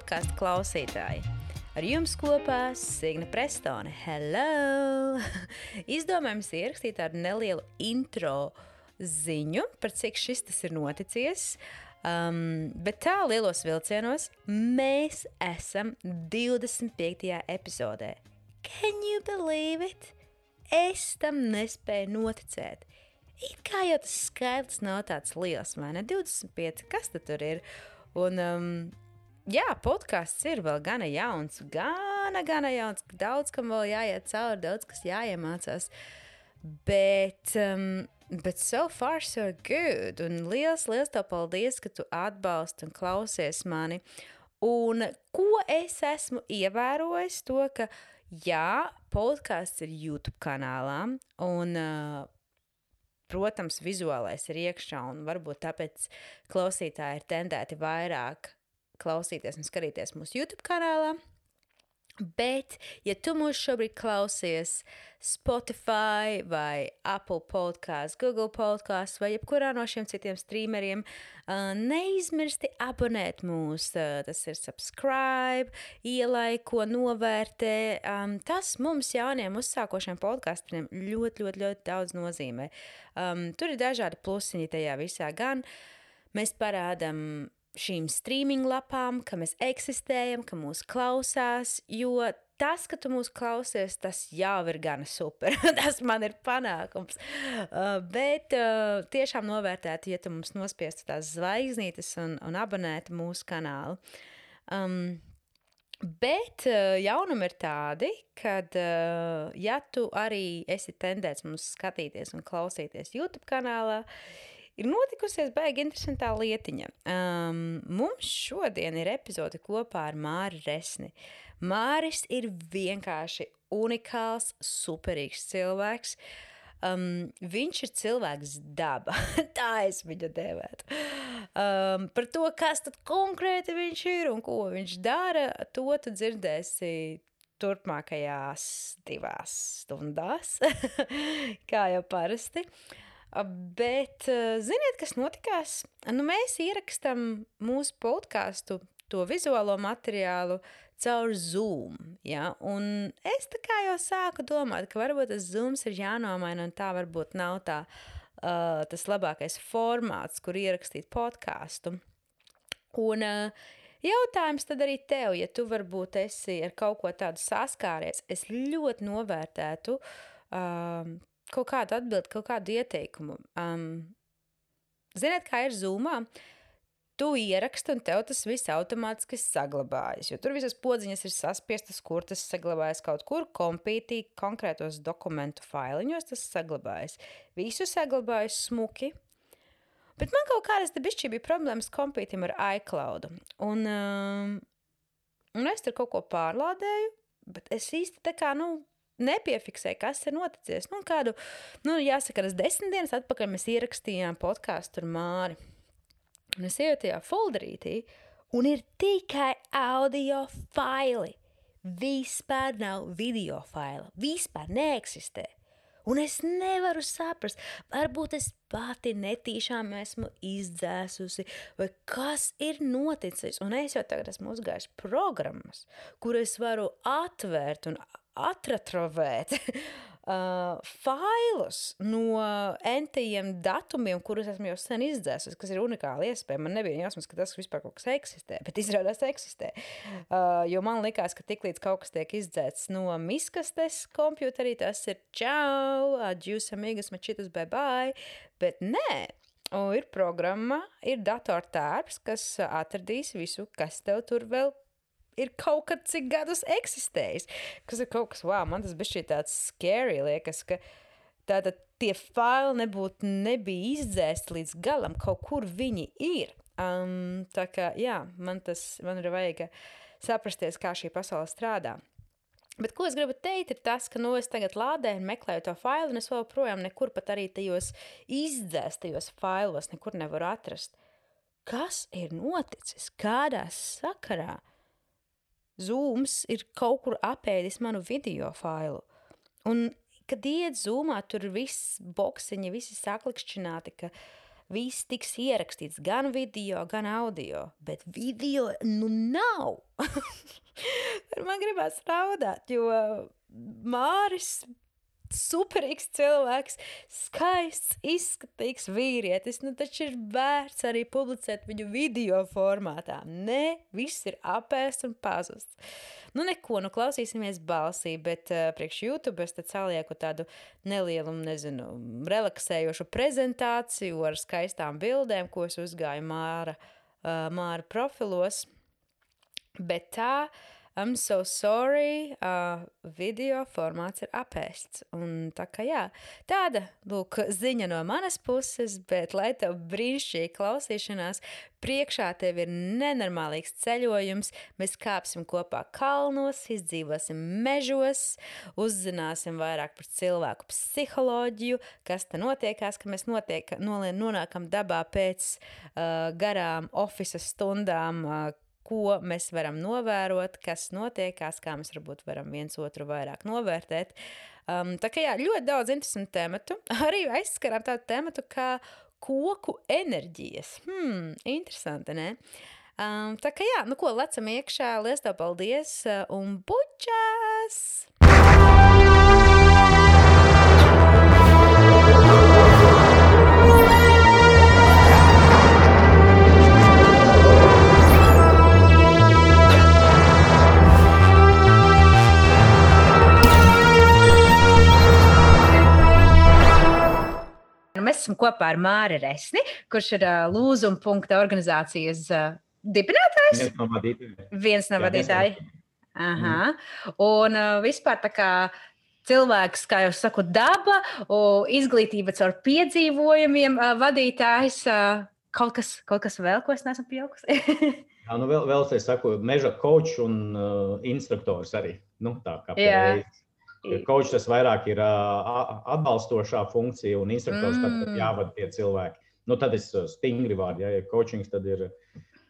podkāstu klausītāji! Ar jums kopā Signe Prestone. Hello! Izdomājums ierakstīt tādu nelielu intro ziņu par cik šis tas ir noticies. Um, bet tā lielos vilcienos mēs esam 25. epizodē. Can you believe it? Es tam nespēju noticēt. It kā jau tas skaitlis nav tāds liels, vai ne? 25, kas tur ir? Un, um, jā, podkāsts ir vēl gana jauns, gana, gana jauns. Daudz kam vēl jāiet cauri, daudz kas jāiemācās. Bet, um, bet so far, so good. Un liels, liels tev paldies, ka tu atbalsti un klausies mani. Un ko es esmu ievērojis, to, ka jā, podkāsts ir YouTube kanālā. Un, uh, protams, vizuālais ir iekšā, un varbūt tāpēc klausītāji ir tendēti vairāk klausīties un skatīties mūsu YouTube kanālā. Bet, ja tu mūs šobrīd klausies Spotify vai Apple podkāstā, Google podkāstā vai jebkurā no šiem citiem streameriem, neizmirsti abonēt mūs. Tas ir subscribe, ielaiko, novērtē. Tas mums, jauniem uzsākošiem podkāstiem, ļoti, ļoti, ļoti daudz nozīmē. Tur ir dažādi plusiņi tajā visā. Gan mēs parādām šīm streaming lapām, ka mēs eksistējam, ka mūs klausās, jo tas, ka tu mūs klausies, tas jau ir gana super. tas man ir panākums. Uh, bet uh, tiešām novērtētu, ja tu mums nospiestu tās zvaigznītes un, un abonētu mūsu kanālu. Um, Bet uh, jaunumi ir tādi, ka, uh, ja tu arī esi tendēts mums skatīties un klausīties YouTube kanālā, ir notikusies baigi interesantā lietiņa. Um, mums šodien ir epizode kopā ar Māri Resni. Māris ir vienkārši unikāls, superīgs cilvēks. Um, viņš ir cilvēks daba. Tā es viņu dēvētu. Um, par to, kas tad konkrēti viņš ir un ko viņš dara, to tu dzirdēsi turpmākajās divās stundās, kā jau parasti. Uh, Bet ziniet, kas notikās? Nu, mēs ierakstām mūsu podkāstu, to vizuālo materiālu caur Zoom. Ja? Un es tā kā jau sāku domāt, ka varbūt tas Zoom ir jānomaina, un tā varbūt nav tā, uh, tas labākais formāts, kur ierakstīt podkāstu. Un uh, jautājums tad arī tev, ja tu varbūt esi ar kaut ko tādu saskāries, es ļoti novērtētu. Uh, kaut kādu atbildi, kaut kādu ieteikumu. Um, ziniet, kā ir zūmā? Tu ieraksti, un tev tas viss automātiski saglabājas. Jo tur visas podziņas ir saspiestas, kur tas saglabājas kaut kur kompītī, konkrētos dokumentu failiņos tas saglabājas. Visu saglabājas smuki. Bet man kaut kādas bija problēmas kompītim ar iCloud. Un, um, un es tur kaut ko pārlādēju, bet es īsti tā kā, nu, nepiefiksēju, kas ir noticis. Nu, kādu, nu, jāsaka, tas desmit dienas atpakaļ mēs ierakstījām podkāstu ar Māri. Un es eju tajā folderītī, un ir tikai audio faili. Vispār nav video faila. Vispār neeksistē. Un es nevaru saprast, varbūt es pati netīšām esmu izdzēsusi, vai kas ir noticis. Un es jau tagad esmu uzgājis programmas, kur es varu atvērt un atratrovēt uh, failus no entajiem datumiem, kurus esmu jau sen izdzēsis, kas ir unikāli iespēja. Man nebija jāsmas, ka tas vispār kaut kas eksistē, bet izrādās eksistē. Uh, jo man likās, ka tiklīdz kaut kas tiek izdzēts no miskastes kompjuterī, tas ir čau, adjūs amigas, mačitas, bye bye, bet nē, ir programma, ir datortērps, kas atradīs visu, kas tev tur vēl ir kaut kad cik gadus eksistējis. Kas ir kaut kas, wow, man tas bija tāds scary, liekas, ka tātad tie faili nebūtu nebija izdzēsti līdz galam, kaut kur viņi ir. Um, tā kā, jā, man tas, man ir vajag saprasties, kā šī pasaule strādā. Bet ko es gribu teikt, ir tas, ka nu, es tagad lādēju meklēju to failu, un es vēl projām nekur pat arī tajos izdzēstajos failos nekur nevaru atrast. Kas ir noticis? Kādā sakarā? Zooms ir kaut kur apēdis manu video failu. Un, kad iet zūmā, tur viss boksiņi, visi saklikšķināti, ka viss tiks ierakstīts gan video, gan audio, bet video nu nav. Man gribās raudāt, jo Māris superīgs cilvēks, skaists, izskatīgs vīrietis. Nu, taču ir vērts arī publicēt viņu video formātā. Nē, viss ir apēsts un pazusts. Nu, neko, nu, klausīsimies balsī, bet uh, priekš YouTube es salieku tādu nelielu, nezinu, relaksējošu prezentāciju ar skaistām bildēm, ko es uzgāju Māra, uh, Māra profilos. Bet tā I'm so sorry, uh, video formāts ir apēsts. Un tā kā jā, tāda, lūk, ziņa no manas puses, bet lai tev brīnišķīgi klausīšanās, priekšā tev ir nenormālīgs ceļojums, mēs kāpsim kopā kalnos, izdzīvosim mežos, uzzināsim vairāk par cilvēku psiholoģiju, kas te notiekās, ka mēs notiek, nonākam dabā pēc uh, garām oficiālām stundām, uh, ko mēs varam novērot, kas notiekās, kā mēs varbūt varam viens otru vairāk novērtēt. Um, tā kā jā, ļoti daudz interesantu tematu. Arī aizskarām tādu tematu kā koku enerģijas. Hmm, interesanti, ne? Um, tā kā jā, nu ko, lecam iekšā, liels tev paldies uh, un bučās! Mēs esam kopā ar Māri Resni, kurš ir uh, Lūzuma punkta organizācijas uh, dibinātājs. Viens no vadītājiem. Viens no vadītājiem. Aha. Mm. Un uh, vispār tā kā cilvēks, kā jau saku, daba, izglītība caur piedzīvojumiem, vadītājs. Kaut, kas, kaut kas vēl, ko es neesmu pieaugusi. Jā, nu vēl, vēl es saku, meža kočs un uh, instruktors arī. Nu, tā kā pēc. Kočs tas vairāk ir atbalstošā funkcija, un instruktors mm. tad jāvada tie cilvēki. Nu, tad es stingri vārdu, ja, ja coachings tad ir.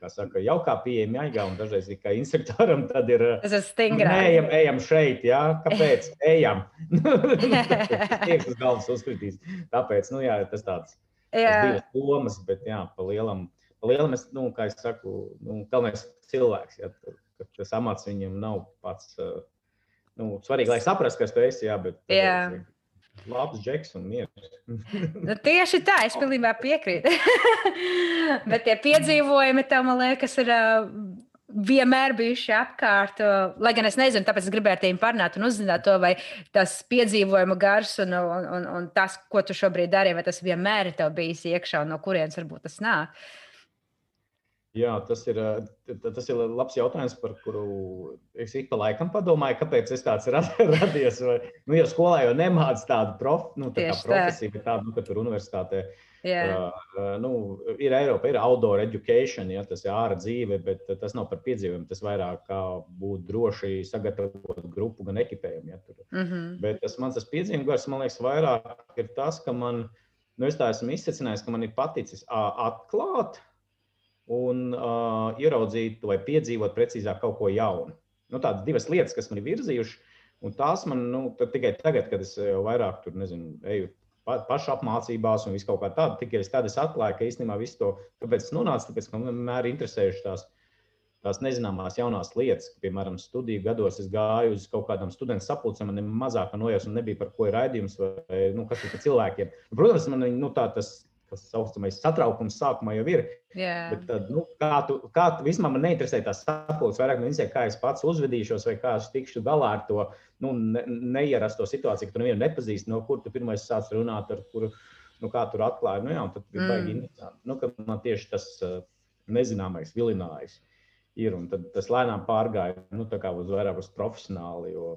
Kā saka, jau kā pieejama jāigā, un dažreiz kā instruktoram tad ir. Tas ir stingrāk. Ejam, ejam šeit, jā, kāpēc? Ejam. Tiek uz galvas uzkritīs. Tāpēc, nu jā, tas tāds. Jā. Tas divas domas, bet jā, pa lielam, pa lielam es, nu, kā es saku, nu, galvenais cilvēks, jā, tas amats viņam nav pats. Uh, nu, svarīgi, lai saprastu, kas tu esi. Jā, bet, jā. Labs džeks un mieres. nu, tieši tā, es pilnībā piekrītu. bet tie piedzīvojumi, tev, man liekas, ir. Uh, vienmēr bijuši apkārt. Lai gan es nezinu, tāpēc es gribēju ar tevi parunāt un uzzināt to, vai tas piedzīvojuma gars un, un, un, un tas, ko tu šobrīd dari, vai tas vienmēr ir tev bijis iekšā un no kurienes varbūt tas nāk. Uh, Jā, tas ir, tas ir labs jautājums, par kuru es ik pa laikam padomāju, kāpēc es tāds radies. Vai, nu, ja skolā jau nemācās tādu prof, nu, tā profesiju, bet tādu, nu, ka tur universitātē uh, nu, ir Eiropa, ir outdoor education, ja, tas ir ārā dzīve, bet tas nav par piedzīvojumu. Tas vairāk kā būt droši sagatavot grupu, gan ekipējumu. Ja, tur. mm -hmm. Bet tas mans tas piedzīvojums gars, man liekas, vairāk ir tas, ka man, nu, es tā esmu izsacinājis, ka man ir paticis atklāt un uh, ieraudzīt vai piedzīvot precīzāk kaut ko jaunu. Nu, tādas divas lietas, kas man ir virzījušas, un tās man nu, tikai tagad, kad es vairāk tur nezinu, eju pa, pašapmācībās un visu kaut kā tādu, tikai es es atklāju, ka īstenībā visu to, kāpēc tas nonāca, tāpēc, man vienmēr ir interesējušas tās, tās nezināmās jaunās lietas. Piemēram, studiju gados es gāju uz kaut kādām studentu sapulcēm, man mazākā nojausma, nebija par ko ir raidījums vai nu, kas ir par cilvēkiem. Protams, man nu, tā, tas tas saucamais satraukums sākumā jau ir. Yeah. Bet, tad, nu, kā tu, kā tu vispār man neinteresē tās sapulces, vairāk no kā es pats uzvedīšos, vai kā es tikšu galā ar to nu, ne, neierasto situāciju, ka tu nevienu nepazīsti, no kur tu pirmais sāc runāt, ar kuru, nu, kā tur atklāji. Nu, jā, tad bija mm. baigi interesanti. Nu, ka man tieši tas uh, nezināmais vilinājums ir, un tad tas lēnām pārgāja nu, uz vairāk uz profesionāli. Jo,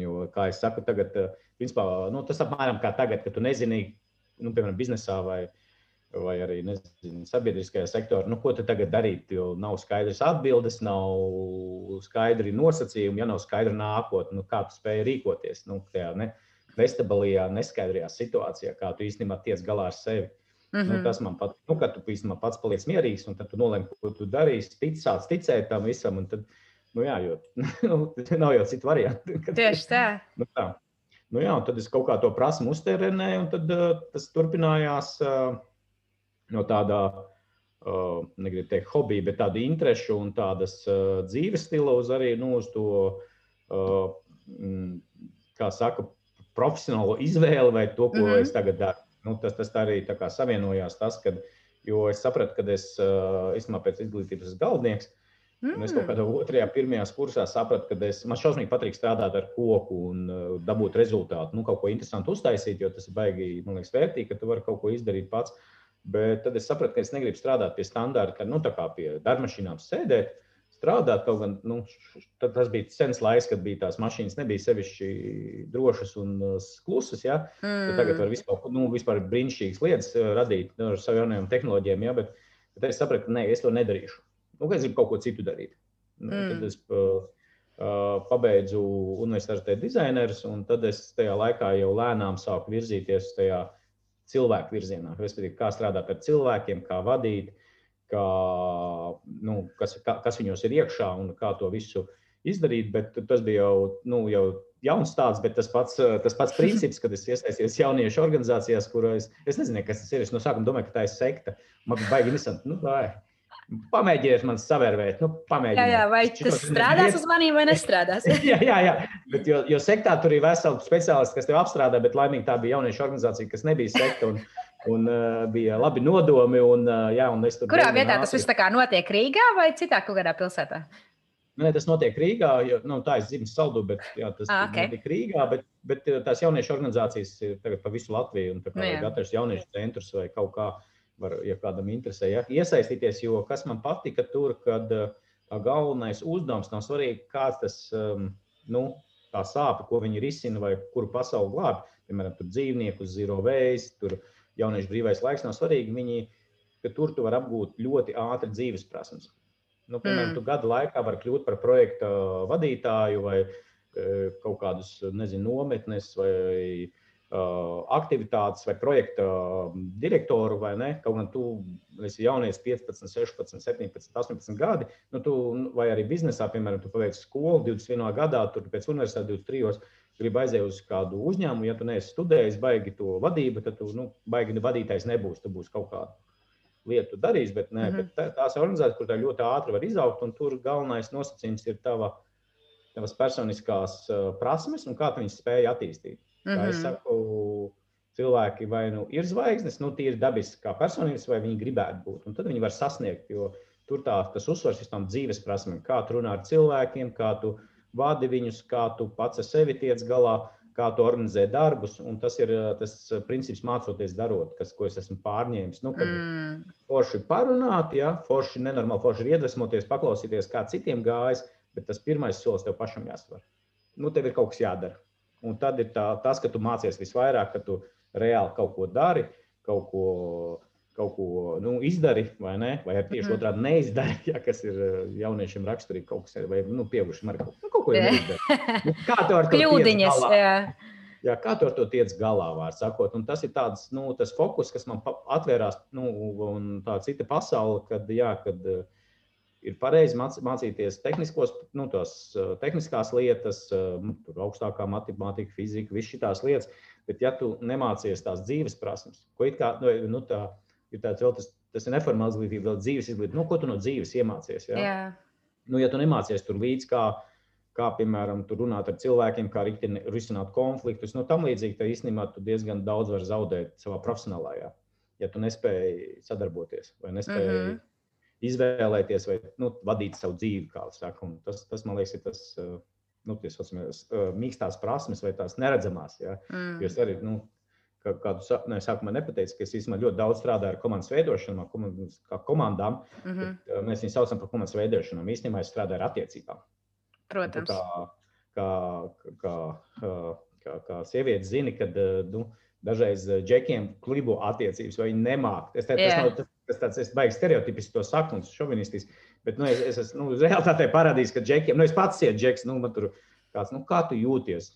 jo, kā es saku, tagad, uh, principā, nu, tas apmēram kā tagad, kad tu nezini, nu, piemēram, biznesā vai, vai arī nezinu, sabiedriskajā sektorā, nu, ko tagad darīt. Jo nav skaidrs atbildes, nav skaidri nosacījumi, ja nav skaidra nākotne, nu, kā tu spēj rīkoties nu, tajā ne, vestibulijā, neskaidrajā situācijā, kā tu īstenībā tiec galā ar sevi. Mm -hmm. nu, mhm. tas man patīk, nu, ka tu īstenībā pats paliec mierīgs, un tad tu nolēmi, ko tu darīsi, tic, sāc ticēt tam visam. Tad, nu, jā, jo nu, nav jau citu variantu. Tieši tā. nu, tā. Nu, jā, tad es kaut kā to prasmu uztērēju, un tad, uh, tas turpinājās. Uh, no tādā, uh, negribu teikt, hobija, bet tādu interesu un tādas uh, dzīves stila uz arī nu, uz to, uh, kā saka, profesionālo izvēli vai to, ko mm -hmm. es tagad daru. Nu, tas, tas arī savienojās tas, kad, jo es sapratu, ka es īstenībā pēc izglītības esmu galvenieks. Mm. Es kaut kādā otrajā, pirmajā kursā sapratu, ka es, man šausmīgi patīk strādāt ar koku un uh, dabūt rezultātu. Nu, kaut ko interesantu uztaisīt, jo tas ir baigi, man liekas, vērtīgi, ka tu vari kaut ko izdarīt pats. Bet tad es sapratu, ka es negribu strādāt pie standarta, ka nu, pie darbmašīnām sēdēt strādāt. Kaut gan nu, tas bija sens laiks, kad bija tās mašīnas, nebija sevišķi drošas un uh, klusas. Ja? Mm. Tagad var vispār, nu, vispār brīnišķīgas lietas uh, radīt nu, ar saviem jaunajām tehnoloģijām, ja? bet, bet es sapratu, ka nē, es to nedarīšu. Nu, es gribu kaut ko citu darīt. Nu, mm. Tad es uh, uh, pabeidzu universitātes dizainerus, un tad es tajā laikā jau lēnām sāku virzīties tajā cilvēku virzienā. Respektīvi, kā strādāt ar cilvēkiem, kā vadīt, uh, kā, nu, kas, kā, kas viņos ir iekšā un kā to visu izdarīt. Bet tas bija jau, nu, jau jauns tāds, bet tas pats, tas pats princips, kad es iesaistījos jauniešu organizācijās, kurās es nezinu, kas tas ir. Es no sākuma domāju, ka tā ir sekta. Man bija baigi interesanti. Nu, vai. Pamēģiniet man savērvēt, nu, pamēģiniet. Jā, jā, vai tas strādās uz maniem vai nestrādās? jā, jā, jā. Bet, jo, jo sektā tur ir veseli speciālisti, kas tev apstrādā, bet laimīgi tā bija jauniešu organizācija, kas nebija sekta. Un, un uh, bija labi nodomi. Un, uh, jā, un Kurā vietā tas viss notiek Rīgā vai citā kaut kādā pilsētā? Nē, tas notiek Rīgā. Jo, nu, tā ir dzimis saldu, bet jā, tas ah, okay. notiek Rīgā. Bet, bet tās jauniešu organizācijas ir tagad pa visu Latviju. Un, kā, nu, vajag atrast jauniešu centrus vai kaut kā, var, ja kādam interesē, ja, iesaistīties. Jo kas man patika tur, kad uh, galvenais uzdevums nav svarīgi, kāds tas um, nu, tā sāpe, ko viņi risina vai kuru pasauli glābi. Piemēram, tur dzīvniekus, zero waste, tur jauniešu brīvais laiks nav svarīgi. Viņi, tur tu vari apgūt ļoti ātri dzīves prasmes. Nu, piemēram, mm. tu gada laikā vari kļūt par projekta vadītāju vai e, kaut kādus, nezinu, nometnes vai aktivitātes vai projekta direktoru vai ne. Kaut gan tu esi jaunieks 15, 16, 17, 18 gadi, nu, tu, vai arī biznesā, piemēram, tu paveic skolu 21. gadā, tur pēc universitātes 23 gribi aiziet uz kādu uzņēmumu, ja tu neesi studējis baigi to vadību, tad tu nu, baigi vadītājs nebūs. Tu būsi kaut kādu lietu darījis, bet, ne, mm -hmm. bet tās organizācijas, kur tā ļoti ātri var izaugt, un tur galvenais nosacījums ir tava, tavas personiskās uh, prasmes un kā tu viņus spēj attīstīt. Mm -hmm. Es mhm. saku, cilvēki vai nu ir zvaigznes, nu, tie ir dabiski kā personības, vai viņi gribētu būt. Un tad viņi var sasniegt, jo tur tā, tas uzsvars ir tam dzīves prasmēm, kā tu runā ar cilvēkiem, kā tu vadi viņus, kā tu pats ar sevi tiec galā, kā tu organizē darbus. Tas ir tas princips, mācoties darot, kas, ko es esmu pārņēmis. Nu, mm. Forši parunāt, ja, forši nenormāli, forši iedvesmoties, paklausīties, kā citiem gājas, bet tas pirmais solis tev pašam jāsver. Nu, tev ir kaut kas jādara. Un tad ir tā, tas, ka tu mācies visvairāk, ka tu reāli kaut ko dari, kaut ko kaut ko nu, izdari, vai ne? Vai arī tieši mm. otrādi neizdari, ja, kas ir eh, jauniešiem raksturīgi kaut kas, vai nu, pieaugušiem arī kaut, nu, kaut ko neizdari. Nu, kā tu ar to Kļūdiņas. Jā, kā tu ar to tiec galā, var sakot. Un tas ir tāds, nu, tas fokus, kas man atvērās, nu, un tā cita pasaule, kad, jā, kad uh, ir pareizi mācīties tehniskos, nu, tos, uh, tehniskās lietas, uh, tur augstākā matemātika, fizika, visas šīs lietas. Bet, ja tu nemācies tās dzīves prasmes, ko it kā, nu, nu tā, ir tāds vēl tas, tas ir neformāls izglītība, vēl dzīves izglītība. Nu, ko tu no dzīves iemācies? Ja? Jā. Nu, ja tu nemācies tur līdzi, kā, kā piemēram, runāt ar cilvēkiem, kā risināt konfliktus, nu, tam līdzīgi, tad īstenībā tu diezgan daudz var zaudēt savā profesionālajā, ja tu nespēji sadarboties vai nespēji mm -hmm. Izvēlēties vai nu, vadīt savu dzīvi. Tas, tas, man liekas, ir tas. Nu, tas ir mīkstās prasmes vai tās neredzamās. Ja? Mm. Jo es arī nu, ka kādu ne, sākumā nepateicu, ka es īstenībā ļoti daudz strādāju ar komandas veidošanu, komandas, kā komandām. Mm -hmm. bet, uh, mēs viņus saucam par komandas veidošanu. Īstenībā es strādāju ar attiecībām. Protams. Kā, kā, kā, kā, kā, kā sieviete zina, kad uh, nu, dažreiz džekiem klibo attiecības, vai viņi nemāk. Es te, tas nav tas, tas tāds, es baigs stereotipiski to saku un šovinistisks, bet nu, es, es esmu nu, realitātē parādījis, ka džekiem, nu es pats esmu džeks, nu man tur kāds, nu kā tu jūties?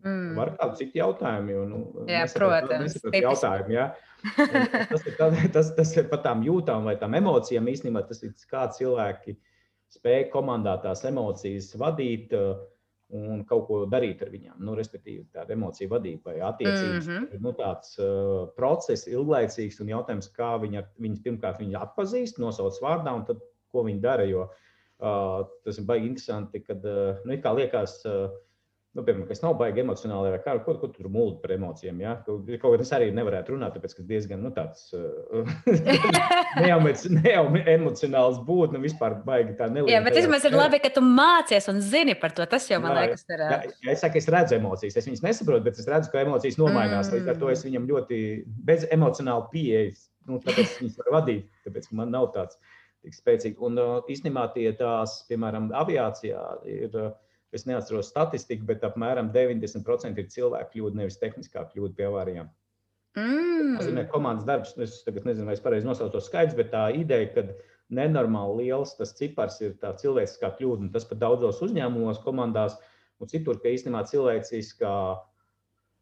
Mm. Var kādu citu jautājumu, jo, nu, jā, protams, jautājumu, jā. tas, ir, tas, tas, tas ir par tām jūtām vai tām emocijām. Īstenībā tas ir kā cilvēki spēj komandā tās emocijas vadīt. Un kaut ko darīt ar viņiem. Nu, respektīvi, tāda emocija vadība vai attiecības. Mm -hmm. nu, tāds uh, process, ilglaicīgs un jautājums, kā viņi viņas pirmkārt viņi atpazīst, nosauc vārdā un tad ko viņi dara. Jo uh, tas ir baigi interesanti, kad uh, nu, liekas. Uh, nu, piemēram, kas nav baigi emocionāli, vai kā, ko, ko tu tur mūli par emocijām. Ja? Kaut, kā tas arī nevarētu runāt, tāpēc, ka diezgan nu, tāds neemocionāls būt, nu, vispār baigi tā neliekas. Jā, bet vismaz ir labi, ka tu mācies un zini par to. Tas jau man jā, liekas, ir. Jā, ja es saku, es redzu emocijas, es viņas nesaprotu, bet es redzu, ka emocijas nomainās. Mm. Līdz ar to es viņam ļoti bez emocionāla pieejas, nu, tāpēc viņas var vadīt, tāpēc, ka man nav tāds tik spēcīgi. Un īstenībā tie tās, piemēram, aviācijā ir. Uh, Es neatceros statistiku, bet apmēram 90% ir cilvēku kļūda, nevis tehniskā kļūda pie avārijām. Mm. Tas ir komandas darbs. Es nezinu, vai es pareizi nosaucu to skaidrs, bet tā ideja, ka nenormāli liels tas cipars ir tā cilvēciskā kļūda, tas pat daudzos uzņēmumos, komandās un citur, ka īstenībā cilvēciskā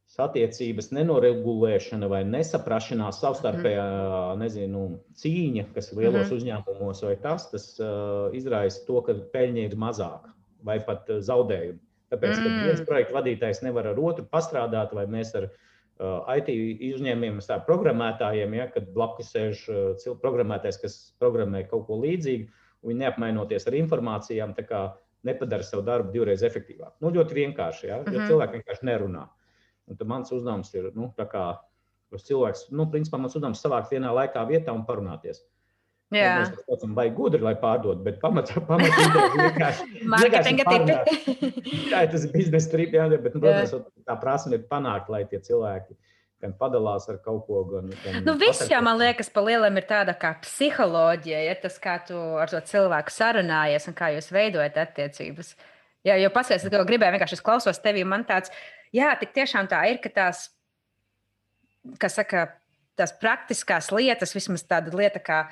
satiecības nenoregulēšana vai nesaprašanās, savstarpējā mm. nezinu, cīņa, kas ir lielos mm. uzņēmumos, vai tas, tas uh, izraisa to, ka peļņa ir mazāka vai pat eh, zaudējumu. Tāpēc, ka viens mm. projekta vadītājs nevar ar otru pastrādāt, vai mēs ar uh, IT uzņēmumiem, ar programmētājiem, ja, kad blakus sēž uh, programmētājs, kas programmē kaut ko līdzīgu, un viņi neapmainoties ar informācijām, nepadara savu darbu divreiz efektīvāk. Nu, ļoti vienkārši, ja, jo mm -hmm. cilvēki vienkārši nerunā. Un tad mans uzdevums ir, nu, kā cilvēks, nu, principā mans uzdevums savākt vienā laikā vietā un parunāties. Jā, mēs to saucam, vai gudri, lai pārdotu, bet pamatā pamat vienkārši. Mārketinga tipi. jā, tas ir biznesa trips, jā, bet, nu, protams, tā prasme ir panākt, lai tie cilvēki gan padalās ar kaut ko. Gan, gan nu, viss jau man liekas, pa lielam ir tāda kā psiholoģija, ja tas, kā tu ar to cilvēku sarunājies un kā jūs veidojat attiecības. Jā, jo paskatās, ka gribēju vienkārši klausos tevi, man tāds, jā, tik tiešām tā ir, ka tās, kas saka, tās praktiskās lietas, vismaz tāda lieta kā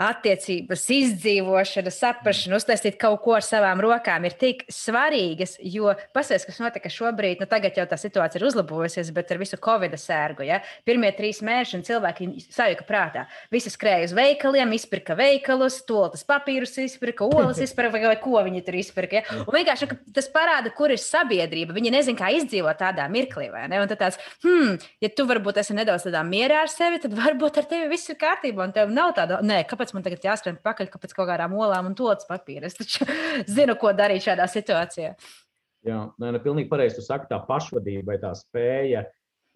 attiecības, izdzīvošana, saprāšana, uztaisīt kaut ko ar savām rokām ir tik svarīgas, jo paskatieties, kas notika šobrīd. Nu, tagad jau tā situācija ir uzlabojusies, bet ar visu covid sērgu. Ja? Pirmie trīs mēneši cilvēki sajūta prātā. Visi skrēja uz veikaliem, izpirka veikalus, toltas papīrus, izpirka olas, izpirka vai ko viņi tur izpirka. Ja? Un vienkārši tas parāda, kur ir sabiedrība. Viņi nezina, kā izdzīvot tādā mirklī. Un tad tāds, hmm, ja tu varbūt esi nedaudz mierā ar sevi, tad varbūt ar tevi viss ir kārtībā un tev nav tāda, nē, kāpēc kāpēc man tagad jāskrien pakaļ pēc kaut kādām olām un todas papīra. Es taču zinu, ko darīt šādā situācijā. Jā, nē, ne, pilnīgi pareizi. Tu saki, tā pašvadība vai tā spēja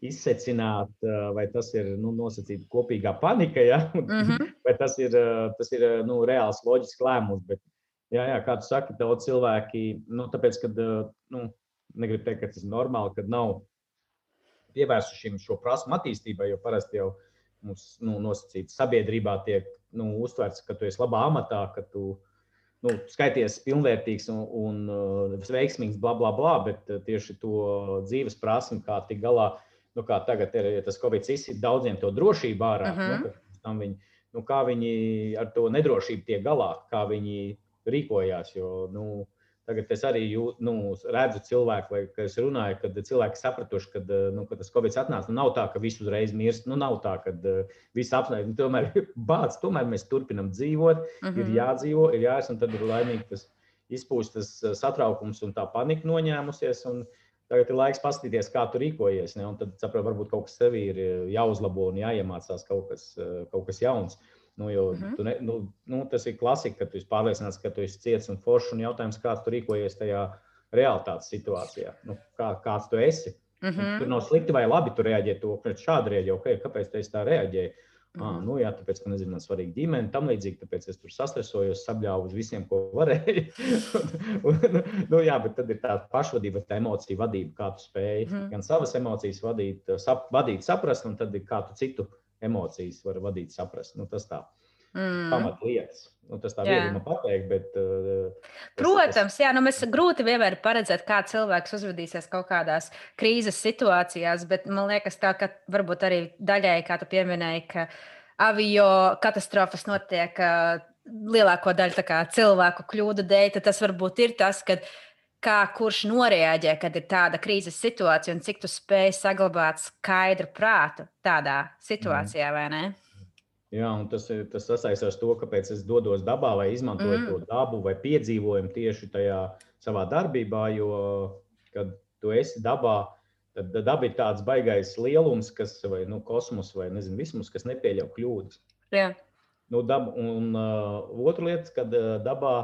izsecināt, vai tas ir nu, nosacīta kopīgā panika, ja? mm -hmm. vai tas ir, tas ir nu, reāls loģisks lēmums. Bet, jā, jā, kā tu saki, daudz cilvēki, nu, tāpēc, kad, nu, negribu teikt, ka tas ir normāli, kad nav pievērsuši šo prasmu attīstībai, jo parasti jau mums nu, nosacīts sabiedrībā tiek nu, uztverts, ka tu esi labā amatā, ka tu nu, skaities pilnvērtīgs un, un uh, veiksmīgs, bla, bla, bla, bet uh, tieši to dzīves prasmi, kā tik galā, nu, kā tagad ir, ja tas Covid izsīt daudziem to drošību ārā, uh -huh. nu, viņi, nu, kā viņi ar to nedrošību tiek galā, kā viņi rīkojās, jo, nu, Tagad es arī jūt, nu, redzu cilvēku, vai, kas runāja, kad cilvēki sapratuši, kad, nu, kad tas Covid atnāca. Nu, nav tā, ka viss uzreiz mirst. Nu, nav tā, ka uh, viss apstājas. Nu, tomēr, bāc, tomēr mēs turpinām dzīvot, mm -hmm. ir mhm. jādzīvo, ir jāies, un tad ir laimīgi tas izpūst tas satraukums un tā panika noņēmusies. Un, Tagad ir laiks paskatīties, kā tu rīkojies. Ne? Un tad, saprot, varbūt kaut kas sev ir jāuzlabo un jāiemācās kaut kas, kaut kas jauns. Uh, Nu, jo, uh -huh. ne, nu, nu, tas ir klasika, ka tu esi pārliecināts, ka tu esi ciets un foršs. Un jautājums, kā tu rīkojies tajā realitātes situācijā, nu, kā, kāds tu esi. Uh -huh. Tur nav slikti vai labi, tu reaģē to šādi reaģē. Okay, kāpēc tu tā reaģēji? Uh -huh. ah, nu, jā, tāpēc, man svarīga ģimene, tam līdzīgi, tāpēc es tur sastresojos, sabļāvu uz visiem, ko varēju. un, nu, jā, bet tad ir tā pašvadība, tā emocija vadība, kā tu spēj uh -huh. gan savas emocijas vadīt, sap, vadīt, saprast, un tad ir kā tu citu emocijas var vadīt, saprast. Nu, tas tā. Mm. Pamatlietas. Nu, tas tā viegli pateikt, bet. Uh, Protams, tas... jā, nu mēs grūti vienmēr paredzēt, kā cilvēks uzvedīsies kaut kādās krīzes situācijās, bet man liekas, tā, ka varbūt arī daļai, kā tu pieminēji, ka avio katastrofas notiek uh, lielāko daļu cilvēku kļūdu dēļ, tas varbūt ir tas, ka kā kurš noreaģē, kad ir tāda krīzes situācija, un cik tu spēj saglabāt skaidru prātu tādā situācijā, mm. vai ne? Jā, un tas, tas sasaistās ar to, kāpēc es dodos dabā vai izmantoju mm. to dabu vai piedzīvojumu tieši tajā savā darbībā. Jo, kad tu esi dabā, tad daba ir tāds baisais lielums, kas, vai nu, kosmos, vai nezinu, vismus, kas nepieļauj kļūdas. Jā. Nu, daba, un uh, otra lieta, kad uh, dabā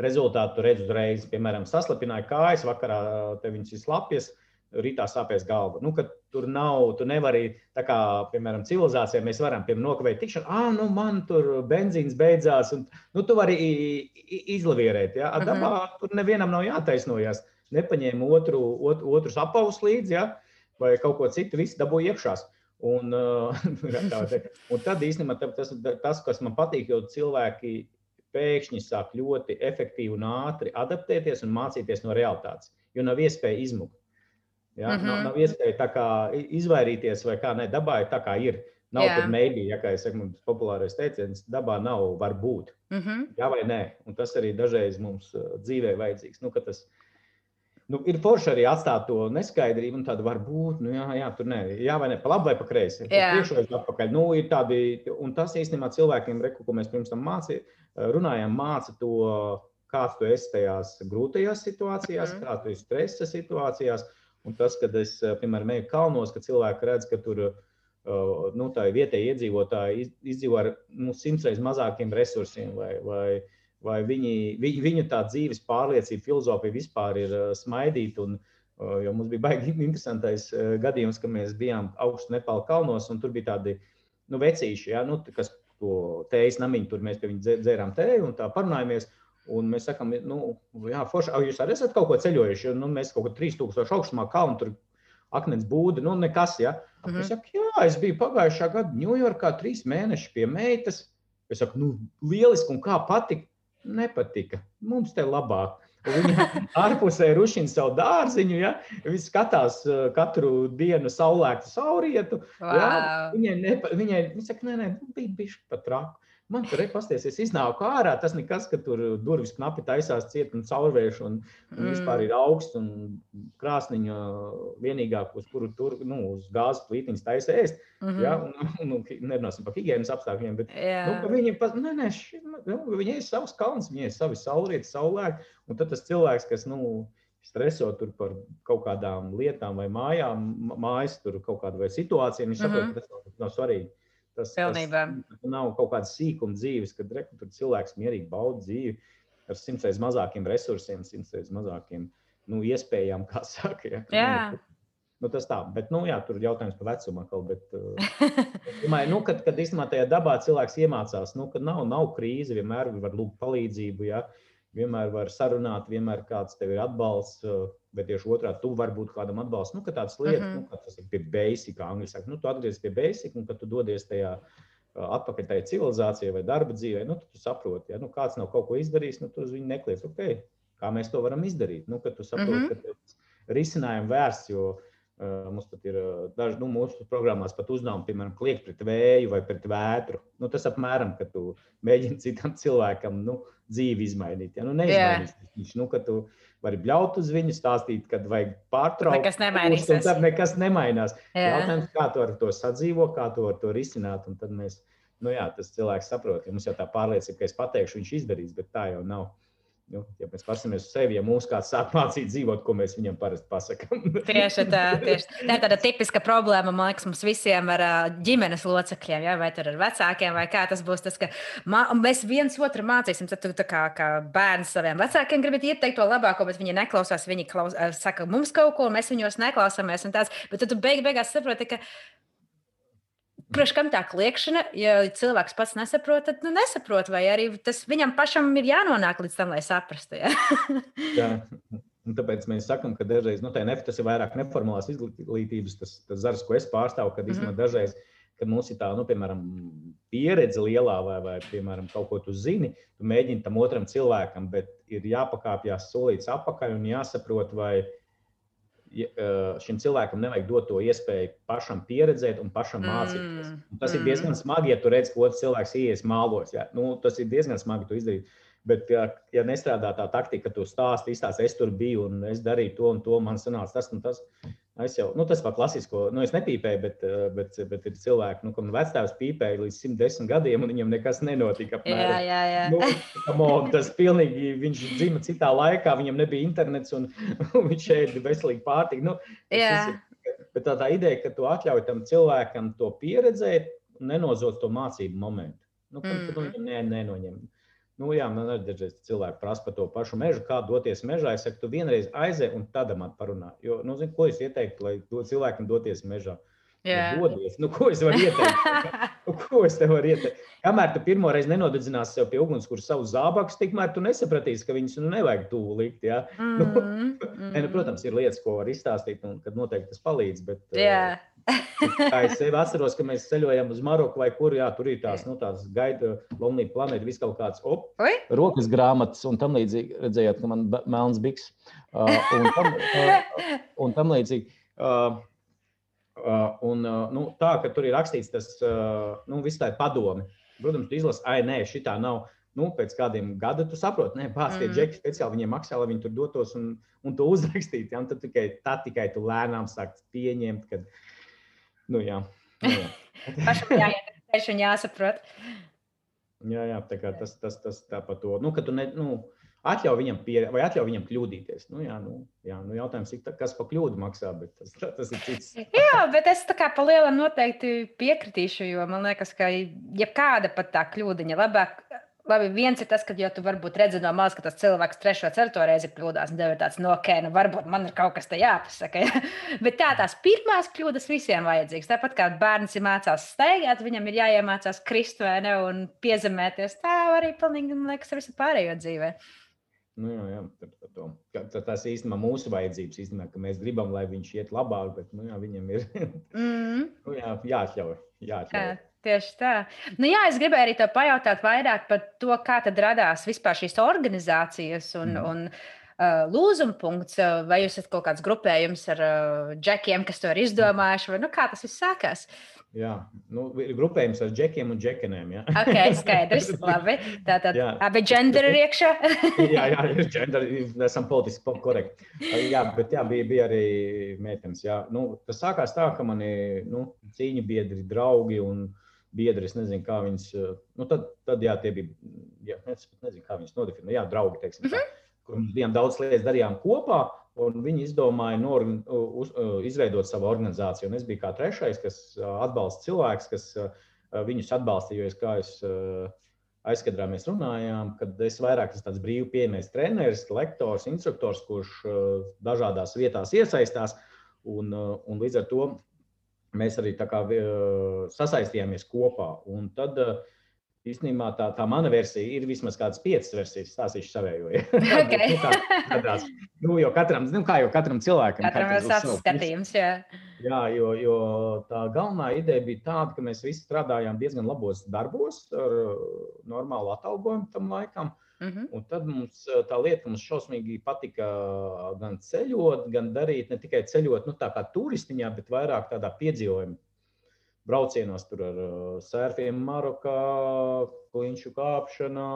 rezultātu redz uzreiz, piemēram, saslapināja kājas, vakarā te viņas ir slapjas. Uh, rītā sāpēs galva. Nu, tur nav, tu nevari, tā kā, piemēram, civilizācijā mēs varam, piemēram, nokavēt tikšanu, ah, nu, man tur benzīns beidzās, un nu, tu vari izlavierēt. Ja? Uh -huh. Dabā tur nevienam nav jātaisnojas. Nepaņēma otru, ot, otrus apavus līdzi, ja? vai kaut ko citu, visi dabūja iekšās. Un, un tad īstenībā tas, tas, kas man patīk, jo cilvēki pēkšņi sāk ļoti efektīvi un ātri adaptēties un mācīties no realitātes, jo nav iespēja izmukt. Ja? Mm -hmm. nav, nav iespēja tā kā izvairīties vai kā ne, dabā ir tā kā ir. Nav yeah. tāda maybe, ja kā es saku, mums populārais teiciens, dabā nav var būt. Mm -hmm. Jā vai nē, un tas arī dažreiz mums uh, dzīvē vajadzīgs. Nu, tas, nu, ir forši arī atstāt to neskaidrību, un tāda var būt, nu, jā, jā, tur nē, jā vai nē, pa labi vai pa kreisi. Yeah. Priekš vai atpakaļ. Nu, ir tādi, un tas īstenībā cilvēkiem, reku, ko mēs pirms tam mācījām, uh, runājām, māca to, kāds tu esi tajās grūtajās situācijās, mm kā tu esi stresa situācijās. Un tas, kad es, piemēram, eju kalnos, kad cilvēki redz, ka tur eh, nu, tā vietējie iedzīvotāji izdzīvo ar nu, simtreiz mazākiem resursiem, vai, vai, vai viņi, vi, viņu tā dzīves pārliecība, filozofija vispār ir eh, smaidīta. Un, jo mums bija baigi interesantais gadījums, kad mēs bijām augstu Nepālu kalnos, un tur bija tādi nu, vecīši, ja, nu, kas to tējas namiņu, tur mēs pie viņiem dzērām tēju un tā parunājāmies. Un mēs sakām, nu, jā, forši, jūs arī esat kaut ko ceļojuši. Nu, mēs kaut kur 3000 augstumā kalnu tur akmens būda, nu, nekas. Ja? -hmm. Es saku, jā, es biju pagājušā gada Ņujorkā trīs mēnešus pie meitas. Es saku, nu, lieliski, un kā patika? Nepatika. Mums te labāk. Viņa ārpusē rušina savu dārziņu, ja viņš skatās uh, katru dienu saulēktu saulrietu. Wow. Ja? Viņai, nepa, viņai, viņa saka, nē, nē, bija bijis pat traku. Man tur ir pasties, iznāku ārā. Tas nekas, ka tur durvis knapi taisās ciet un caurvērš un, un mm. vispār ir augsts un krāsniņa vienīgā, uz kuru tur, nu, uz gāzes plītiņas taisa ēst. Mm -hmm. ja? un, un, un nerunāsim par higiēnas apstākļiem, bet yeah. nu, viņi, pa, nē, nē, ši, nu, viņi ir savs kalns, viņi ir savi saulrieti, saulēki. Un tad tas cilvēks, kas, nu, streso par kaut kādām lietām vai mājām, mājas tur kaut kādu vai situāciju, viņš saprot, mm -hmm. ka tas nav, nav svarīgi. Tas, Pilnībā. tas nav kaut kāds sīkums dzīves, kad re, cilvēks mierīgi bauda dzīvi ar simtreiz mazākiem resursiem, simtreiz mazākiem nu, iespējām, kā saka. Ja, jā. Nu, tas tā, bet, nu, jā, tur ir jautājums par vecumu. Bet, uh, domāju, nu, kad, kad īstenībā tajā dabā cilvēks iemācās, nu, ka nav, nav krīze, vienmēr var lūgt palīdzību. Ja? Vienmēr var sarunāt, vienmēr kāds tev ir atbalsts. Uh, bet tieši otrādi tu vari būt kādam atbalstam. Nu, tādas lietas, mm -hmm. nu, tas ir pie basic, kā angļu saka, nu, tu atgriezies pie basic, un kad tu dodies tajā atpakaļ tajā civilizācijā vai darba dzīvē, nu, tu saproti, ja nu, kāds nav kaut ko izdarījis, nu, tu uz viņu nekliedz, okay, kā mēs to varam izdarīt. Nu, kad tu saproti, mm -hmm. ka tas risinājums vērsts, jo mums pat ir daži nu, mūsu programmās pat uzdevumi, piemēram, kliegt pret vēju vai pret vētru. Nu, tas apmēram, ka tu mēģini citam cilvēkam nu, dzīvi izmainīt. Ja? Nu, neizmainīs yeah. viņš, nu, ka tu vari bļaut uz viņu, stāstīt, kad vajag pārtraukt. Nekas nemainīsies. Tad nekas nemainās. Jā. Jautājums, kā tu ar to sadzīvo, kā tu ar to risināt, un tad mēs, nu jā, tas cilvēks saprot, ka mums jau tā pārliecība, ka es pateikšu, viņš izdarīs, bet tā jau nav. Nu, ja mēs paskatāmies uz sevi, ja mūsu kāds sāk mācīt dzīvot, ko mēs viņam parasti pasakām. tieši tā, tieši tā tāda tipiska problēma, man liekas, mums visiem ar ģimenes locekļiem, ja, vai ar vecākiem, vai kā tas būs. Tas, ka mēs viens otru mācīsim, tad tu kā, kā bērns saviem vecākiem gribat ieteikt to labāko, bet viņi neklausās, viņi klaus, saka mums kaut ko, mēs viņos neklausāmies. Tāds, bet tad tu beig, beigās saproti, ka Kurš kam tā kliēkšana, ja cilvēks pats nesaprot, tad nu, nesaprot, vai arī tas viņam pašam ir jānonāk līdz tam, lai saprastu. Ja? Jā. Un tāpēc mēs sakām, ka dažreiz nu, NF, tas ir vairāk neformālās izglītības, tas, tas zars, ko es pārstāvu, kad mm -hmm. dažreiz, kad mums ir tā, nu, piemēram, pieredze lielā vai, vai piemēram, kaut ko tu zini, tu mēģini tam otram cilvēkam, bet ir jāpakāpjas solīts apakaļ un jāsaprot, vai šim cilvēkam nevajag dot to iespēju pašam pieredzēt un pašam mācīties. Mm. Un tas mm. ir diezgan smagi, ja tu redz, ko otrs cilvēks ienāks mālos. Ja? Nu, tas ir diezgan smagi to izdarīt. Bet, ja, ja nestrādā tā taktika, ka tu stāsti, izstāsti, es tur biju un es darīju to un to, man sanāca tas un tas. Es jau, nu, tas par klasisko, nu, es nepīpēju, bet, eh, bet, bet ir cilvēki, nu, kam vecāks pīpēja līdz 110 gadiem, un viņam nekas nenotika. Apmēram. Jā, jā, jā. Nu, on, tas pilnīgi, viņš dzīvo citā laikā, viņam nebija internets, un, un viņš šeit veselīgi pārtika. Nu, jā. Tas, bet tā, tā ideja, ka tu atļauj tam cilvēkam to pieredzēt, nenozot to mācību momentu. Nu, kad, mm -hmm. kad viņam ne, nenoņem. Nu, jā, man arī dažreiz cilvēki prasa par to pašu mežu, kā doties mežā. Es saku, tu vienreiz aizej un tad man parunā. Jo, nu, zin, ko es ieteiktu, lai do, cilvēkam doties mežā? Jā, nu, dodies. Nu, ko es varu ieteikt? nu, ko es tev varu ieteikt? Kamēr tu pirmo reizi nenodedzināsi sev pie uguns, kur savu zābakus, tikmēr tu nesapratīsi, ka viņus nu, nevajag tuvu likt. Ja? Mm -hmm. nu, mm. ne, nu, protams, ir lietas, ko var izstāstīt, un kad noteikti tas palīdz. Bet, yeah. Kā es sev atceros, ka mēs ceļojam uz Maroku vai kur, jā, tur ir tās, nu, tās gaida, Lonija planēta, vis kaut kāds op, Oi? rokas grāmatas un tam līdzīgi. Redzējāt, ka man melns biks uh, un, tam, uh, un tam līdzīgi. Uh, uh, un, uh, nu, tā, ka tur ir rakstīts tas, uh, nu, viss tā padomi. Protams, tu izlasi, ai, nē, šitā nav. Nu, pēc kādiem gadiem tu saproti, pāris tie mm. džeki speciāli viņiem maksā, lai viņi tur dotos un, un to uzrakstītu. Ja? Un tad tikai, tad tikai tu lēnām sāki pieņemt, ka, Nu, jā. Nu, jā. Pašam jāiet un jāsaprot. Jā, jā, tā kā tas, tas, tas tā par to. Nu, ka tu ne, nu, atļauj viņam, pie, vai atļauj viņam kļūdīties. Nu, jā, nu, jā, nu, jautājums ir, kas par kļūdu maksā, bet tas, tas ir cits. jā, bet es tā kā pa lielam noteikti piekritīšu, jo man liekas, ka jebkāda pat tā kļūdiņa labāk Labi, viens ir tas, ka jau tu varbūt redzi no malas, ka tas cilvēks trešo, ceturto reizi kļūdās. Un tev ir tāds, no, ok, nu varbūt man ir kaut kas te jāpasaka. Ja? Bet tā tās pirmās kļūdas visiem vajadzīgas. Tāpat kā bērns ir mācās staigāt, viņam ir jāiemācās krist vai ne un piezemēties. Tā arī pilnīgi, man liekas, ar visu pārējo dzīvē. Nu, jā, jā, tad, tad, tas īstenībā mūsu vajadzības, īstenībā, ka mēs gribam, lai viņš iet labāk, bet nu, jā, viņam ir mm. nu, jā, jāatļauj. jāatļauj. Jā. Tieši tā. Nu, jā, es gribēju arī te pajautāt vairāk par to, kā tad radās vispār šīs organizācijas un, mm. un uh, lūzuma punkts. Vai jūs esat kaut kāds grupējums ar uh, džekiem, kas to ir izdomājuši, vai nu, kā tas viss sākās? Jā, nu, ir grupējums ar džekiem un džekenēm. Jā, ok, skaidrs. Labi. Tātad abi genderi ir iekšā. jā, jā, ir genderi, esam politiski korekti. Jā, bet jā, bija, bija arī meitenes. Jā. Nu, tas sākās tā, ka mani nu, cīņu biedri, draugi un biedri, es nezinu, kā viņas, eh, nu, tad, tad jā, tie bija, jā, es nezinu, kā viņas nodefinē, jā, draugi, teiksim, mm -hmm. kur mēs bijām daudz lietas darījām kopā, un viņi izdomāja norgan, uz, izveidot savu organizāciju, un es biju kā trešais, kas atbalsta cilvēks, kas viņus atbalstīja, jo es kā es aizkadrā mēs runājām, kad es vairāk esmu tāds brīvi pieejamais treneris, lektors, instruktors, kurš dažādās vietās iesaistās, un, un līdz ar to mēs arī kā, sasaistījāmies kopā. Un tad īstenībā tā, tā mana versija ir vismaz kādas piecas versijas, stāstīšu savējo. Ja? Okay. nu, kādās, nu, jo katram, nu, kā jau katram cilvēkam, katram ir savs skatījums. Jā, jā jo, jo tā galvenā ideja bija tāda, ka mēs visi strādājām diezgan labos darbos ar normālu atalgojumu tam laikam. Mm -hmm. Un tad mums tā lieta, mums šausmīgi patika gan ceļot, gan darīt ne tikai ceļot, nu, tā kā turistiņā, bet vairāk tādā piedzīvojuma braucienos tur ar sērfiem Marokā, kliņšu kāpšanā,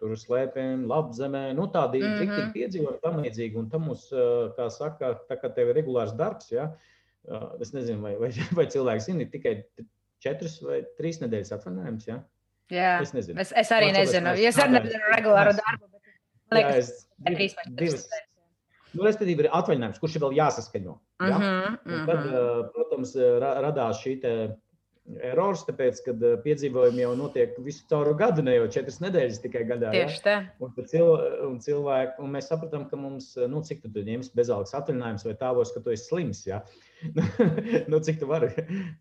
tur slēpēm, labzemē, nu tādi mm -hmm. piedzīvojumi tam līdzīgi. Un tam mums, kā saka, tā kā tev ir regulārs darbs, ja, es nezinu, vai, vai, vai cilvēki zina, ir tikai četras vai trīs nedēļas atvaļinājums, ja. Jā, es nezinu. Es, es arī nezinu. Es arī nezinu regulāru darbu. Bet man liekas, ka trīs vai divas. Nu, respektīvi, ir atvaļinājums, kurš ir vēl jāsaskaņo. Ja? Mm -hmm, mm -hmm. Tad, protams, radās šī erors, tāpēc, ka piedzīvojumi jau notiek visu cauru gadu, ne jau četras nedēļas tikai gadā. Tieši tā. Un, cil, un, cilvēki, un mēs sapratām, ka mums, nu, cik tu ņemsi bezalgas atvaļinājums vai tāvos, ka tu esi slims. Ja? nu, cik tu vari?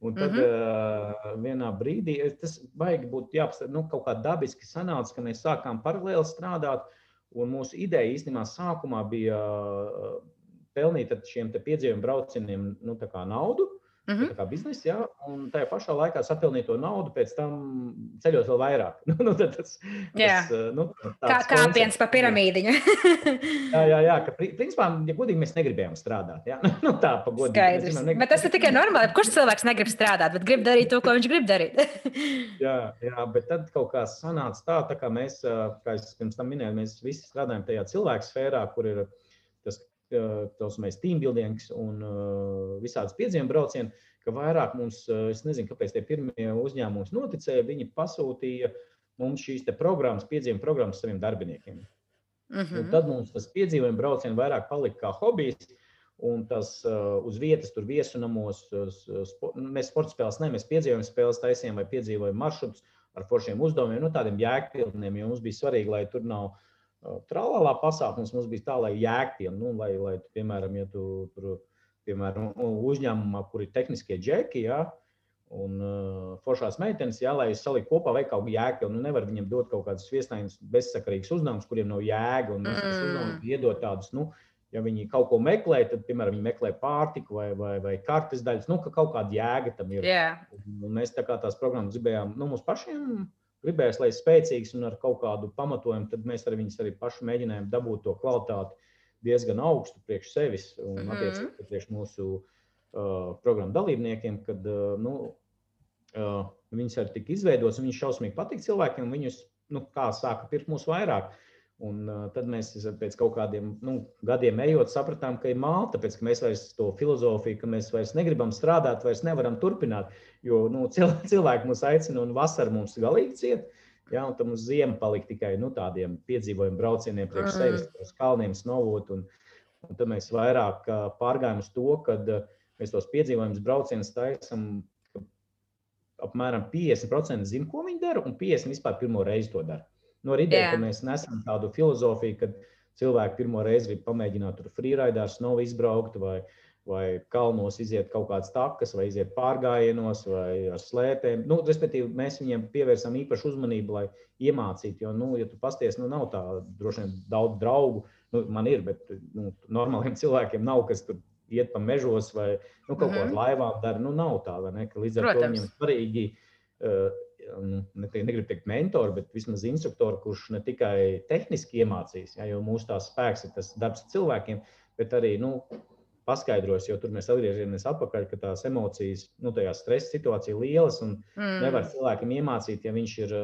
Un tad mm -hmm. uh, vienā brīdī tas vajag būt jāapsver, nu, kaut kā dabiski sanāca, ka mēs sākām paralēli strādāt. Un mūsu ideja īstenībā sākumā bija uh, pelnīt ar šiem piedzīvojumu braucieniem nu, naudu. Mm -hmm. Tā kā biznesa, jā, un tajā pašā laikā sapelnīt to naudu, pēc tam ceļot vēl vairāk. Nu, nu, tas, tas, nu, kā kāpiens pa piramīdiņu. jā, jā, jā, ka principā, ja godīgi, mēs negribējām strādāt. Jā, nu, tā pa godīgi. Skaidrs. Mēs, negrib... Bet tas ir tikai normāli. Kurš cilvēks negrib strādāt, bet grib darīt to, ko viņš grib darīt? jā, jā, bet tad kaut kā sanāca tā, tā kā mēs, kā es pirms tam minēju, mēs visi strādājam tajā cilvēku sfērā, kur ir tas teambuildings un visādas piedzīvuma braucieni, ka vairāk mums, es nezinu, kāpēc tie pirmie uzņēmumi noticēja, viņi pasūtīja mums šīs programmas, piedzīvuma programmas saviem darbiniekiem. Mm -hmm. Un tad mums tas piedzīvojuma brauciens vairāk palika kā hobijs. Un tas uh, uz vietas, tur viesunamos, uh, spo, mēs sporta spēles, ne mēs piedzīvojam spēles taisījām vai piedzīvojam maršrutus ar foršiem uzdevumiem, nu, tādiem jēgpilniem, jo mums bija svarīgi, lai tur nav uh, trālālā pasākums, mums bija tā, lai jēgpilni, nu, lai, lai, piemēram, ja tu tur, piemēram, uzņēmumā, kur ir tehniskie džeki, ja, un uh, foršās meitenes, jā, lai saliktu kopā vai kaut kādu jēgu. Nu, nevar viņiem dot kaut kādus viesnājus, bezsakarīgus uzdevumus, kuriem nav jēga. Un mēs mm. uzdevums iedot tādus, nu, ja viņi kaut ko meklē, tad, piemēram, viņi meklē pārtiku vai, vai, vai kartes daļas, nu, ka kaut kāda jēga tam ir. Yeah. Un mēs tā kā tās programmas gribējām, nu, mums pašiem gribējās, lai spēcīgs un ar kaut kādu pamatojumu, tad mēs arī viņus arī paši mēģinājām dabūt to kvalitāti diezgan augstu priekš sevis un mm -hmm. attiecīgi priekš mūsu uh, programmu dalībniekiem, kad uh, nu, uh, viņas arī tika izveidotas, un viņas šausmīgi patīk cilvēkiem, un viņus, nu, kā sāka pirkt mūs vairāk. Un, tad mēs pēc kaut kādiem nu, gadiem ejot, sapratām, ka ir māte, tāpēc ka mēs vairs to filozofiju, ka mēs vairs negribam strādāt, vairs nevaram turpināt. Jo nu, cilvēki mūs aicina, un vasarā mums galīgi ciet. Ja, un tam uz ziemu palika tikai nu, tādiem piedzīvojumu braucieniem priekš mm. sevis, uz kalniem snovot. Un, un tad mēs vairāk pārgājām uz to, ka uh, mēs tos piedzīvojumus braucienus taisām apmēram 50% zina, ko viņi dara, un 50% vispār pirmo reizi to dara. No nu, ideja, ka mēs nesam tādu filozofiju, ka cilvēki pirmo reizi grib pamēģināt tur freeriders, nav izbraukt vai, vai kalnos iziet kaut kādas takas, vai iziet pārgājienos, vai ar slēpēm. Nu, respektīvi, mēs viņiem pievērsām īpašu uzmanību, lai iemācītu. Jo, nu, ja tu pasties, nu, nav tā droši vien daudz draugu, nu, man ir, bet nu, normāliem cilvēkiem nav, kas tur iet pa mežos vai nu, kaut mm -hmm. ko ar mhm. laivām dara. Nu, nav tā, vai ne? Ka līdz ar Protams. to viņam svarīgi. Uh, ne, negribu teikt, mentori, bet vismaz instruktori, kurš ne tikai tehniski iemācīs, ja, jo mūsu tās spēks ir tas darbs cilvēkiem, bet arī nu, paskaidros, jo tur mēs atgriežamies atpakaļ, ka tās emocijas, nu, tajā stresa situācijā ir lielas un mm. nevar cilvēkam iemācīt, ja viņš ir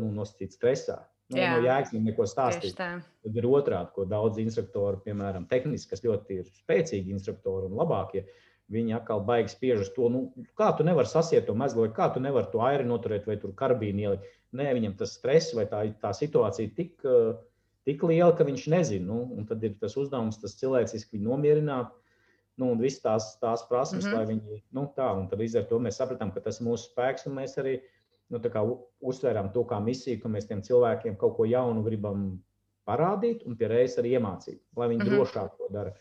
nu, nosacīts stresā. Nu, Jā. no jēgas viņam neko stāstīt. Tad ir otrādi, ko daudz instruktori, piemēram, tehniski, kas ļoti ir spēcīgi instruktori un labākie. Viņi atkal baigi spiež uz to, nu, kā tu nevari sasiet to mezglu, vai kā tu nevari to airi noturēt, vai tur karbīni ielikt. Nē, viņam tas stress vai tā, tā situācija tik, tik liela, ka viņš nezina. Nu, un tad ir tas uzdevums, tas cilvēciski nomierināt. Nu, un visas tās, tās prasmes, mm -hmm. lai viņi, nu, tā, un tad līdz ar to mēs sapratām, ka tas ir mūsu spēks, un mēs arī nu, uzsverām to kā misiju, ka mēs tiem cilvēkiem kaut ko jaunu gribam parādīt un pie reizes arī iemācīt, lai viņi mm -hmm. drošāk to dara.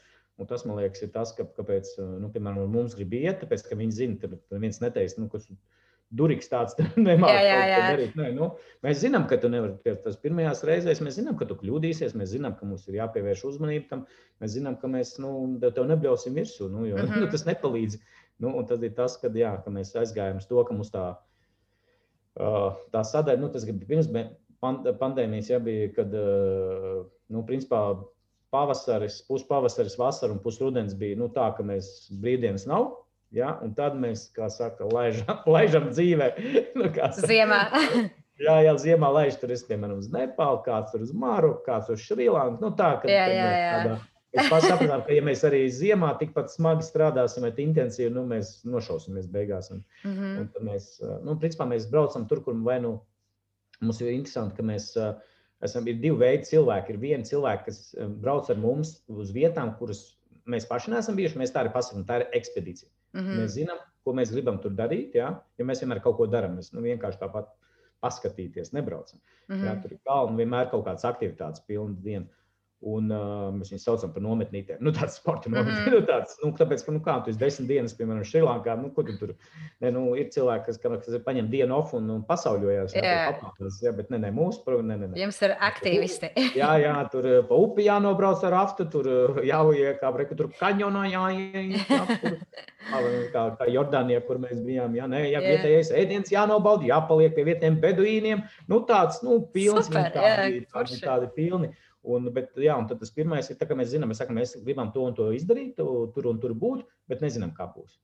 Un tas, man liekas, ir tas, ka, kāpēc nu, piemēram, mums grib iet, tāpēc, ka viņi zina, ka viens neteiks, nu, kas durīgs tāds - nemāķis nu, mēs zinām, ka tu nevari. Tas pirmajās reizēs mēs zinām, ka tu kļūdīsies, mēs zinām, ka mums ir jāpievērš uzmanība tam. Mēs zinām, ka mēs nu, tev nebļausim virsū, nu, jo mm -hmm. nu, tas nepalīdz. Nu, tas ir tas, kad, jā, ka mēs aizgājām uz to, ka mums tā ir tā sadaļa, nu, tas bija pirms pandēmijas, ja bija, kad, nu, principā, pavasaris, puspavasaris, vasara un pusrudens bija nu, tā, ka mēs brīvdienas nav. Ja? Un tad mēs, kā saka, laižam, laižam dzīvē. nu, ziemā. jā, jā, ziemā laiž tur, es, piemēram, uz Nepālu, kāds tur uz Maroku, kāds uz Šrilanku. Nu, tā, kad, jā, jā, jā. Tādā, Mēs sapratām, ka, ja mēs arī ziemā tikpat smagi strādāsim, bet intensīvi, nu, mēs nošausimies beigās. Un, mm -hmm. un mēs, nu, principā, mēs braucam tur, kur vai nu mums ir interesanti, ka mēs esam divi veidi cilvēki. Ir viena cilvēka, kas brauc ar mums uz vietām, kuras mēs paši neesam bijuši. Mēs tā arī pasakām, tā ir ekspedīcija. Mm -hmm. Mēs zinām, ko mēs gribam tur darīt. Ja, ja mēs vienmēr kaut ko darām, mēs nu, vienkārši tāpat paskatīties, nebraucam. Mm -hmm. ja, tur ir kalni, vienmēr kaut kādas aktivitātes, pilna diena. Un uh, mēs viņus saucam par nometnītēm. Nu, tāds sporta nometnē. Mm nu, tāds, nu, tāpēc, ka, nu, kā tu esi desmit dienas, piemēram, Šrilankā, nu, ko tu tur, ne, nu, ir cilvēki, kas, kas paņem dienu off un, un pasauļojās, jā, yeah. apmācās, jā, bet, ne, ne, mūsu ne, ne, ne. Jums ir aktīvisti. jā, jā, tur pa upi jānobrauc ar aftu, tur jāujiek, kā breka, tur kaņonā jāiet, tur, kā, kā Jordānijā, kur mēs bijām, jā, nē, jā, yeah. vietējais ēdiens jānobauda, jāpaliek pie vietējiem beduīniem, nu, tāds, nu, pilns, Super, tādi, jā, tādi, tādi pilni. Un, bet, jā, un tas pirmais ir, tā, ka mēs zinām, mēs, sakam, mēs gribam to un to izdarīt, tur un tur būt, bet nezinām, kā būs.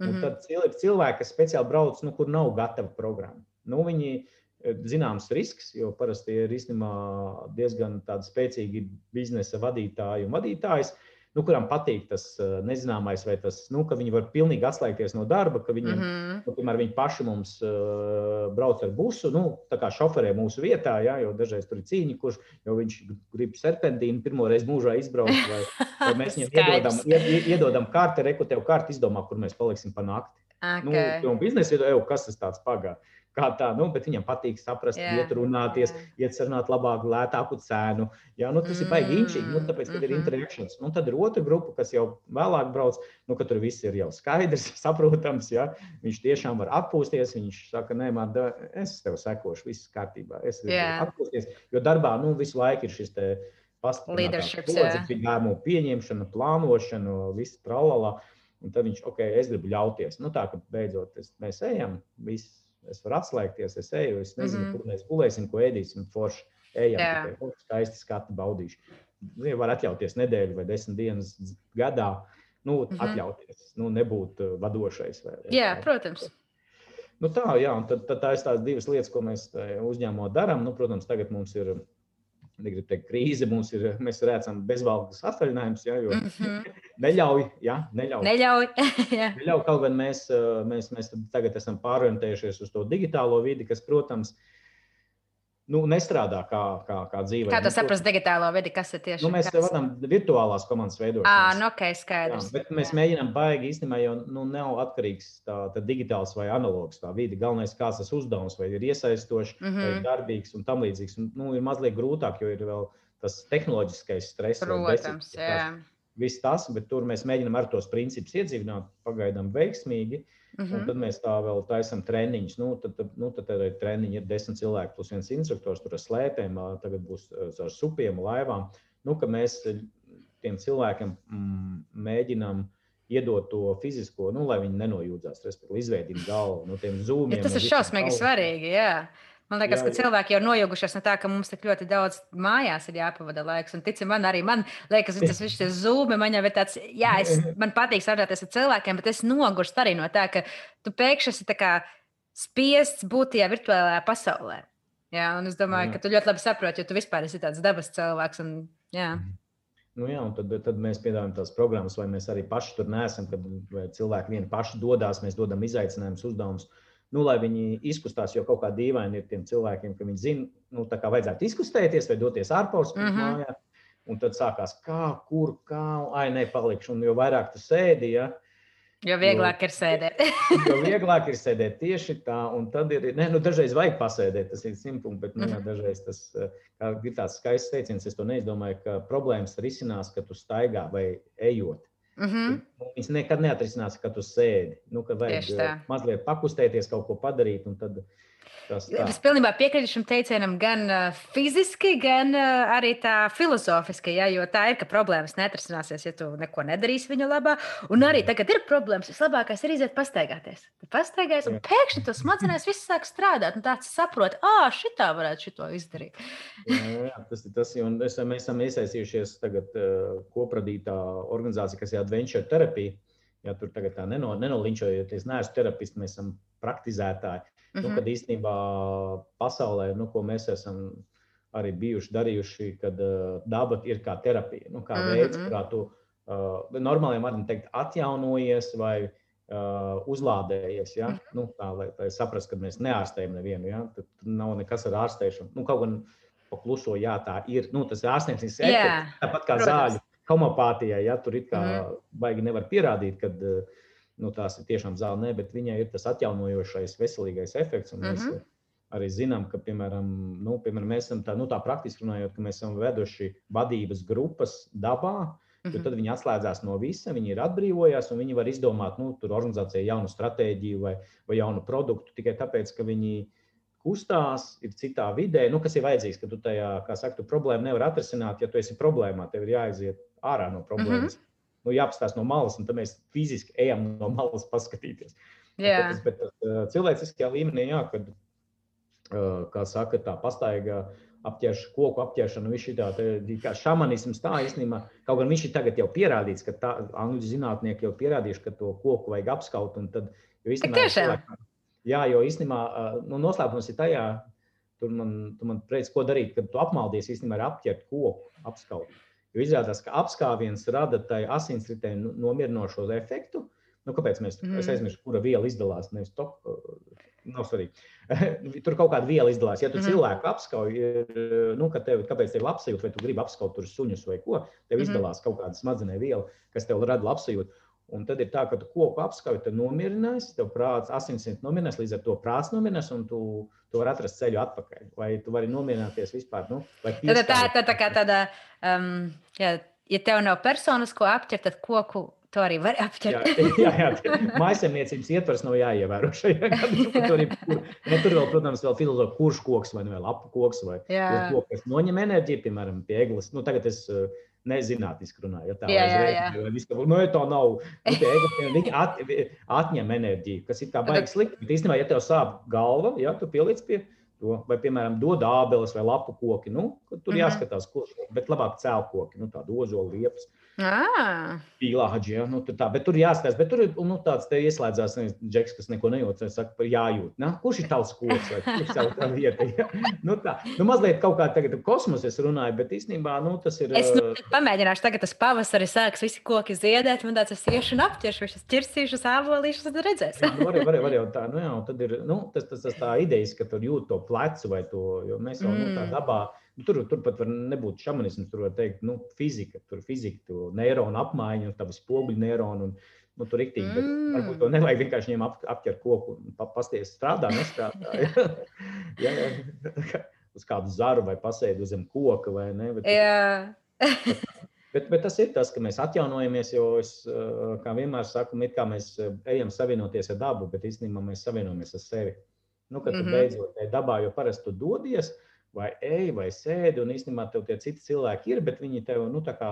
Un mm -hmm. tad ir cilvēki, kas speciāli brauc, nu, kur nav gatava programma. Nu, viņi e, zināms risks, jo parasti ir īstenībā diezgan spēcīgi biznesa vadītāji un vadītājs. Nu, kurām patīk tas uh, nezināmais, vai tas, nu, ka viņi var pilnīgi atslēgties no darba, ka viņiem, mm -hmm. nu, piemēram, viņi paši mums uh, brauc ar busu, nu, tā kā šoferē mūsu vietā, ja, jo dažreiz tur ir cīņa, kurš jau viņš grib serpentīnu pirmo reizi mūžā izbraukt, vai, vai mēs viņam iedodam, ied, iedodam karti, reku tev karti izdomā, kur mēs paliksim pa nakti. Okay. Nu, biznesa ir, kas tas tāds pagā kā tā, nu, bet viņam patīk saprast, jā, iet runāties, jā. iet sarunāt labāku, lētāku cenu. Jā, nu, tas mm, ir baigi inčīgi, nu, tāpēc, kad mm -hmm. ir mhm. interakcijas. Nu, tad ir otra grupa, kas jau vēlāk brauc, nu, ka tur viss ir jau skaidrs, saprotams, jā. viņš tiešām var atpūsties, viņš saka, nē, man, es tev sekošu, viss kārtībā, es gribu atpūsties, jo darbā, nu, visu laiku ir šis te pastiprinātās lēmumu pieņemšana, plānošana, viss tralala. Un tad viņš, ok, es gribu ļauties. Nu, tā, ka beidzot es, mēs ejam, viss es varu atslēgties, es eju, es nezinu, mm -hmm. kur mēs gulēsim, ko ēdīsim, forši ejam, tikai skaisti skatu baudīšu. Ja var atļauties nedēļu vai desmit dienas gadā, nu, mm -hmm. atļauties, nu, nebūt uh, vadošais. Vai, jā, yeah, protams. Nu, tā, jā, un tad, tad tā ir tās divas lietas, ko mēs uzņēmumā darām. Nu, protams, tagad mums ir negribu teikt, krīze mums ir, mēs redzam, bezvaldes atvaļinājums, ja, jo mm -hmm. neļauj, ja, neļauj. Neļauj, neļauj kaut gan mēs, mēs, mēs tagad esam pārorientējušies uz to digitālo vidi, kas, protams, nu, nestrādā kā, kā, kā dzīve. Kā tu saprati digitālo vidi, kas ir tieši? Nu, mēs kas... vadām virtuālās komandas veidošanu. Ah, nu, ok, skaidrs. Jā, bet mēs jā. mēģinām baigi īstenībā, jo nu, nav atkarīgs tā, tā digitāls vai analogs tā vidi. Galvenais, kāds tas uzdevums vai ir iesaistošs, mm -hmm. vai mhm. darbīgs un tam līdzīgs. Un, nu, ir mazliet grūtāk, jo ir vēl tas tehnoloģiskais stress. Protams, jā. Viss tas, bet tur mēs mēģinām ar tos principus iedzīvināt pagaidām veiksmīgi. Uh, Mm -hmm. Un tad mēs tā vēl taisām treniņus. Nu, tad, tad, nu, tad arī treniņi ir desmit cilvēki plus viens instruktors, tur ar slēpēm, tagad būs ar supiem, laivām. Nu, mēs tiem cilvēkiem mm, mēģinām iedot to fizisko, nu, lai viņi nenojūdzās, respektīvi, izveidot galvu no tiem zūmiem. Ja tas ir šausmīgi svarīgi. Jā. Man liekas, jā, jā. ka cilvēki jau nojugušies no tā, ka mums tik ļoti daudz mājās ir jāpavada laiks. Un, ticim, man arī man liekas, tas viss ir zūmi. Man jau ir tāds, jā, es, man patīk sarunāties ar cilvēkiem, bet es nogurstu arī no tā, ka tu pēkšņi esi spiests būt tajā virtuālajā pasaulē. Jā, un es domāju, jā. ka tu ļoti labi saproti, jo tu vispār esi tāds dabas cilvēks. Un, jā. Mhm. Nu jā, tad, tad mēs piedāvājam tās programmas, vai mēs arī paši tur neesam, kad cilvēki vieni paši dodas, mēs dodam izaicinājumus, uzdevumus. Uh, nu, lai viņi izkustās, jo kaut kā dīvaini ir tiem cilvēkiem, ka viņi zina, nu, kā vajadzētu izkustēties vai doties ārpus mm -hmm. mājā. Un tad sākās, kā, kur, kā, ai, nē, palikšu. Un jo vairāk tu sēdi, ja, Jo vieglāk jo, ir sēdēt. jo vieglāk ir sēdēt tieši tā, un tad ir, ne, nu, dažreiz vajag pasēdēt, tas ir simtpunkts, bet, nu, jā, mhm. dažreiz tas ir tāds skaists teiciens, es to neizdomāju, ka problēmas risinās, ka tu staigā vai ejot. Mm -hmm. Viņas nekad neatrisinās, kad tu sēdi. Nu, kad vajag mazliet pakustēties, kaut ko padarīt. Tad, Tas tā. Es pilnībā piekrītu šim teicienam, gan uh, fiziski, gan uh, arī tā filozofiski. Ja, jo tā ir, ka problēmas netrisināsies, ja tu neko nedarīsi viņa labā. Un arī tagad ir problēmas. Vislabākais ir iziet pastaigāties. Tu pastaigājies, un pēkšņi tas smadzenēs viss sāk strādāt. Un tāds saprot, ah, šitā varētu šito izdarīt. jā, jā, tas ir tas, un es, mēs esam iesaistījušies tagad uh, kopradītā organizācija, kas ir Adventure Therapy. Ja tur tagad tā neno, nenolinčojoties, neesmu terapists, mēs esam praktizētāji. Mm -hmm. nu, kad īstenībā pasaulē, nu, ko mēs esam arī bijuši darījuši, kad uh, daba ir kā terapija, nu, kā mm -hmm. veids, kā tu uh, normāli varam teikt, atjaunojies vai uh, uzlādējies. Ja? Mm -hmm. nu, tā, lai, lai saprastu, ka mēs neārstējam nevienu. Ja? Tad nav nekas ar ārstēšanu. Nu, kaut gan pakluso, jā, tā ir. Nu, tas ir ārstniecības efekts, tāpat kā Protams. zāļu homopātijai. Ja? Tur it kā mm -hmm. baigi nevar pierādīt, ka uh, nu, tās ir tiešām zāle, ne, bet viņai ir tas atjaunojošais, veselīgais efekts. Mēs mm -hmm. arī zinām, ka, piemēram, nu, piemēram mēs esam tā, nu, tā praktiski runājot, ka mēs esam veduši vadības grupas dabā. Mm -hmm. Tad viņi atslēdzās no visa, viņi ir atbrīvojās un viņi var izdomāt, nu, tur organizācijai jaunu stratēģiju vai, vai jaunu produktu tikai tāpēc, ka viņi kustās, ir citā vidē, nu, kas ir vajadzīgs, ka tu tajā, kā saka, tu problēmu nevar atrisināt, ja tu esi problēmā, tev ir jāaiziet ārā no problēmas. Mm -hmm nu, jāapstāsta no malas, un tad mēs fiziski ejam no malas paskatīties. Jā. Tas, bet uh, cilvēciskajā līmenī, jā, kad, uh, kā saka, tā pastaiga apģērš, koku apģēršana, viņš ir tāds šamanisms. Tā īstenībā, kaut gan viņš ir tagad jau pierādīts, ka tā, angļu zinātnieki jau pierādījuši, ka to koku vajag apskaut. Tad, jo īstenībā, cilvēki, jā, jo īstenībā nu, noslēpums ir tajā, tur man, tu man teici, ko darīt, kad tu apmaldies īstenībā ar apģērbu koku apskaut. Jo izrādās, ka apskāviens rada tai asinsritē nomierinošo efektu. Nu, kāpēc mēs mm. es aizmirsu, kura viela izdalās? Nevis top, nav svarīgi. tur kaut kāda viela izdalās. Ja tu mm. cilvēku apskauj, nu, ka tev, kāpēc tev ir labsajūta, vai tu gribi apskaut tur suņus vai ko, tev mm. izdalās kaut kāda smadzenē viela, kas tev rada labsajūtu. Un tad ir tā, ka tu koku apskauj, tad nomierinās, tev prāts, asinsrites nomierinās, līdz ar to prāts nomierinās, un tu, tu vari atrast ceļu atpakaļ. Vai tu vari nomierināties vispār? Nu, tā ir tā, tā kā tāda, um, jā, ja tev nav personas, ko apķert, tad koku To arī var aptvert. jā, jā, jā maisaimniecības ietvers nav jāievēro šajā gadījumā. Tur, kur, ne, tur vēl, protams, vēl filozofija, kurš koks vai, vai lapu koks vai koks, kas noņem enerģiju, piemēram, pie eglis. Nu, tagad es nezinātniski runāju. Ja tā jā, jā, jā. Viska, nu, ja tā nav, nu, egli, viņi at, atņem enerģiju, kas ir kā baigi slikti. Bet īstenībā, ja tev sāp galva, ja tu pieliec pie to, vai, piemēram, dod ābeles vai lapu koki, nu, tur mm -hmm. jāskatās, kurš, bet labāk cēlkoki, nu, tādu ozolu liepas. Ah. Pīlāģi, ja, nu, tā, bet tur jāskatās, bet tur ir nu, tāds ieslēdzās džeks, kas neko nejūt, saka par jājūt. Ne? Kurš ir tavs koks vai kurš ir tā vieta? Ja? Nu, tā, nu, mazliet kaut kā tagad kosmos es runāju, bet īstenībā nu, tas ir. Es nu, pamēģināšu tagad tas pavasari sāks visi koki ziedēt, man tāds es iešu un apķeršu, es ķirsīšu sābolīšu, tad redzēs. nu, var, var, var jau tā, nu jā, tad ir, nu, tas, tas, tas tā idejas, ka tur jūt to plecu vai to, jo mēs jau, mm. nu, tā dabā. Nu, tur, tur pat var nebūt šamanisms, tur var teikt, nu, fizika, tur fizika, tu neironu apmaiņa, un tādas spoguļu neironu. Un, nu, tur rīktīgi, bet mm. varbūt to nevajag vienkārši viņiem ap, apķert koku un pa, pasties, strādā, nestrādā. ja, ja, uz kādu zaru vai pasēdi zem koka vai ne. Bet, yeah. bet, bet tas ir tas, ka mēs atjaunojamies, jo es, kā vienmēr saku, kā mēs ejam savienoties ar dabu, bet īstenībā mēs savienojamies ar sevi. Nu, kad mm -hmm. tu beidzot ej dabā, jo parasti tu dodies, uh, vai ej, vai sēdi, un īstenībā tev tie citi cilvēki ir, bet viņi tev, nu, tā kā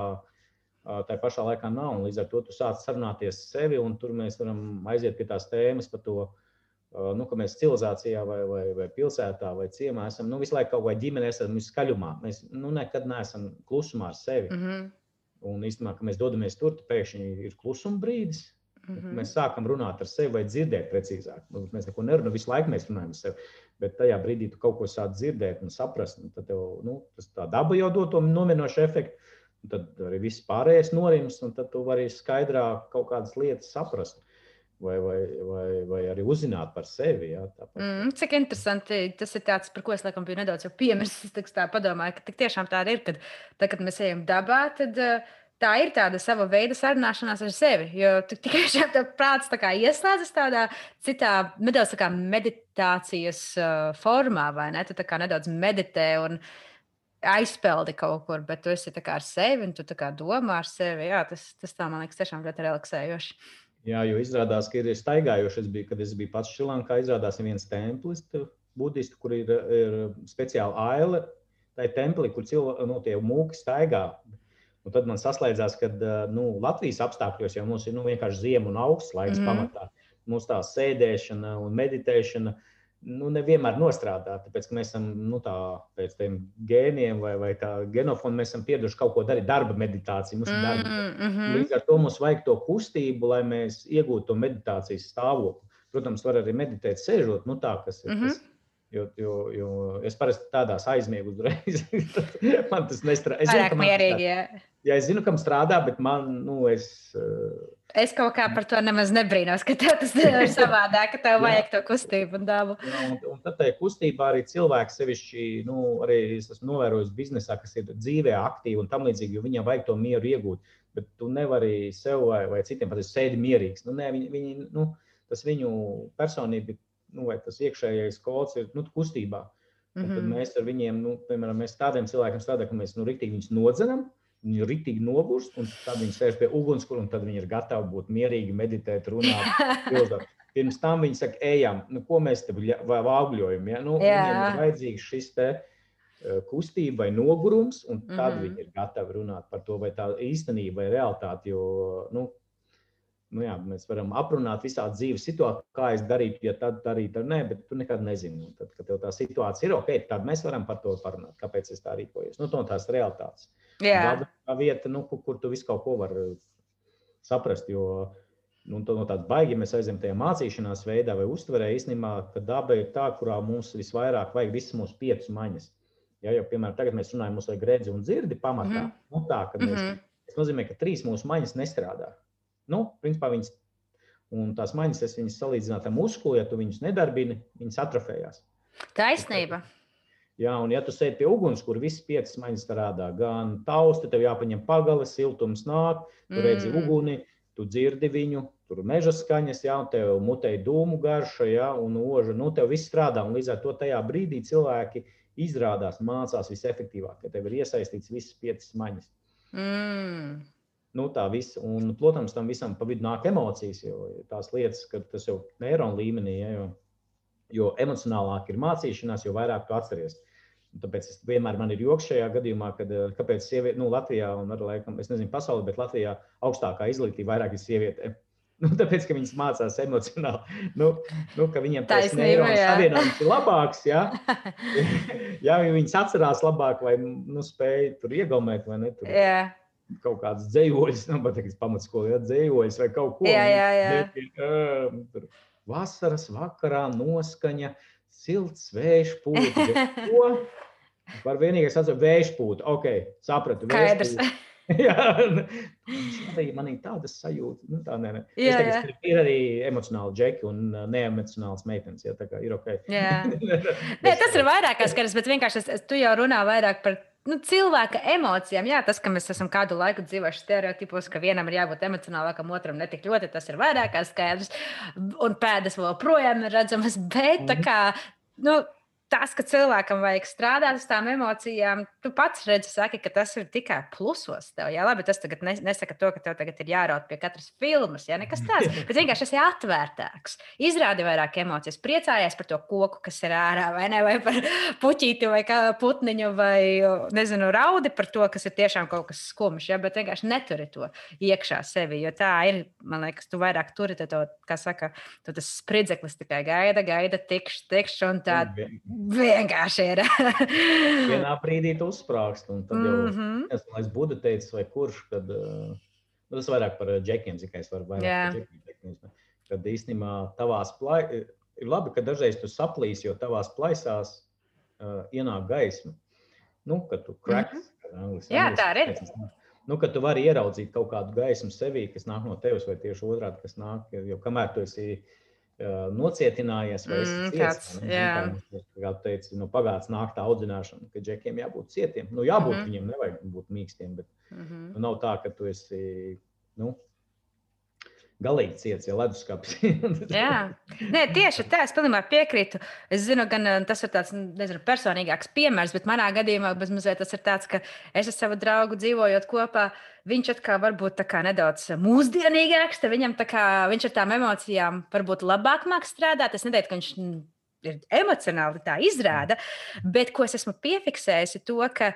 tā pašā laikā nav. Līdz ar to tu sāc sarunāties sevi, un tur mēs varam aiziet pie tās tēmas par to, nu, ka mēs civilizācijā vai, vai, vai pilsētā vai ciemā esam nu, visu laiku kaut vai ģimenē, esam skaļumā. Mēs nu, nekad neesam klusumā ar sevi. Mm -hmm. Un īstenībā, kad mēs dodamies tur, pēkšņi ir klusuma brīdis. Mm -hmm. Mēs sākam runāt ar sevi, vai dzirdēt precīzāk. Mēs neko nerunājam, visu laiku mēs runājam ar sevi. Bet tajā brīdī tu kaut ko sāc dzirdēt un saprast, un tad tev, nu, tas tā daba jau dod to nominošu efektu. Tad arī viss pārējais norims, un tad tu vari skaidrāk kaut kādas lietas saprast. Vai, vai, vai, vai arī uzzināt par sevi. Jā, mm, cik interesanti. Tas ir tāds, par ko es laikam biju nedaudz piemirsis. Tā domāju, ka tiešām tāda ir, kad, tad, kad mēs ejam dabā, tad uh, tā ir tāda sava veida sarunāšanās ar sevi. Jo tikai šādi prāts ieslēdzas tādā citā, nedaudz tā meditācijas uh, formā, vai ne? Tu nedaudz meditē un aizpeldi kaut kur, bet tu esi ar sevi un tu domā ar sevi. Jā, tas, tas tā man liekas tiešām ļoti relaksējoši. Jā, jo izrādās, ka ir staigājoši. Es biju, kad es biju pats Šrilankā, izrādās viens templis, budistu, kur ir, ir speciāla aile. Tā ir templī, kur cilvēki, nu, tie mūki staigā. Un tad man saslēdzās, ka nu, Latvijas apstākļos jau mums ir nu, vienkārši ziema un augsts laiks mm. pamatā. Mums tā sēdēšana un meditēšana nu, nevienmēr nostrādā. Tāpēc mēs esam nu, tā, pēc tam gēniem vai, vai tā genofona, mēs esam pieraduši kaut ko darīt, darba meditāciju. Mm, darba. Mm -hmm. Līdz ar to mums vajag to kustību, lai mēs iegūtu to meditācijas stāvokli. Protams, var arī meditēt sēžot, nu tā, kas ir. Mm -hmm. tas, Jo, jo, jo es parasti tādās aizmiegu uzreiz. man tas nestrādā. Es zinu, ka mierīgi, jā. jā, es zinu, kam strādā, bet man, nu, es. Uh... Es kaut kā par to nemaz nebrīnos, ka tev tas ir savādāk, ka tev vajag to kustību un dabu. Jā, un, un tad tajā kustībā arī cilvēks sevišķi, nu, arī es esmu novērojis biznesā, kas ir dzīvē aktīvi un tam līdzīgi, jo viņam vajag to mieru iegūt. Bet tu nevari sev vai, vai citiem pateikt, sēdi mierīgs. Nu, ne, viņi, viņi, nu, tas viņu personība nu, vai tas iekšējais kods ir nu, kustībā. Mm -hmm. Tad mhm. mēs ar viņiem, nu, piemēram, mēs tādiem cilvēkiem strādājam, ka mēs nu, rīktīgi viņus nodzenam, viņi ir rīktīgi nogurst, un tad viņi sēž pie ugunskura, un tad viņi ir gatavi būt mierīgi, meditēt, runāt. Pirms tam viņi saka, ejam, nu, ko mēs te augļojam. Ja? Nu, viņiem ir vajadzīgs šis te eh, kustība vai nogurums, un tad mm -hmm. viņi ir gatavi runāt par to, vai tā īstenība vai realitāte. Jo nu, nu jā, mēs varam aprunāt visādi dzīves situācijas, kā es darītu, ja tad darītu, ar nē, bet tu nekad nezini. Un tad, kad tev tā situācija ir ok, tad mēs varam par to parunāt, kāpēc es tā rīkojos. Nu, no tās realitātes. Tā ir vieta, nu, kur, kur tu visu kaut ko vari saprast. Jo nu, no tādas baigi mēs aizjām tajā mācīšanās veidā vai uztverē īstenībā, ka daba ir tā, kurā mums visvairāk vajag visas mūsu piecas maņas. Ja, jo, piemēram, tagad mēs runājam, mums vajag redzi un dzirdi pamatā. Mm -hmm. nu, tā, mēs, mm -hmm. Tas nozīmē, ka trīs mūsu maņas nestrādā. Nu, principā viņas, un tās maņas, es viņas salīdzinātu ar muskuli, ja tu viņus nedarbini, viņas atrofējās. Taisnība. Jā, un ja tu sēdi pie uguns, kur visas piecas maņas strādā, gan tausti, tev jāpaņem pagale, siltums nāk, tu redzi mm. uguni, tu dzirdi viņu, tur meža skaņas, ja tev mutē dūmu garša, ja, un oža, nu, tev viss strādā. Un līdz ar to tajā brīdī cilvēki izrādās, mācās visefektīvāk, ka tev ir iesaistīts visas piecas maņas. Mm. Nu, tā viss, un, protams, tam visam pa vidu nāk emocijas, jo tās lietas, ka tas jau neironu līmenī, ja, jo, jo emocionālāk ir mācīšanās, jo vairāk tu atceries. Un tāpēc es vienmēr man ir joks šajā gadījumā, kad eh, kāpēc sieviete, nu, Latvijā un arī, laikam, es nezinu, pasaulē, bet Latvijā augstākā izglītība vairāk ir sievietēm. Nu, tāpēc, ka viņas mācās emocionāli, nu, nu, ka viņiem tas neironu savienojums ir labāks. Ja, ja viņas atcerās labāk vai nu, spēj tur iegaumēt vai ne. Tur. Yeah kaut kādas dzīslojas, nu, tas pamatskola ir dzīslojas vai kaut ko. Jā, jā, jā. Tur vasaras vakarā noskaņa, silts vējš pūta. Par vienīgais atceros vējš pūta. Ok, sapratu. Skaidrs. jā, arī man ir tāda sajūta. Nu, tā, nē, nē. Jā, es teiktu, ir arī emocionāli džeki un uh, neemocionāls meitenes. Jā, tā kā ir ok. nē, tas ir vairāk skaidrs, bet vienkārši es, tu jau runā vairāk par nu, cilvēka emocijām. Jā, tas, ka mēs esam kādu laiku dzīvojuši stereotipos, ka vienam ir jābūt emocionālākam, otram ne tik ļoti, tas ir vairāk skaidrs. Un pēdas vēl projām ir redzamas, bet tā mhm. kā. Nu, tas, ka cilvēkam vajag strādāt uz tām emocijām, tu pats redzi, saki, ka tas ir tikai plusos. Tev, jā, labi, tas tagad nesaka to, ka tev tagad ir jāraut pie katras filmas, ja nekas tāds. Bet vienkārši esi atvērtāks, izrādi vairāk emocijas, priecājies par to koku, kas ir ārā, vai ne, vai par puķīti, vai putniņu, vai nezinu, raudi par to, kas ir tiešām kaut kas skumjš, ja, bet vienkārši neturi to iekšā sevi, jo tā ir, man liekas, tu vairāk turi to, kā saka, tu tas spridzeklis tikai gaida, gaida, tikšs, tikšs un tā vienkārši ir. Vienā brīdī tu uzsprāgst, un tad jau mm -hmm. es domāju, ka Buda teica, vai kurš, kad uh, nu, tas vairāk par džekiem, cik es varu vairāk yeah. par džekiem. Kad īstenībā tavās plai, ir labi, ka dažreiz tu saplīsi, jo tavās plaisās uh, ienāk gaisma. Nu, kad tu kraks. Mm -hmm. Anglis, Jā, anglis, tā ir. Nu, kad tu vari ieraudzīt kaut kādu gaismu sevī, kas nāk no tevis, vai tieši otrādi, kas nāk, jo kamēr tu esi nocietinājies vai mm, ciets, kāds, kā teici, nu, pagātnes nāk tā audzināšana, ka džekiem jābūt cietiem. Nu, jābūt mm -hmm. viņiem, nevajag būt mīkstiem, bet mm -hmm. nu, nav tā, ka tu esi, nu, galīgi ciets, ja leduskapis. Jā, Nē, tieši tā, es pilnībā piekrītu. Es zinu, gan eh, tas ir tāds nezinu, personīgāks piemērs, bet manā gadījumā mazliet tas ir tāds, ka es ar savu draugu dzīvojot kopā, viņš atkal varbūt tā kā nedaudz mūsdienīgāks, tad viņam tā kā viņš ar tām emocijām varbūt labāk māk strādāt. Es neteiktu, ka viņš ir emocionāli tā izrāda, bet ko es esmu piefiksējis, ir to, ka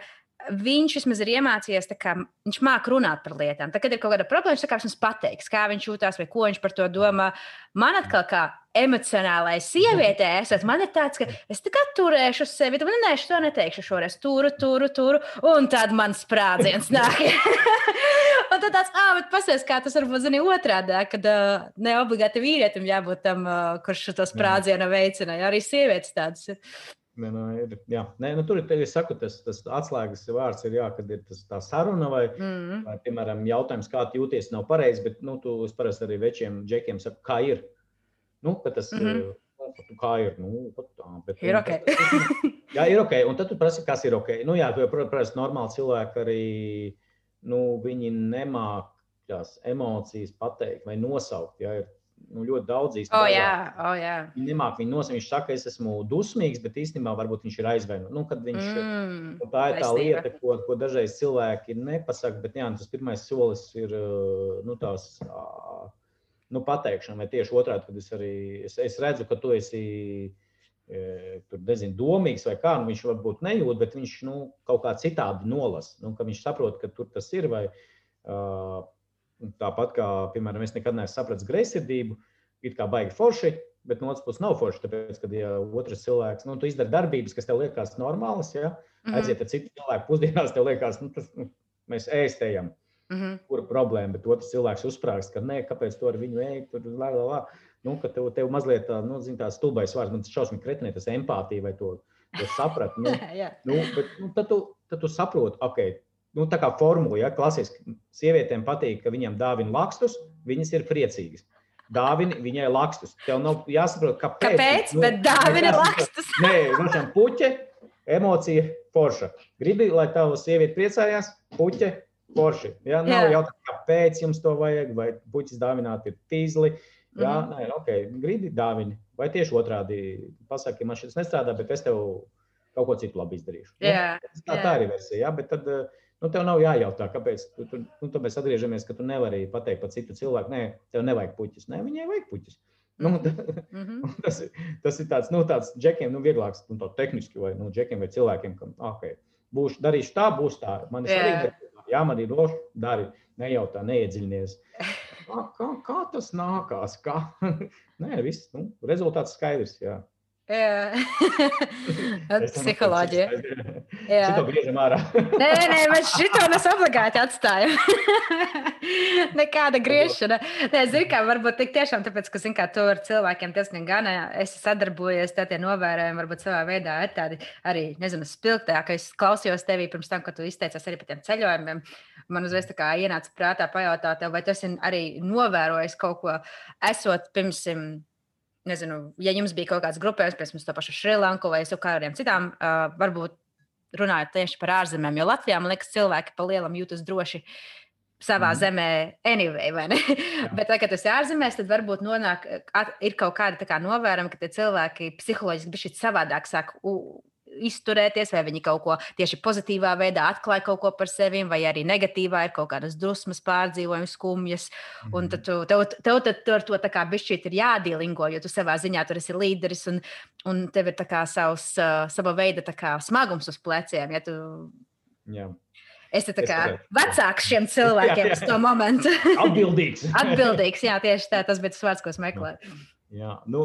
viņš vismaz ir iemācījies, kā viņš māca runāt par lietām. Tad, kad ir kaut kāda problēma, viņš mums pateiks, kā viņš jūtas vai ko viņš par to domā. Man atkal, kā emocionālai sievietei, esat, man ir tāds, ka es tikai turēšu sevi, bet nē, es to neteikšu šoreiz. Turu, turu, turu, un tad man sprādziens nāk. un tad tāds, ah, bet pasies, kā tas varbūt zini otrādi, kad uh, ne obligāti vīrietim jābūt tam, uh, kurš to sprādzienu veicina. Arī sievietes tādas ir. Nē, nu, ir, jā. Nē, nu, tur ir tevi, saku, tas, tas atslēgas vārds, ir, jā, kad ir tas, tā saruna, vai, mm. vai, piemēram, jautājums, kā jūties, nav pareizi. Bet nu, tu parasti arī večiem džekiem saki, kā ir. Nu, tas, mm -hmm. nu, kā ir? Nu, tā, bet, ir ok. jā, ir ok. Un tad tu prasi, kas ir ok. Nu, jā, protams, normāli cilvēki arī nu, nemāk tās emocijas pateikt vai nosaukt. Jā, ir nu, ļoti daudz īstenībā. Oh, jā, oh, jā. Viņš nemāk viņu nosaukt. Viņš saka, es esmu dusmīgs, bet īstenībā varbūt viņš ir aizvainots. Nu, viņš, mm, nu, tā ir tā taisnība. lieta, ko, ko dažreiz cilvēki nepasaka. Bet jā, tas pirmais solis ir nu, tās. Nu, pateikšana, vai tieši otrādi, kad es arī es, es redzu, ka tu esi e, tur, nezinu, domīgs vai kā, nu, viņš varbūt nejūt, bet viņš nu, kaut kā citādi nolasa. Nu, viņš saprot, ka tur tas ir. Vai, uh, Tāpat kā, piemēram, es nekad neesmu sapratis greizsirdību, it kā baigi forši, bet no otras puses nav forši. Tāpēc, kad ja otrs cilvēks nu, izdara darbības, kas tev liekas normālas, ja, mm -hmm. aiziet ar citu cilvēku pusdienās, tev liekas, nu, tas, nu, mēs ēstējam. Mm -hmm. Kur problēma, bet otrs cilvēks uzsprāgst, ka nē, kāpēc tu ar viņu ej, tur lā, lā, lā. Nu, ka tev, tev mazliet tā, nu, zin, tā stulbais vārds, man tas šausmīgi kretinē, tas empātija vai to to sapratu. Nu, nu, bet, nu, tad, tu, tad tu saproti, ok, nu, tā kā formula, ja klasiski sievietēm patīk, ka viņiem dāvina lakstus, viņas ir priecīgas. Dāvini viņai lakstus. Tev nav jāsaprot, kāpēc. Kāpēc? Nu, bet dāvini lakstus. Nē, nu, puķe, emocija, forša. Gribi, lai tava sieviete priecājās, puķe, forši. Ja? Nav jautājums, kāpēc jums to vajag, vai puķis dāvināt ir tīzli. Jā, mm -hmm. nē, ok, gribi dāvini. Vai tieši otrādi pasaki, man šis nestrādā, bet es tev kaut ko citu labi izdarīšu. Jā, nu, tā, tā ir versija, jā, bet tad nu, tev nav jājautā, kāpēc. Tu, tu, nu, tad mēs atgriežamies, ka tu nevari pateikt par citu cilvēku, nē, tev nevajag puķis. Nē, viņai vajag puķis. Nu, mm -hmm. tas, tas ir tāds, nu, tāds džekiem, nu, vieglāks, nu, tehniski, vai nu, džekiem vai cilvēkiem, kam, ok, būšu, darīšu tā, būs tā. Man ir svarīgi, jā, man ir roši, dari, nejautā, neiedziļinies. Kā, kā, kā tas nākās? Kā? Nē, viss, nu, rezultāts skaidrs. Jā. Jā, psiholoģija. Jā, tā griežam ārā. nē, nē, mēs šito mēs obligāti atstājam. Nekāda griešana. Nē, zinu, kā varbūt tik tiešām, tāpēc, ka, zinu, kā tu ar cilvēkiem diezgan gan esi sadarbojies, tad tie novērojumi varbūt savā veidā ir tādi arī, nezinu, spilgtāki. Es klausījos tevī pirms tam, kad tu izteicies arī par tiem ceļojumiem. Man uzreiz tā kā ienāca prātā pajautāt tev, vai tu esi arī novērojis kaut ko, esot pirms nezinu, ja jums bija kaut kāds grupējums, piemēram, to pašu Šrilanku vai kādiem citām, uh, varbūt runājot tieši par ārzemēm, jo Latvijā, man liekas, cilvēki pa lielam jūtas droši savā mm. zemē, anyway, vai ne? Bet, tā, kad tas ir ārzemēs, tad varbūt nonāk, at, ir kaut kāda kā novērojama, ka tie cilvēki psiholoģiski bija savādāk sāk izturēties, vai viņi kaut ko tieši pozitīvā veidā atklāja kaut ko par sevi, vai arī negatīvā ir kaut kādas dusmas, pārdzīvojumi, skumjas. Un tad tu, tev, tev, tev ar to tā kā bišķīt ir jādīlingo, jo tu savā ziņā tur esi līderis un, un tev ir tā kā savs, uh, sava veida kā smagums uz pleciem. Ja tu... Jā. Es esmu vecāks šiem cilvēkiem uz to momentu. Atbildīgs. Atbildīgs, jā, tieši tā, tas bija tas vārds, ko es meklēju. Jā, nu,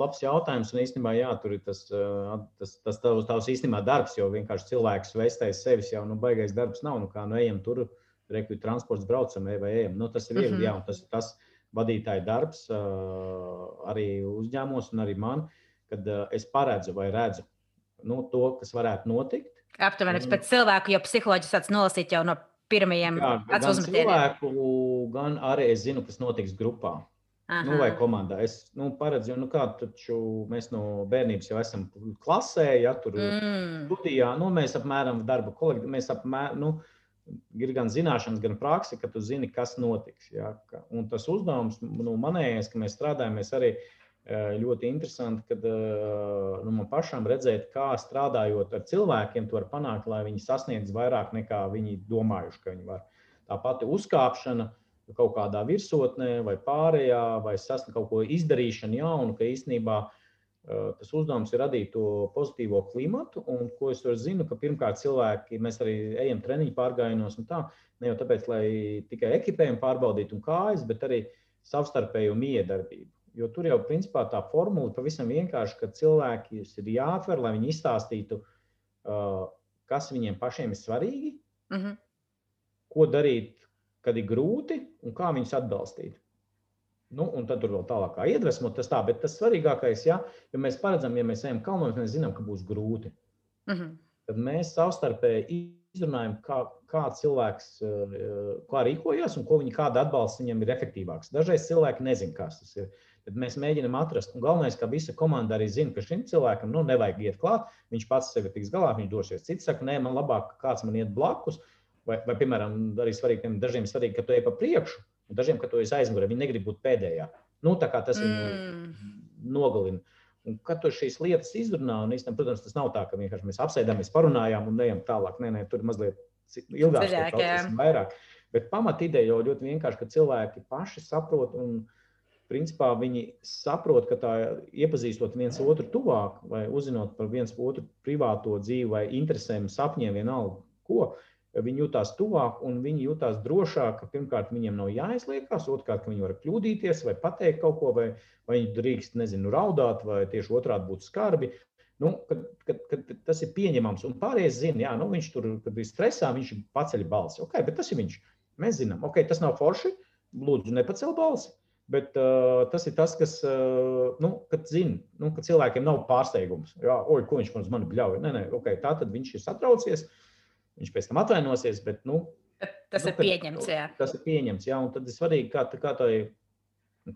labs jautājums. Un īstenībā, jā, tur ir tas, tas, tas tavs, tavs īstenībā darbs, jo vienkārši cilvēks vestēs sevis jau, nu, baigais darbs nav. Nu, kā nu ejam tur, rekvi transports braucam, vai ejam. Nu, tas ir viegli, mm -hmm. jā, un tas ir tas vadītāja darbs arī uzņēmumos un arī man, kad es paredzu vai redzu nu, to, kas varētu notikt. Aptuveni pēc cilvēku, jo psiholoģiski tāds nolasīt jau no pirmajiem uzmetīgiem. Cilvēku, gan arī es zinu, kas notiks grupā. Aha. Nu, vai komandā. Es nu, paredzu, nu, kā taču mēs no bērnības jau esam klasē, ja tur mm. studijā. Nu, mēs apmēram darba kolektīvā, mēs apmēram. Nu, Ir gan zināšanas, gan praksa, ka tu zini, kas notiks. Ja? Un tas uzdevums, nu, manējais, ka mēs strādājam, mēs arī ļoti interesanti, kad nu, man pašam redzēt, kā strādājot ar cilvēkiem, to var panākt, lai viņi sasniedz vairāk nekā viņi domājuši, ka viņi var. Tā pati uzkāpšana, uh, kaut kādā virsotnē, vai pārējā, vai sasniegt kaut ko izdarīšanu jaunu, ka īstenībā uh, tas uzdevums ir radīt to pozitīvo klimatu. Un ko es zinu, ka pirmkārt cilvēki, mēs arī ejam treniņu pārgājienos, un tā ne jau tāpēc, lai tikai ekipējumu pārbaudītu un kājas, bet arī savstarpēju miedarbību. Jo tur jau principā tā formula pavisam vienkārši, ka cilvēki ir jāatver, lai viņi izstāstītu, uh, kas viņiem pašiem ir svarīgi, mm -hmm. ko darīt kad ir grūti un kā viņus atbalstīt. Nu, un tad tur vēl tālāk iedvesmot, tas tā, bet tas svarīgākais, ja, ja mēs paredzam, ja mēs ejam kalnos, mēs zinām, ka būs grūti. Mm -hmm. Tad mēs savstarpēji izrunājam, kā, kā cilvēks eh, kā rīkojas un ko viņa, kāda atbalsts viņam ir efektīvāks. Dažreiz cilvēki nezina, kas tas ir. Tad mēs mēģinām atrast, un galvenais, ka visa komanda arī zina, ka šim cilvēkam nu, nevajag iet klāt. Viņš pats sevi tiks galā, viņš dosies. Cits saka, nē, man labāk kāds man iet blakus, Vai, vai piemēram, arī svarīgi, dažiem ir svarīgi, ka tu ej pa priekšu, un dažiem, ka tu esi aizmugurē. Viņi negrib būt pēdējā. Nu, tā kā tas mm. viņu nogalina. Un, kad tu šīs lietas izrunā, un īstenībā, protams, tas nav tā, ka vienkārši mēs apsēdāmies, parunājām un ejam tālāk. Nē, nē, tur ir mazliet ilgāk, process, vairāk. Bet pamatideja jau ļoti vienkārši, ka cilvēki paši saprot un principā viņi saprot, ka tā iepazīstot viens otru tuvāk vai uzzinot par viens otru privāto dzīvi vai interesēm, sapņiem, vienalga ko, viņi jutās tuvāk un viņi jutās drošāk, pirmkārt viņiem nav jāizliekas, otrkārt, viņi var kļūdīties vai pateikt kaut ko, vai, vai viņi drīkst, nezinu, raudāt, vai tieši otrādi būt skarbi. Nu, kad, kad, kad tas ir pieņemams, un pārējie zina, jā, nu, viņš tur, kad ir stresā, viņš paceļ balsi. Okay, bet tas ir viņš. Mēs zinām, ok, tas nav forši. Lūdzu, nepacel balsi. Bet uh, tas ir tas, kas, uh, nu, kad zina, nu, ka cilvēkiem nav pārsteigums. Jā, oi, ko viņš man bļauj. Nē, nē, okay, tā tad viņš ir satraucies. Viņš pēc tam atvainosies, bet nu, tas nu, ir pieņemts. Jā. Tas ir pieņemts, jā, un tad ir svarīgi, kā, kā tā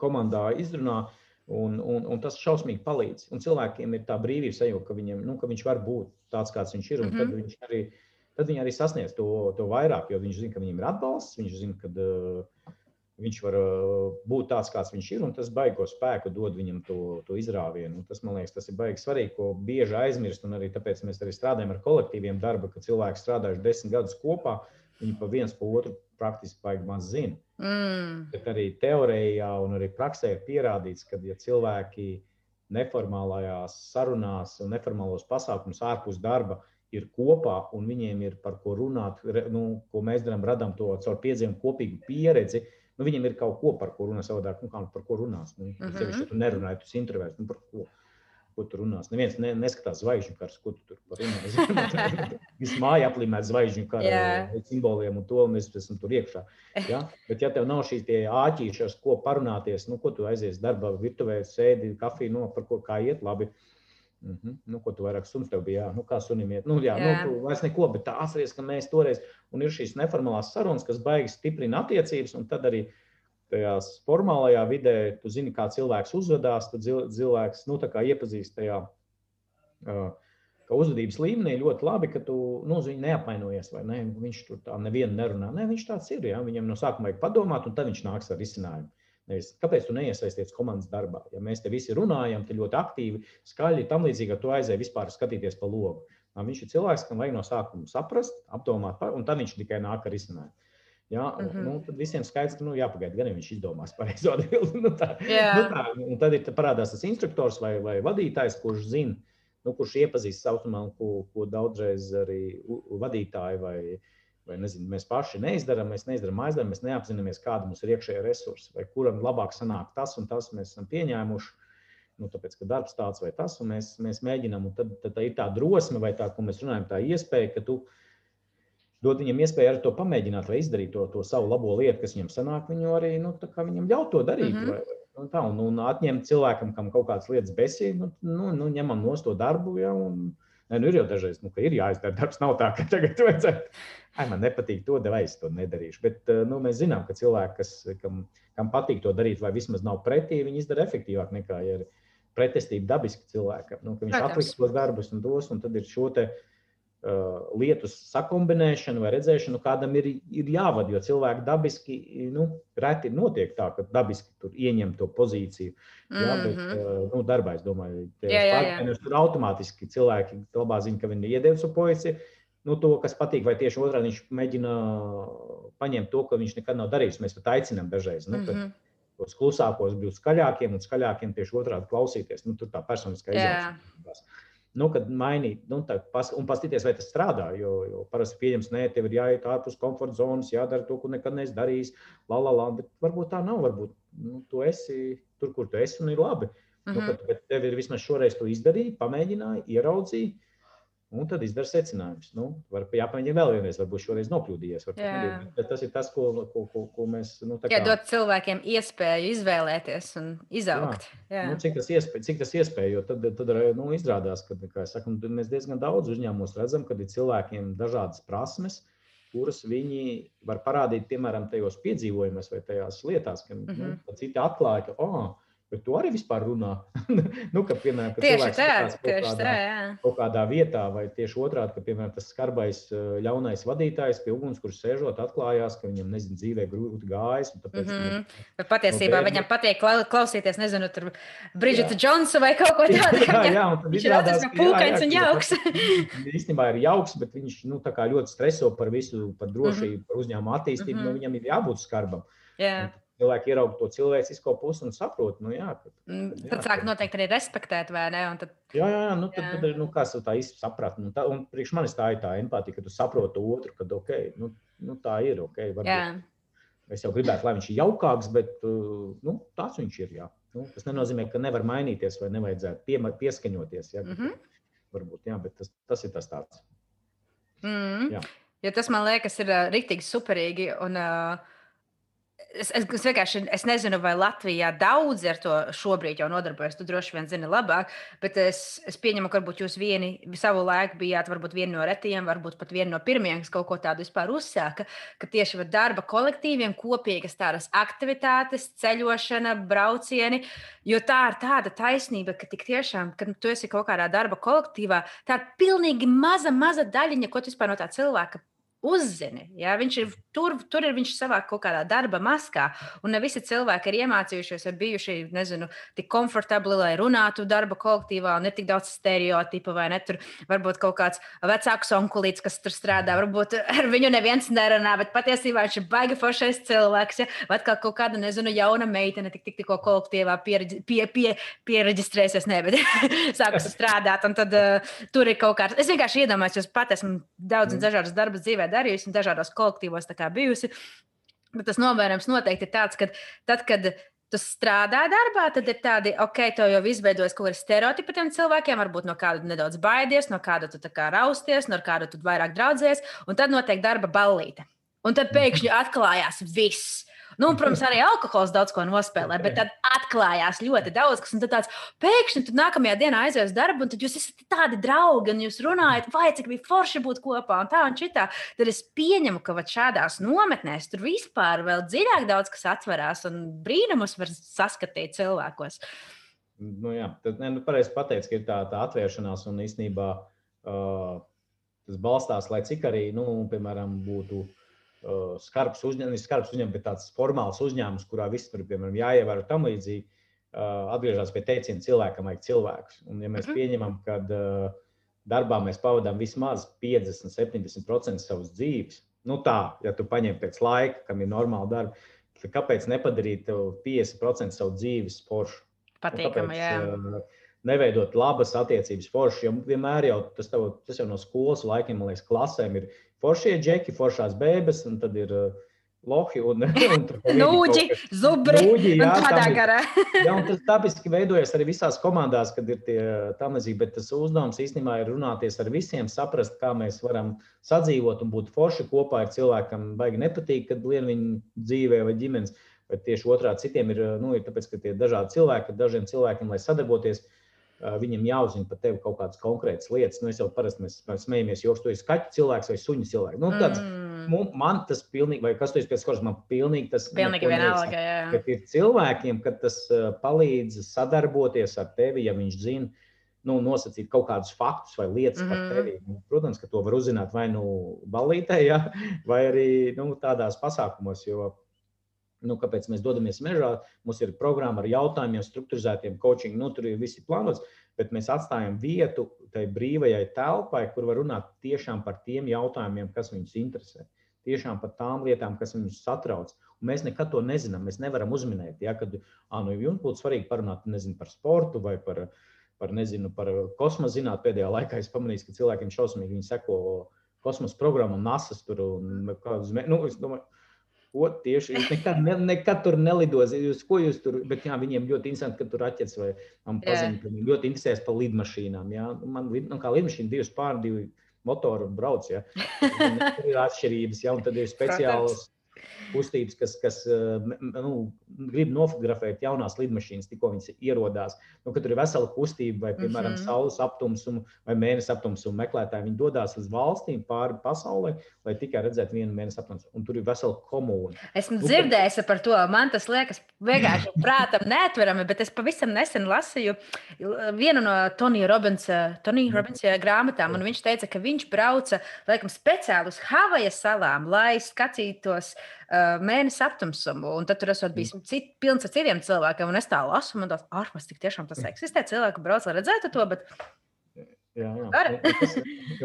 komandā izrunā. Un, un, un tas šausmīgi palīdz. Un cilvēkiem ir tā brīvība sajūta, ka, viņam, nu, ka viņš var būt tāds, kāds viņš ir. Mm -hmm. Tad viņš arī, tad viņi arī sasniedz to, to vairāk, jo viņš zina, ka viņiem ir atbalsts. Viņš zina, ka uh, viņš var uh, būt tāds, kāds viņš ir, un tas baigo spēku dod viņam to, to izrāvienu. Un tas, man liekas, tas ir baigi svarīgi, ko bieži aizmirst. Un arī tāpēc mēs arī strādājam ar kolektīviem darba, ka cilvēki strādājuši desmit gadus kopā, viņi pa viens pa otru praktiski baigi maz zina. Mm. Bet arī teorijā un arī praksē ir pierādīts, ka ja cilvēki neformālajās sarunās un neformālos pasākumus ārpus darba ir kopā un viņiem ir par ko runāt, nu, ko mēs darām, radām to caur piedzīvumu kopīgu pieredzi, uh, nu, viņam ir kaut ko, par ko runā savādāk. Nu, kā, par ko runās? Nu, uh -huh. Sevišķi, ja tu nerunāji, tu intervēs, nu, par ko, ko tu runās. Neviens ne, neskatās zvaigžņu karas, ko tu tur runā. Viss māja aplīmēta zvaigžņu kara yeah. simboliem un to mēs esam tur iekšā. Ja? Bet, ja tev nav šīs āķīšas, ar ko parunāties, nu, ko tu aizies darbā, virtuvē, sēdi, kafiju, no, par ko kā iet labi. Mm -hmm. nu, ko tu vairāk suns tev bija? Jā, nu, kā sunim iet? Nu, jā, jā. nu, tu vairs neko, bet tā atceries, ka mēs toreiz, un ir šīs neformālās sarunas, kas baigi stiprina attiecības, un tad arī tajās formālajā vidē, tu zini, kā cilvēks uzvedās, tad cilvēks nu, iepazīst tajā uh, uzvedības līmenī ļoti labi, ka tu nu, viņu neapvainojies, vai ne? Viņš tur tā nevienu nerunā. Nē, viņš tāds ir. Ja? Viņam no sākuma vajag padomāt, un tad viņš nāks ar risinājumu. Nevis, kāpēc tu neiesaisties komandas darbā? Ja mēs te visi runājam, tad ļoti aktīvi, skaļi, tam līdzīgi, ka tu aizēji vispār skatīties pa logu. Viņš ir cilvēks, kam vajag no sākuma saprast, apdomāt, un tad viņš tikai nāk ar risinājumu. Ja, mm -hmm. nu, tad visiem skaidrs, ka nu, jāpagaida, gan viņš izdomās pareizo atbildību. nu, tā, yeah. nu, tā, tad ir parādās tas instruktors vai, vai vadītājs, kurš zina, nu, kurš iepazīst saucamā, ko, ko daudzreiz arī vadītāji vai, vai nezinu, mēs paši neizdarām, mēs neizdarām aizdevumu, mēs neapzināmies, kāda mums ir iekšējā resursa, vai kuram labāk sanāk tas un tas mēs esam pieņēmuši. Nu, tāpēc, ka darbs tāds vai tas, un mēs, mēs mēģinām, un tad, tad tā ir tā drosme, vai tā, ko mēs runājam, tā iespēja, ka tu dod viņam iespēju arī to pamēģināt, vai izdarīt to, to savu labo lietu, kas viņam sanāk, viņu arī nu, viņam ļaut to darīt. Mm -hmm. vai, nu, tā, un, un atņemt cilvēkam, kam kaut kādas lietas besī, nu, nu, nu ņemam no to darbu. Ja, un, Ne, nu ir jau dažreiz, nu, ka ir jāizdara darbs. Nav tā, ka tagad vajadzētu, ai, man nepatīk to, vai es to nedarīšu. Bet eh, nu, mēs zinām, ka cilvēki, kas, kam, kam patīk to darīt, vai vismaz nav pretī, viņi izdara efektīvāk nekā, ja ir pretestība dabiski cilvēkam. Nu, viņš atliks tos darbus un dos, un tad ir šo te, lietu sakumbinēšanu vai redzēšanu, kādam ir, ir jāvada. Jo cilvēki dabiski, nu, reti notiek tā, ka dabiski tur ieņem to pozīciju. Mm -hmm. Jā, bet, mhm. uh, nu, darbā, es domāju, jā. tur automātiski cilvēki labā zina, ka viņi iedēv uz policiju. Nu, to, kas patīk, vai tieši otrādi viņš mēģina paņemt to, ko viņš nekad nav darījis. Mēs pat aicinām dažreiz. Nu, mm -hmm. Tos klusākos būt skaļākiem un skaļākiem tieši otrādi klausīties. Nu, tur tā personiskā izaugsme nu, kad mainīt, nu, tā, pas, un paskatīties, vai tas strādā. Jo, jo parasti pieņems, nē, tev ir jāiet ārpus komforta zonas, jādara to, ko nekad neesi darījis. La, la, la, bet varbūt tā nav. Varbūt nu, tu esi tur, kur tu esi, un ir labi. Mm -hmm. nu, bet, bet tev ir vismaz šoreiz to izdarīja, pamēģināja, ieraudzīja. Un tad izdara secinājumus. Nu, var jāpamēģina vēl vienreiz, varbūt šoreiz nokļūdījies. Bet tas ir tas, ko, ko, ko, ko mēs. Nu, kā... Jā, dot cilvēkiem iespēju izvēlēties un izaugt. Jā. Jā. Nu, cik tas iespēja, cik tas iespēja jo tad, tad nu, izrādās, ka saku, mēs diezgan daudz uzņēmumos redzam, ka ir cilvēkiem dažādas prasmes, kuras viņi var parādīt, piemēram, tajos piedzīvojumos vai tajās lietās, ka mm -hmm. nu, citi atklāja, ka, oh, Bet tu arī vispār runā. nu, ka, piemēram, ka tieši tā, tieši kādā, tā, jā. kaut kādā vietā, vai tieši otrādi, ka, piemēram, tas skarbais, eh, ļaunais vadītājs pie ugunskuras sēžot, atklājās, ka viņam, nezinu, dzīvē grūti gājis. Tāpēc, mm -hmm. Bet patiesībā no bērni... viņam patīk klausīties, nezinu, tur Bridžita Džonsa vai kaut ko tādu. jā, jā, un tad viņš ir tāds pūkains un jauks. īstenībā ir jauks, bet viņš nu, ļoti streso par visu, par drošību, mm -hmm. par uzņēmumu attīstību. Mm -hmm. nu, viņam ir jābūt skarbam. Yeah cilvēki ieraudzīja to cilvēcisko pusi un saprot, nu, jā, ka, mm, jā, tad sāk noteikti arī respektēt, vai ne? Tad, jā, jā, jā, nu, tad, jā. tad nu, kas tā īsti saprat. Nu, tā, un priekš manis tā ir tā empātija, ka tu saproti otru, ka ok, nu, nu, tā ir ok. Varbūt. Es jau gribētu, lai viņš ir jaukāks, bet uh, nu, tāds viņš ir. Jā. Nu, tas nenozīmē, ka nevar mainīties vai nevajadzētu pie, pieskaņoties. Jā, mm -hmm. Varbūt, jā, bet tas, tas ir tas tāds. Mm -hmm. Jā. Ja tas man liekas, ir uh, rīktīgi superīgi. Un, uh, es, es, es vienkārši es nezinu, vai Latvijā daudz ar to šobrīd jau nodarbojas. Tu droši vien zini labāk, bet es, es pieņemu, ka varbūt jūs vieni savu laiku bijāt varbūt vieni no retajiem, varbūt pat vieni no pirmajiem, kas kaut ko tādu vispār uzsāka. Ka tieši ar darba kolektīviem kopīgas tādas aktivitātes, ceļošana, braucieni. Jo tā ir tāda taisnība, ka tik tiešām, kad tu esi kaut kādā darba kolektīvā, tā ir pilnīgi maza, maza daļiņa, ko tu vispār no tā cilvēka uzzini. Ja? Viņš ir tur, tur ir viņš savā kaut kādā darba maskā. Un ne visi cilvēki ir iemācījušies, ir bijuši nezinu, tik komfortabli, lai runātu darba kolektīvā, un ne tik daudz stereotipu, vai ne tur varbūt kaut kāds vecāks onkulīts, kas tur strādā. Varbūt ar viņu neviens nerunā, bet patiesībā viņš ir baigi foršais cilvēks. Ja? Vai kā kaut kāda, nezinu, jauna meitene tik, tik, tikko kolektīvā piereģi, pie, pie, pieregistrēsies, ne, bet sākusi strādāt, un tad uh, tur ir kaut kāds. Es vienkārši iedomājos, jo pat esmu daudz mm. dažādas darbas dzīvē darījusi un dažādos kolektīvos bijusi. Bet tas novērojums noteikti ir tāds, ka tad, kad tu strādā darbā, tad ir tādi, ok, to jau izveidojas kaut kādi stereotipi tiem cilvēkiem, varbūt no kāda nedaudz baidies, no kāda tu rausties, no kāda tu vairāk draudzies, un tad notiek darba ballīte. Un tad pēkšņi atklājās viss. Nu, un, protams, arī alkohols daudz ko nospēlē, bet tad atklājās ļoti daudz kas. Tāds pēkšņi tu nākamajā dienā aizies darbu, un tad jūs esat tādi draugi, un jūs runājat, vai cik bija forši būt kopā, un tā un šitā. Tad es pieņemu, ka šādās nometnēs tur vispār vēl dziļāk daudz kas atverās, un brīnumus var saskatīt cilvēkos. Nu, jā, tad nu, pareizi pateicis, ka ir tā, tā atvēršanās un īstenībā uh, tas balstās, lai cik arī, nu, piemēram, būtu uh, skarbs uzņēmums, skarbs uzņēmums, bet tāds formāls uzņēmums, kurā viss tur, piemēram, jāievēro tam līdzīgi, uh, atgriežas pie teiciena, cilvēkam vajag cilvēkus. Un, ja mēs mhm. pieņemam, ka uh, darbā mēs pavadām vismaz 50, 70% savas dzīves, nu tā, ja tu paņem pēc laika, kam ir normāla darba, tad kāpēc nepadarīt 50% savu dzīves foršu? Patīkami, jā. Neveidot labas attiecības forši. Jo vienmēr jau tas, tev, tas jau no skolas laikiem, man liekas, klasēm ir foršie džeki, foršās bēbes, un tad ir uh, lohi un, un nūģi, zubri. Nūģi, jā, tādā garā. jā, un tas dabiski veidojas arī visās komandās, kad ir tie tam līdzīgi, bet tas uzdevums īstenībā ir runāties ar visiem, saprast, kā mēs varam sadzīvot un būt forši kopā ar cilvēkam. Baigi nepatīk, kad lien viņa dzīvē vai ģimenes, bet tieši otrādi citiem ir, nu, ir tāpēc, ka tie dažādi cilvēki, dažiem cilvēkiem, lai sadarboties, uh, viņam jāuzzina par tevi kaut kādas konkrētas lietas. Nu, es jau parasti mēs, mēs smējamies, jo tu esi kaķis cilvēks vai suņu cilvēks. Nu, tāds, mm. Man tas pilnīgi, vai kas tu esi pēc skolas, man pilnīgi tas pilnīgi vienalga. Jā. Kad ir cilvēkiem, kad tas palīdz sadarboties ar tevi, ja viņš zina. Nu, nosacīt kaut kādus faktus vai lietas mm -hmm. par tevi. Nu, protams, ka to var uzzināt vai nu balītē, ja, vai arī nu, tādās pasākumos. Jo Nu, kāpēc mēs dodamies mežā? Mums ir programma ar jautājumiem, struktūrizētiem coaching, nu, tur ir viss plānots, bet mēs atstājam vietu tai brīvajai telpai, kur var runāt tiešām par tiem jautājumiem, kas viņus interesē. Tiešām par tām lietām, kas viņus satrauc. Un mēs nekad to nezinām. Mēs nevaram uzminēt, ja, kad nu, jums būtu svarīgi parunāt nezinu, par sportu vai par, par, nezinu, par kosmosa zinātnē. Pēdējā laikā es pamanīju, ka cilvēkiem šausmīgi viņi seko kosmosa programmām, NASA tur un kādus. Nu, es domāju, Ko tieši jūs nekad, ne, nekad tur nelidosiet? Jūs, ko jūs tur, bet jā, viņiem ļoti interesanti, ka tur atķers vai paziņo, ka viņi ļoti interesēs par lidmašīnām. Jā. Man nu, kā lidmašīna divas pār divi motoru brauc, jā. Tur ir atšķirības, jā, un tad ir speciāls kustības, kas, kas eh, nu, grib nofotografēt jaunās lidmašīnas, tikko viņas ierodās. Nu, tur ir vesela kustība, vai, piemēram, mm -hmm. saules aptumsuma vai mēnesis aptumsuma meklētāji. Viņi dodas uz valstīm pāri pasaulē, lai tikai redzētu vienu mēnesi aptumsumu. Un tur ir vesela komūna. Esmu nu, dzirdējis par to. Man tas liekas vienkārši prātam neatverami, bet es pavisam nesen lasīju vienu no Tonija Robinsa, Tonija Robinsa grāmatām, un viņš teica, ka viņš brauca laikam speciāli uz Havajas salām, lai skatītos uh, mēnesi aptumsumu. Un tad tur esot bijis mm. cit, pilns ar citiem cilvēkiem, un es tā lasu, un tas ārpus tik tiešām tas eksistē. Cilvēki brauc, lai redzētu to. Bet... Jā, jā. Un tas,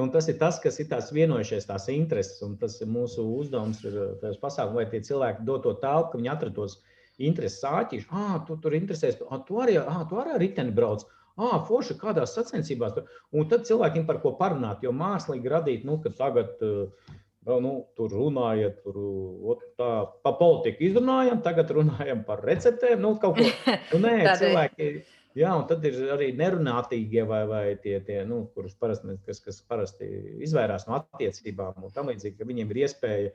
un tas ir tas, kas ir tās vienojušies, tās intereses. Un tas ir mūsu uzdevums, ir tajos pasākumos, lai tie cilvēki dod to telpu, ka viņi atrados intereses sāķīši. Ah, tu tur interesēs, ah, tu arī, ah, tu arī ar riteni brauc. Ah, forši kādās sacensībās. Un tad cilvēkiem par ko parunāt, jo mākslīgi radīt, nu, ka tagad uh, nu, tur runājot, tur tā, pa politiku izrunājam, tagad runājam par receptēm. Nu, kaut ko nu, nē, cilvēki. Jā, un tad ir arī nerunātīgie, vai, vai tie, tie nu, kurus parasti, kas, kas parasti izvairās no attiecībām, un tam līdzīgi, ka viņiem ir iespēja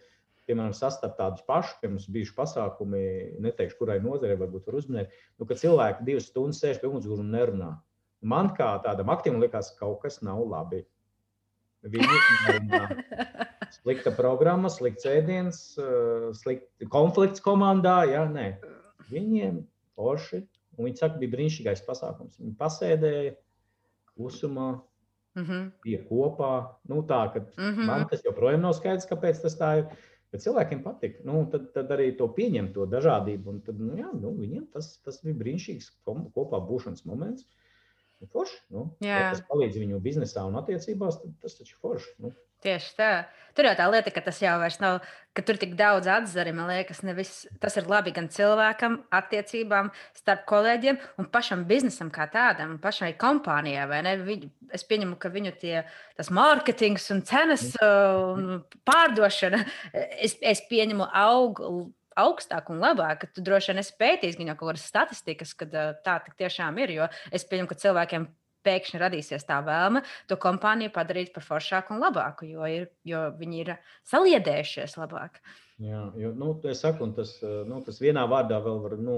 piemēram, sastapt tādus pašus, pie mums bijuši pasākumi, neteikšu, kurai nozarei varbūt var uzminēt, nu, ka cilvēki divas stundas sēž pie ugunsgrūda un nerunā. Man kā tādam aktīvam likās, ka kaut kas nav labi. Viņi. Slikta programma, slikts ēdiens, slikts konflikts komandā. Jā, nē. Viņiem forši. Un viņi saka, bija brīnišķīgais pasākums. Viņi pasēdēja klusumā, mm -hmm. bija kopā. Nu, tā, mm -hmm. Man tas joprojām nav skaidrs, kāpēc tas tā ir. Bet cilvēkiem patīk. Nu, tad, tad arī to pieņemt, to dažādību. Tad, nu, jā, nu, viņiem tas, tas bija brīnišķīgs kopā būšanas moments. Nu, forši, nu, ja tas palīdz viņu biznesā un attiecībās, tad tas taču ir forši. Nu. Tieši tā. Tur jau tā lieta, ka tas jau nav, ka tur tik daudz atzari, man liekas, nevis, tas ir labi gan cilvēkam, attiecībām, starp kolēģiem un pašam biznesam kā tādam, pašai kompānijai. Viņu, es pieņemu, ka viņu tie, tas mārketings un cenas un pārdošana, es, es pieņemu aug augstāk un labāk, ka tu droši vien esi pētījis gan jau kaut kādas statistikas, ka tā tiešām ir. Jo es pieņemu, ka cilvēkiem pēkšņi radīsies tā vēlme to kompāniju padarīt par foršāku un labāku, jo, ir, jo viņi ir saliedējušies labāk. Jā, jo, nu, saku, tas, nu, tas vienā vārdā vēl var nu,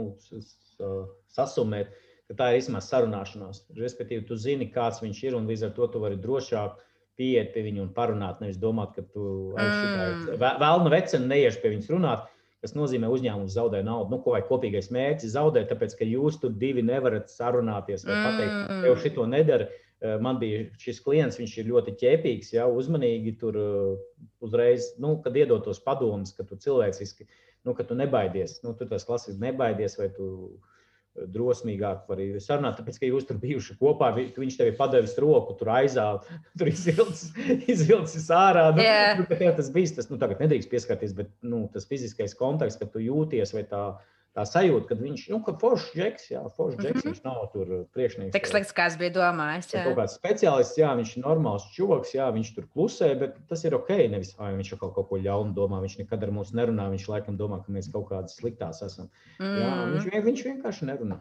sasumēt, ka tā ir īstenībā sarunāšanās. Respektīvi, tu zini, kāds viņš ir, un līdz ar to tu vari drošāk pieiet pie viņa un parunāt. Nevis domāt, ka tu mm. vēlna vecena neiešu pie viņas runāt, kas nozīmē, uzņēmums zaudē naudu. Nu, ko vai kopīgais mērķis zaudē, tāpēc ka jūs tur divi nevarat sarunāties vai pateikt, mm. tev šito nedara. Eh, man bija šis klients, viņš ir ļoti ķēpīgs, jau uzmanīgi tur eh, uzreiz, nu, kad iedod tos padomus, ka tu cilvēciski, nu, ka tu nebaidies. Nu, tur tas klasiski nebaidies, vai tu drosmīgāk var arī sarunāt, tāpēc, ka jūs tur bijuši kopā, viņš tev ir padevis roku, tur aizāli, tur izvilcis ārā. Nu, yeah. nu, tas bija tas, nu, tagad nedrīkst pieskarties, bet nu, tas fiziskais kontakts, ka tu jūties vai tā tā sajūta, ka viņš ir nu, foršs džeks, jā, foršs džeks, mm -hmm. viņš nav tur uh, priekšnieks. Tik slikts, kā es biju domājis. Jā. Kaut kāds speciālists, jā, viņš ir normāls čūlis, jā, viņš tur klusē, bet tas ir ok. Nevis, ai, viņš kaut, kaut ko ļaunu domā, viņš nekad ar mums nerunā, viņš laikam domā, ka mēs kaut kādas sliktās esam. Mm. Jā, viņš, viņš vienkārši nerunā.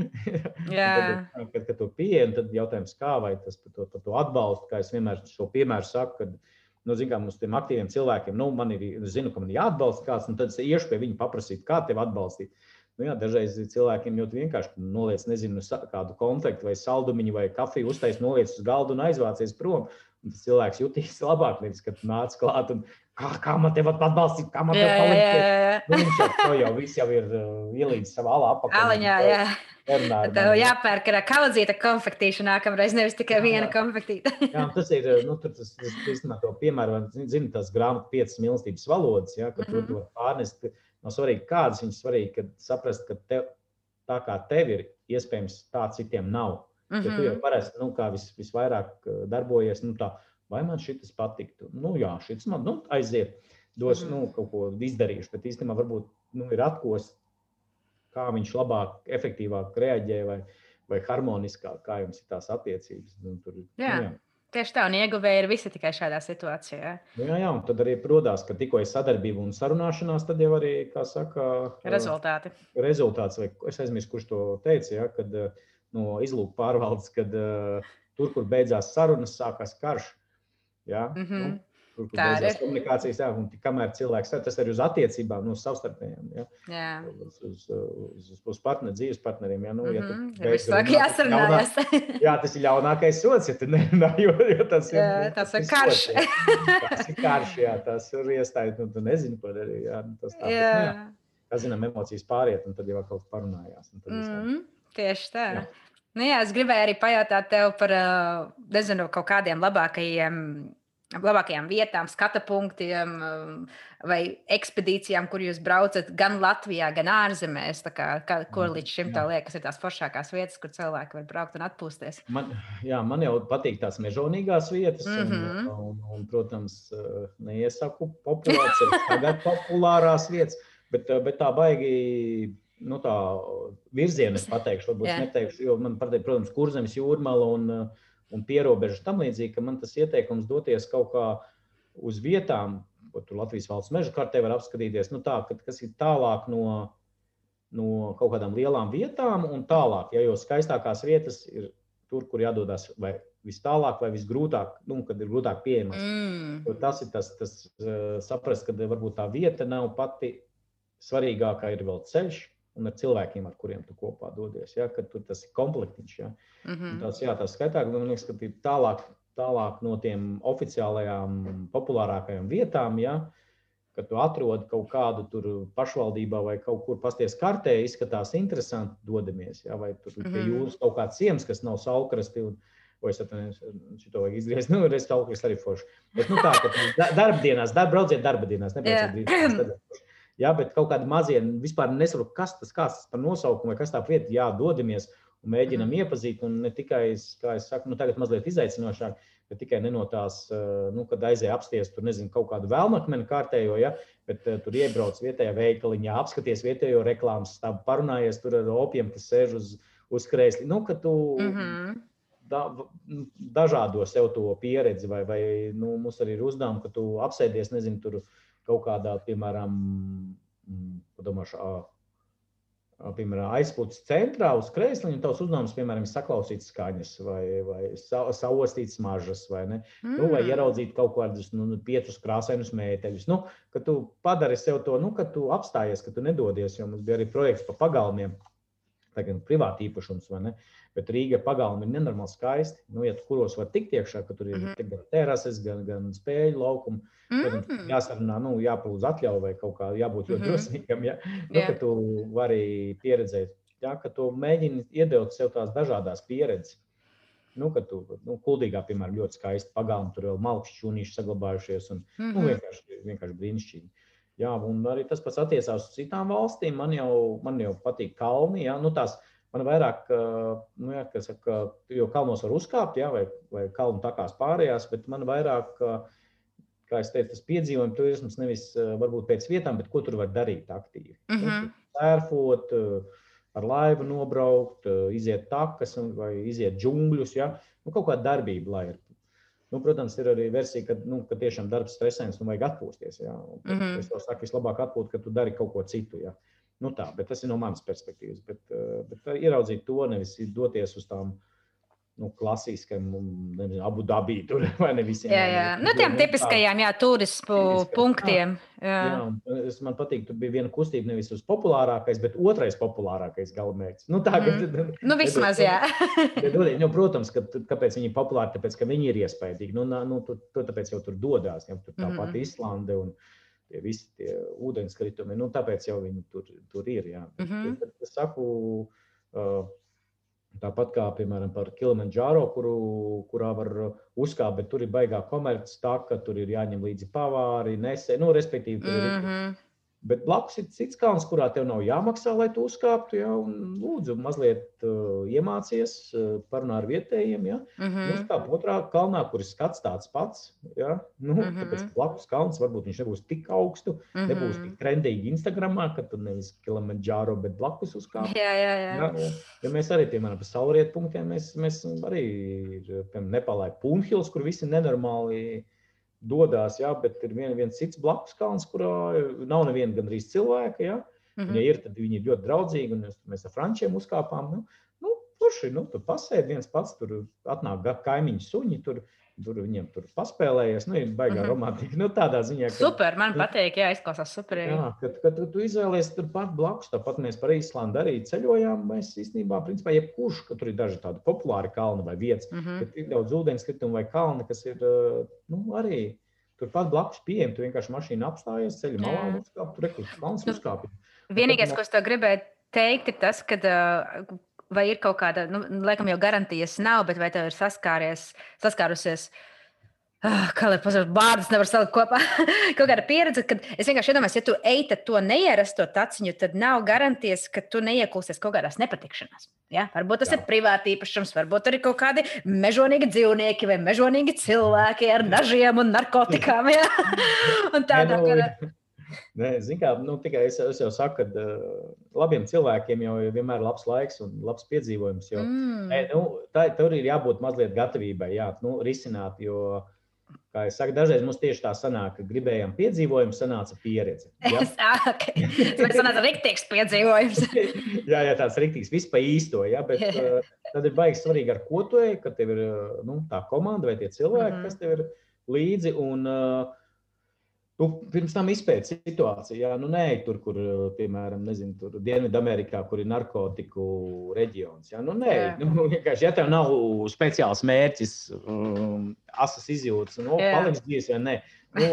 jā. tad, kad, kad to pieeja, tad jautājums, kā vai tas par to, par to atbalstu, kā es vienmēr šo piemēru saku, kad, nu, zinām, mums tiem aktīviem cilvēkiem, nu, man ir, zinu, ka man ir jāatbalsta kāds, un tad es iešu pie viņa paprasīt, kā tevi atbalstīt. Nu, jā, dažreiz cilvēkiem ļoti vienkārši noliec, nezinu, kādu konfliktu vai saldumiņu vai kafiju, uztais, noliec uz galdu un aizvācies prom. Un tas cilvēks jutīs labāk, nevis, kad nāc klāt un kā, kā man te atbalstīt, kā man te. Jā, jā, jā. Nu, viņš jau, jau, viss jau ir uh, ielīdz savā alā apakšā. Aliņā, jā. Tev jāpērk ar kaudzīta konfektīša nākamreiz, nevis tikai viena konfektīta. jā, tas ir, nu, tur tas, tas, tas, to piemēru, zinu, tas grāmatu piecas mīlestības valodas, ja, ka mm -hmm. tur var pārnest. Nav svarīgi, kādas viņas svarīgi, kad saprast, ka tev, tā kā tev ir, iespējams, tā citiem nav. Mm -hmm. Ja tu jau mhm. parasti nu, vis, visvairāk uh, darbojies, nu, tā, vai man šis patiktu. Nu, jā, šis man nu, aiziet, dos mm nu, kaut ko izdarīšu, bet īstenībā varbūt nu, ir atkost, kā viņš labāk, efektīvāk reaģē vai, vai harmoniskāk, kā jums ir tās attiecības. Nu, tur, jā. Nu, jā. Tieši tā, un ieguvēji ir visi tikai šādā situācijā. Nu, jā, jā, un tad arī rodās, ka tikko ir sadarbība un sarunāšanās, tad jau arī, kā saka, rezultāti. Rezultāts, vai es aizmirsu, kurš to teica, ja, kad uh, no izlūku pārvaldes, kad uh, tur, kur beidzās sarunas, sākās karš. Ja? Mm -hmm. nu, tur, kur beidzās komunikācijas, jā, un kamēr cilvēks tas arī uz attiecībām, no nu, savstarpējām, ja? jā. uz, uz, uz, uz, partneru, dzīves partneriem. Ja? Nu, mm -hmm. ja mhm. Vislāk jāsarunājas. jā, tas ir ļaunākais sots, ja tu nerunā, jo, jo tas ir, jā, tas tas ir karš. Ja? tas ir karš, jā, tas ir iestājas, nu, tu nezini, ko darīt. Jā, nu, tas tā, jā. Bet, nu, jā. Kā zinām, emocijas pāriet, un tad jau kaut kas parunājās. Mm -hmm. Tieši tā. Jā. Nu, jā, es gribēju arī pajautāt tev par nezinu, kaut kādiem labākajiem, labākajām vietām, skatu punktiem vai ekspedīcijām, kur jūs braucat gan Latvijā, gan ārzemēs. Kā, kā, kur līdz šim tā liekas, ir tās foršākās vietas, kur cilvēki var braukt un atpūsties? Man, jā, man jau patīk tās mežonīgās vietas, mm -hmm. un, un, un, protams, neiesaku populāras, tagad populārās vietas, bet, bet tā baigi nu, tā virzienu es pateikšu, varbūt yeah. neteikšu, jo man protams, kurzemes jūrmala un, un pierobežas tam līdzīgi, ka man tas ieteikums doties kaut kā uz vietām, ko tur Latvijas valsts meža kartē var apskatīties, nu tā, ka, kas ir tālāk no, no kaut kādām lielām vietām un tālāk, ja jau skaistākās vietas ir tur, kur jādodas vai vis tālāk, vai visgrūtāk, nu, kad ir grūtāk pieejams. Mm. Tas ir tas, tas uh, saprast, ka varbūt tā vieta nav pati svarīgākā, ir vēl ceļš. Un ar cilvēkiem, ar kuriem tu kopā dodies, ja, kad tu, tas ir komplektiņš. Ja. Mm -hmm. Tas, jā, tas skaitāk, man liekas, ka tālāk, tālāk no tiem oficiālajām, populārākajām vietām, ja, ka tu atrodi kaut kādu tur pašvaldībā vai kaut kur pasties kartē, izskatās interesanti, dodamies. Ja? Vai tur pie mhm. jūras kaut kāds ciems, kas nav saukrasti. Un, Vai es šo vajag izgriezt. Nu, es kaut kas arī forši. Bet, nu, tā, ka darba dienās, darba, brauciet darba dienās, nebrauciet brīvdienās. Jā, bet kaut kādi mazie, vispār nesaprotu, kas tas kāds par nosaukumu vai kas tā vieta, jā, dodamies un mēģinam mm. iepazīt. Un ne tikai, kā es saku, nu, tagad mazliet izaicinošāk, bet tikai ne no tās, eh, nu, kad aizēja apsties tur, nezinu, kaut kādu vēlmakmeni kārtējo, ja, bet uh, tur iebrauc vietējā veikaliņā, apskaties vietējo reklāmas stāvu, parunājies tur ar opiem, kas sēž uz, uz krēsli. Nu, ka tu mm -hmm. da, dažādo sev to pieredzi, vai, vai nu, mums arī ir uzdevumi, ka tu apsēdies, nezinu, tur kaut kādā, piemēram, mm, padomāšu, piemēram, aizpūtas centrā uz krēsliņa, tavs uzdevums, piemēram, ir saklausīt skaņas vai, vai sa saostīt smaržas, vai, ne? mm. nu, vai mm. ieraudzīt kaut kādus nu, nu, piecus krāsainus mēteļus. Nu, ka tu padari sev to, nu, ka tu apstājies, ka tu nedodies, jo mums bija arī projekts pa pagalmiem, tagad privāti īpašums, vai ne? Bet Rīga pagalmi ir nenormāli skaisti. Nu, tu kuros var tikt iekšā, ka tur ir mm -hmm. gan terases, gan, gan spēļu laukumi, mm -hmm. jāsarunā, nu, jāpalūdz atļauju vai kaut kā jābūt ļoti mm -hmm. drosmīgam, ja? nu, yeah. ka tu vari pieredzēt, ja? ka tu mēģini iedot sev tās dažādas pieredzes. Nu, kad tu nu, kuldīgā, piemēram, ļoti skaisti pagalmi, tur vēl malks šūnīši saglabājušies un mm -hmm. nu, vienkārši, vienkārši brīnišķīgi. Jā, un arī tas pats attiecās uz citām valstīm. Man jau, man jau patīk kalni, jā, nu, tās Man vairāk, nu, jā, saka, jo kalnos var uzkāpt, jā, vai, vai kalnu takās pārējās, bet man vairāk, kā es teicu, tas piedzīvojums, turisms nevis varbūt pēc vietām, bet ko tur var darīt aktīvi. Mm -hmm. Sērfot, ar laivu nobraukt, iziet takas vai iziet džungļus, ja? nu, kaut kāda darbība, lai ir. Nu, protams, ir arī versija, ka, nu, ka tiešām darbs stresains un vajag atpūsties. Ja? Un, mm -hmm. Es to saku, vislabāk atpūt, ka tu dari kaut ko citu. Ja? Nu tā, bet tas ir no manas perspektīvas. Bet, eh, bet eh, ieraudzīt to, nevis doties uz tām nu, klasiskām, nezinu, abu dabī tur vai ne visiem. Jā, jā. Nu, tiem nu, tipiskajām, jā, turismu punktiem. Jā. jā, es man patīk, tu biji viena kustība nevis uz populārākais, bet otrais populārākais galamērķis. Nu, tā, mm. kad, nu, vismaz, jā. bet, nu, protams, ka, kāpēc viņi ir populāri, tāpēc, ka viņi ir iespaidīgi. Nu, nu, tu, tu, tāpēc jau tur dodās, ja tur tā mm. pati Islande un, tie visi tie ūdenskritumi. Nu, tāpēc jau viņi tur, tur ir. Jā. Mm -hmm. Bet, es saku, tāpat kā piemēram par Kilimanjaro, kuru, kurā var uzkāpt, bet tur ir baigā komerces tā, ka tur ir jāņem līdzi pavāri, nesē, nu, respektīvi, tur mm -hmm. ir Bet blakus ir cits kalns, kurā tev nav jāmaksā, lai tu uzkāptu. Ja, lūdzu, mazliet uh, iemācies, uh, parunā ar vietējiem. Ja. Mm -hmm. Nu, kā otrā kalnā, kur ir skats tāds pats. Ja. Nu, mm -hmm. Tāpēc blakus kalns varbūt viņš nebūs tik augstu, mm -hmm. nebūs tik trendīgi Instagramā, ka tu nevis Kilimanjaro, bet blakus uzkāpsi. Jā, jā, jā. Ja, ja mēs arī, piemēram, pa saulrietu punktiem, mēs, mēs arī ir, piemēram, Nepālē Punhils, kur visi nenormāli dodas, jā, bet ir vien, viens cits blakus kalns, kurā nav neviena gandrīz cilvēka. Jā. Mm -hmm. Ja ir, tad viņi ir ļoti draudzīgi, un mēs, mēs ar frančiem uzkāpām. Nu, nu, Kurš ir? Nu, tur pasēdi viens pats, tur atnāk kaimiņu suņi, tur Tur viņiem tur paspēlējies, nu, ir baigā mm -hmm. romantika. Nu, tādā ziņā, ka. Super, man patīk, jā, izklausās super. Jā, kad, kad tu izvēlējies turpat blakus, tāpat mēs par Īslandu arī ceļojām. Mēs īstenībā, principā, jebkurš, ka tur ir daži tādi populāri kalni vai vietas, mm -hmm. kad ir daudz ūdenskritumi vai kalni, kas ir, nu, arī turpat blakus pieejami. Tu vienkārši mašīnu apstājies, ceļu malā uzkāp, tur rekursus kalns nu, uzkāpi. Vienīgais, ko es tev gribēju teikt, ir tas, ka vai ir kaut kāda, nu, laikam jau garantijas nav, bet vai tev ir saskāries, saskārusies? Oh, kā lai pasakā, vārdus nevar salikt kopā. kaut kāda pieredze, kad es vienkārši iedomājos, ja tu ej to neierasto taciņu, tad nav garantijas, ka tu neiekulsies kaut kādās nepatikšanās. Ja? Varbūt tas Jā. ir privāti īpašums, varbūt arī kaut kādi mežonīgi dzīvnieki vai mežonīgi cilvēki ar nažiem un narkotikām. Ja? un tādā, ka, Nē, kā, nu, tikai es, es jau saku, ka uh, labiem cilvēkiem jau ir vienmēr labs laiks un labs piedzīvojums. Jo, mm. nē, nu, tā, tur ir jābūt mazliet gatavībai, jā, nu, risināt. Jo, Kā jau teicu, dažreiz mums tieši tā sanāk, ka gribējām piedzīvojumu, sanāca pieredze. Ja? Tas sanāca rīktīgs piedzīvojums. jā, jā, tāds rīktīgs, vispār īsto. Ja? Bet, uh, tad ir baigi svarīgi, ar ko tu ej, ka tev ir nu, tā komanda vai tie cilvēki, mm -hmm. kas tev ir līdzi. Un, uh, Nu, pirms tam izpēta situāciju. Jā, nu, nē, tur, kur, piemēram, nezinu, tur Dienvidamerikā, kur ir narkotiku reģions. Jā, nu, nē, jā. Nu, vienkārši, ja tev nav speciāls mērķis, um, asas izjūtas, nu, paliks dzīves vai nē. Nu,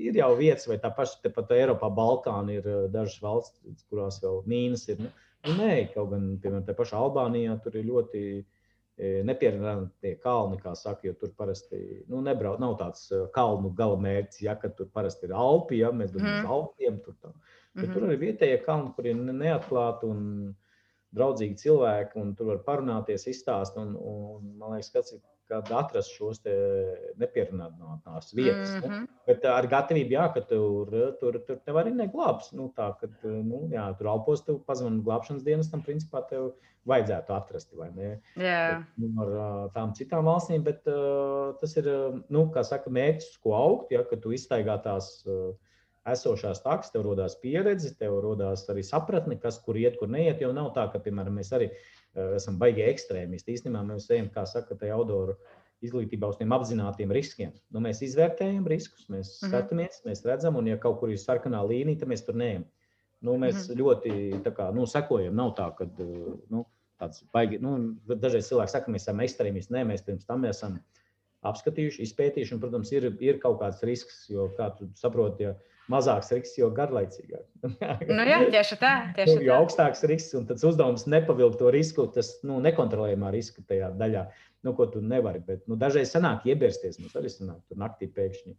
ir jau vietas, vai tā paša tepat Eiropā, Balkāna ir uh, dažas valsts, kurās vēl mīnas ir. Nu, nu, nē, kaut gan, piemēram, tā paša Albānijā tur ir ļoti E, nepieredzami kalni, kā saka, jo tur parasti nu, nebrauc, nav tāds e, kalnu gala mērķis, ja tur parasti ir Alpi, ja mēs dodamies mm. uz Alpiem. Tur, tā. Bet mm -hmm. tur arī vietējie kalni, kur ir neatklāti un draudzīgi cilvēki, un tur var parunāties, izstāstīt. Un, un, man liekas, kas ir kad atrast šos nepierunātās vietas. Mm -hmm. nu, bet ar gatavību, jā, ka tur, tur, tur tev arī neglābs. Nu, tā, kad, nu, jā, tur alpos tev pazvanīt glābšanas dienestam, principā tev vajadzētu atrast, vai ne? Jā. Bet, nu, ar tām citām valstīm, bet uh, tas ir, nu, kā saka, mērķis, ko augt, ja, ka tu iztaigā tās uh, esošās takas, tev radās pieredze, tev radās arī sapratne, kas kur iet, kur neiet. Jau nav tā, ka, piemēram, mēs arī esam baigi ekstrēmisti. Īstenībā mēs ejam, kā saka, tajā outdoor izglītībā uz tiem apzinātiem riskiem. Nu, mēs izvērtējam riskus, mēs mm -hmm. skatāmies, mēs redzam, un ja kaut kur ir sarkanā līnija, tad mēs tur neejam. Nu, mēs mm -hmm. ļoti kā, nu, sekojam. Nav tā, ka nu, tāds baigi, nu, dažreiz cilvēki saka, mēs esam ekstrēmisti. Nē, mēs pirms tam esam apskatījuši, izpētījuši, un, protams, ir, ir kaut kāds risks, jo, kā tu saproti, ja mazāks risks, jo garlaicīgāk. nu, jā, tieši tā. Tieši jo tā. augstāks risks, un tas uzdevums nepavilkt to risku, tas nu, nekontrolējumā riska tajā daļā, nu, ko tu nevari. Bet nu, dažreiz sanāk iebirsties, mums arī sanāk, tur naktī pēkšņi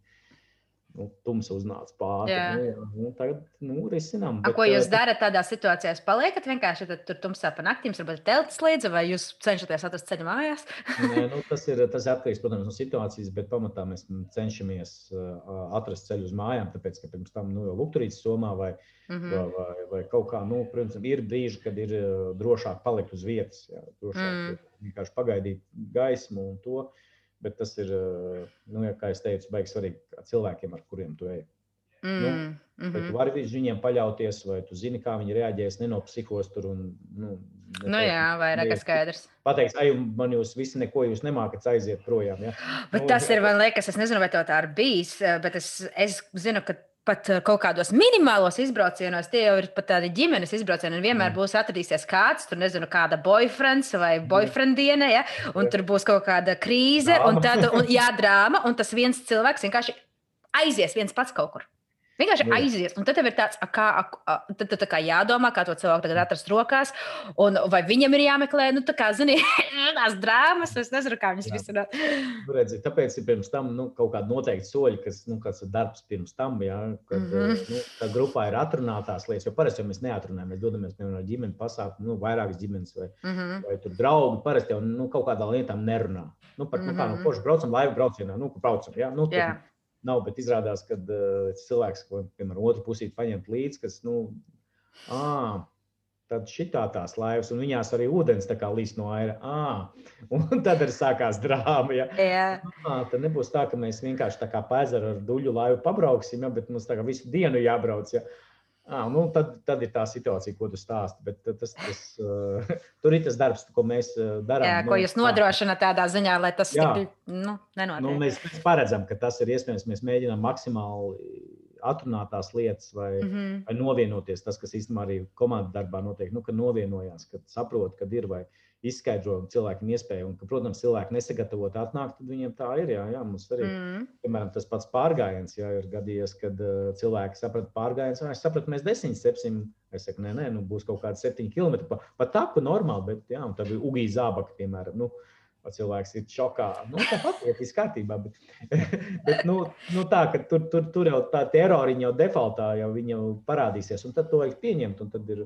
nu, tums uznāca pāri. Nu, jā, nu, tagad nu, risinām. Bet, ko jūs darat tādā situācijā? Jūs paliekat vienkārši tur tumsā pa naktīm, varbūt teltis līdzi, vai jūs cenšaties atrast ceļu mājās? Nē, nu, tas ir tas atkarīgs protams, no situācijas, bet pamatā mēs cenšamies uh, atrast ceļu uz mājām, tāpēc, ka pirms tam nu, jau lukturītas somā vai, mm -hmm. vai, vai, vai kaut kā, nu, protams, ir brīži, kad ir drošāk palikt uz vietas, jā, drošāk mm. vienkārši pagaidīt gaismu un to. Bet tas ir, eh, nu, kā jau teicu, baigs svarīgi cilvēkiem, ar kuriem tu ej. Mm, nu, mm -hmm. Tu vari uz viņiem paļauties, vai tu zini, kā viņi reaģēs, nenopsihos tur. Un, nu, nu jā, vairāk skaidrs. Pateiks, ai, man jūs visi neko jūs nemākat aiziet projām. Ja? Bet nu, tas ir, man liekas, es nezinu, vai tā ir bijis, eh, bet es, es zinu, ka pat eh, kaut kādos minimālos izbraucienos, tie jau ir pat tādi ģimenes izbraucieni. Vienmēr mm. būs atradīsies kāds, tur nezinu, kāda boyfriends vai mm. boyfriendiene, ja, un tur būs kaut kāda krīze, un tad, un, jā, drāma, un tas viens cilvēks vienkārši aizies viens pats kaut kur. Vienkārši Jā. aizies. Un tad tev ir tāds, kā, tad, tad, kā jādomā, kā to cilvēku tagad atrast rokās. Un, vai viņam ir jāmeklē, nu, tā kā, zini, tās drāmas, es nezinu, kā viņas risināt. Nu, redzi, tāpēc ir pirms tam nu, kaut kāda noteikta soļa, kas, nu, kāds ir darbs pirms tam, jā, kad mm -hmm. nu, tā grupā ir atrunātās lietas. Jo parasti jau mēs neatrunājam, mēs dodamies, piemēram, ģimenes pasākumu, nu, vairākas ģimenes vai, mm -hmm. vai tur draugi. Parasti jau nu, kaut kādām lietām nerunā. Nu, par, mm -hmm. nu, kā, nu, forši braucam laivu braucienā, nu, braucam, jā, nu, tur, yeah nav, bet izrādās, ka uh, cilvēks, ko piemēram otru pusīti paņemt līdzi, kas, nu, à, tad šitā tās laivas, un viņās arī ūdens tā kā līst no aira. À, un tad arī sākās drāma. Ja. Yeah. À, tad nebūs tā, ka mēs vienkārši tā kā pēzaru ar duļu laivu pabrauksim, ja, bet mums tā kā visu dienu jābrauc. Ja. À, nu, tad, tad ir tā situācija, ko tu stāsti. Bet tas, tas, uh, tur ir tas darbs, ko mēs darām. Jā, ko jūs nodrošināt tādā ziņā, lai tas tik, nu, nenotiek. Nu, mēs, mēs paredzam, ka tas ir iespējams. Mēs mēģinām maksimāli atrunāt tās lietas vai, mm -hmm. vai novienoties. Tas, kas īstenībā arī komandas darbā notiek, nu, kad novienojās, kad saprot, kad ir vai ir izskaidro cilvēkiem iespēju. Un, ka, protams, cilvēki nesagatavot atnāk, tad viņiem tā ir. Jā, jā mums arī mm. piemēram, tas pats pārgājiens, jā, ir gadījies, kad uh, cilvēki saprata pārgājiens. Es sapratu, mēs desmit sepsim. Es saku, nē, nē, nu, būs kaut kādi septiņi kilometri. Pa, pa taku normāli, bet jā, tā bija Ugija zābaka, piemēram. Nu, cilvēks ir šokā. Nu, Tāpat ir viss kārtībā. Bet, bet nu, nu tā, tur, tur, tur jau tā teroriņa jau defaultā jau, jau parādīsies. Un tad to vajag pieņemt. Un tad ir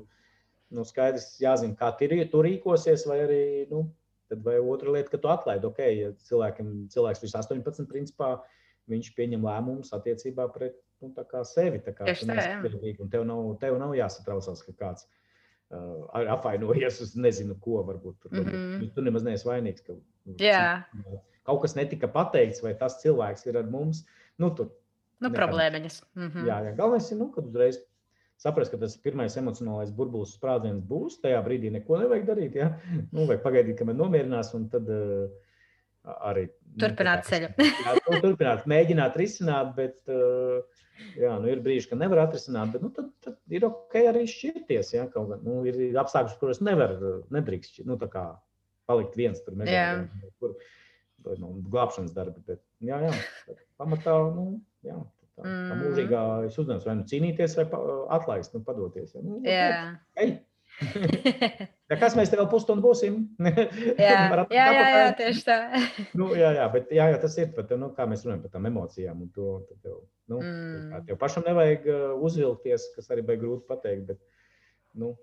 nu, skaidrs jāzina, kā tu rīkosies, vai arī nu, vai otra lieta, ka tu atlaidi. Okay, ja cilvēkam, cilvēks vismaz 18, principā, viņš pieņem lēmumus attiecībā pret nu, sevi. Kā, Tieši tā, jā. Tev nav, tev nav jāsatraucās, ka kāds uh, apvainojies uz nezinu ko. Varbūt tur, mm -hmm. tu nemaz neesi vainīgs. Ka, jā. kaut kas netika pateikts, vai tas cilvēks ir ar mums. Nu, tur, nu, problēmiņas. Mm -hmm. Jā, jā, galvenais ir, nu, kad uzreiz saprast, ka tas pirmais emocionālais burbulis sprādziens būs. Tajā brīdī neko nevajag darīt. Ja? Nu, vajag pagaidīt, kamēr nomierinās, un tad uh, arī nu, turpināt ceļu. jā, nu, turpināt, mēģināt risināt, bet uh, jā, nu, ir brīži, kad nevar atrisināt, bet nu, tad, tad ir ok arī šķirties. Ja? Kaut, nu, ir apstākļi, kuros nevar, nedrīkst nu, palikt viens tur mežā. Kur, nu, glābšanas darbi. Bet, jā, jā, pamatā nu, jā, tā, mm. tā mūžīgais uzdevums vai nu cīnīties, vai atlaist, nu, padoties. Ja? Nu, jā. Ej! ja kas mēs te vēl pusstundu būsim? jā, jā, jā, jā, tieši tā. nu, jā, jā, bet jā, jā, tas ir pat, nu, kā mēs runājam par tām emocijām. To, tev, nu, mm. Tev pašam nevajag uzvilkties, kas arī bija grūti pateikt. Bet, nu,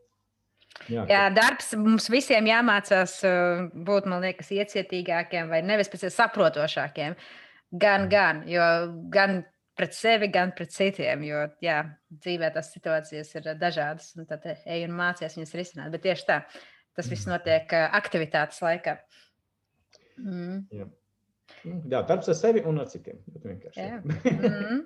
Jā, Jā, darbs mums visiem jāmācās uh, būt, man liekas, iecietīgākiem vai nevis pēc saprotošākiem. Gan, gan, jo gan pret sevi, gan pret citiem. Jo jā, dzīvē tās situācijas ir dažādas, un tad ej un mācies viņas risināt. Bet tieši tā, tas viss notiek uh, aktivitātes laikā. Mm. Jā. Jā, darbs ar sevi un ar citiem. mm.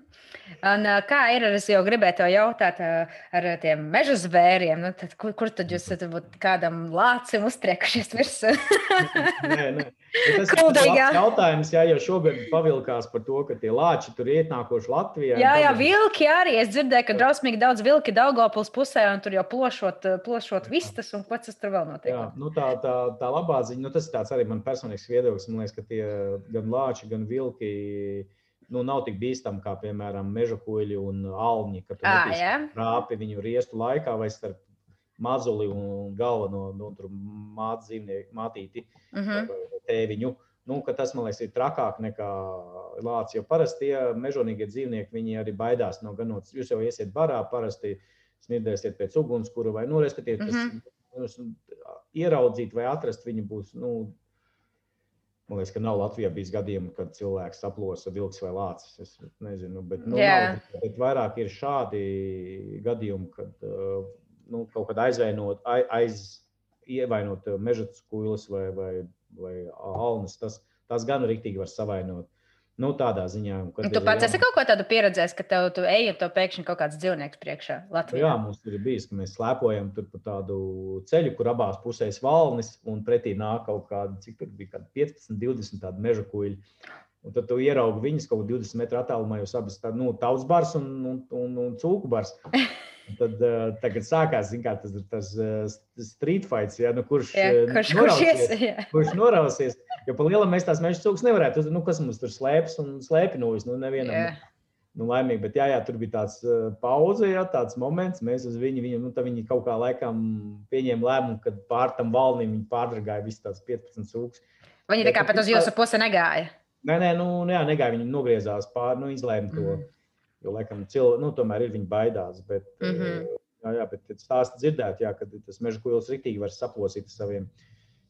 un, kā ir? Es jau gribēju te jautāt ar tiem meža zvēriem. Nu, tad, kur, kur tad jūs varbūt kādam lācim uztriekušies virsū? nē, nē. Tas ir jautājums, jā, jo šogad pavilkās par to, ka tie lāči tur ietnākoši Latvijā. Jā, jā, vilki arī. Es dzirdēju, ka drausmīgi daudz vilki Daugopils pusē, un tur jau plošot, plošot vistas, un pats tas tur vēl notiek. Jā, nu tā, tā, tā labā ziņa, nu tas ir tāds arī man personīgs viedoklis. Man liekas, ka tie gan lāči, gan vilki nu, nav tik bīstami kā, piemēram, meža kuģi un alņi, ka tur rāpi viņu riestu laikā vai starp mazuli un galveno nu, māte dzīvnieku, mātīti. -huh. vai tēviņu. Nu, tas, man liekas, ir trakāk nekā lācis. Jo parasti tie mežonīgie dzīvnieki, viņi arī baidās no ganot. Jūs jau iesiet barā, parasti smirdēsiet pēc ugunskura vai, nu, respektīvi, tas, uh -huh. ieraudzīt vai atrast viņu būs, nu, Man liekas, ka nav Latvijā bijis gadījumi, kad cilvēks saplosa vilks vai lācis. Es nezinu, bet, nu, yeah. nav, bet vairāk ir šādi gadījumi, kad uh, nu, kaut kādā aizvainot, aiz, ievainot eh, meža skūles vai, vai, vai alnas, tas, tas gan rīktīgi var savainot. Nu, tādā ziņā. Tu pats jā... esi kaut ko tādu pieredzējis, ka tev tu ej un tev pēkšņi kaut kāds dzīvnieks priekšā Latvijā. Jā, mums ir bijis, ka mēs slēpojam tur pa tādu ceļu, kur abās pusēs valnis un pretī nāk kaut kāda, cik tur bija, 15, 20 tādu meža kuģi. Un tad tu ieraugi viņus kaut kādā 20 metru attālumā, jau abas tādas nu, tautas bars un, un, un, un cūku bars. Tad uh, tagad sākās kā, tas, tas uh, street fights, ja, nu, kurš, jā, kurš, norausies, kurš, ies, kurš norausies. Jo pa lielam mēs tās meža cūkas nevarētu. Nu, kas mums tur slēpjas un slēpj no nu, nevienam. Jā. Nu, laimīgi, bet jā, jā, tur bija tāds pauze, jā, tāds moments. Mēs uz viņu, viņu nu, viņi kaut kā laikam pieņēma lēmumu, ka pār tam valnim viņi pārdragāja visas tās 15 cūkas. Viņi tā kā pat uz jūsu pusi negāja. Nē, nē, nu, jā, negāja. Viņi nogriezās pār, nu, izlēma to. Mm. Jo, laikam, cilvēki, nu, tomēr ir viņi baidās. Bet, mm -hmm. jā, jā, bet stāsti dzirdēt, jā, ka tas meža kuģis rītīgi var saplosīt saviem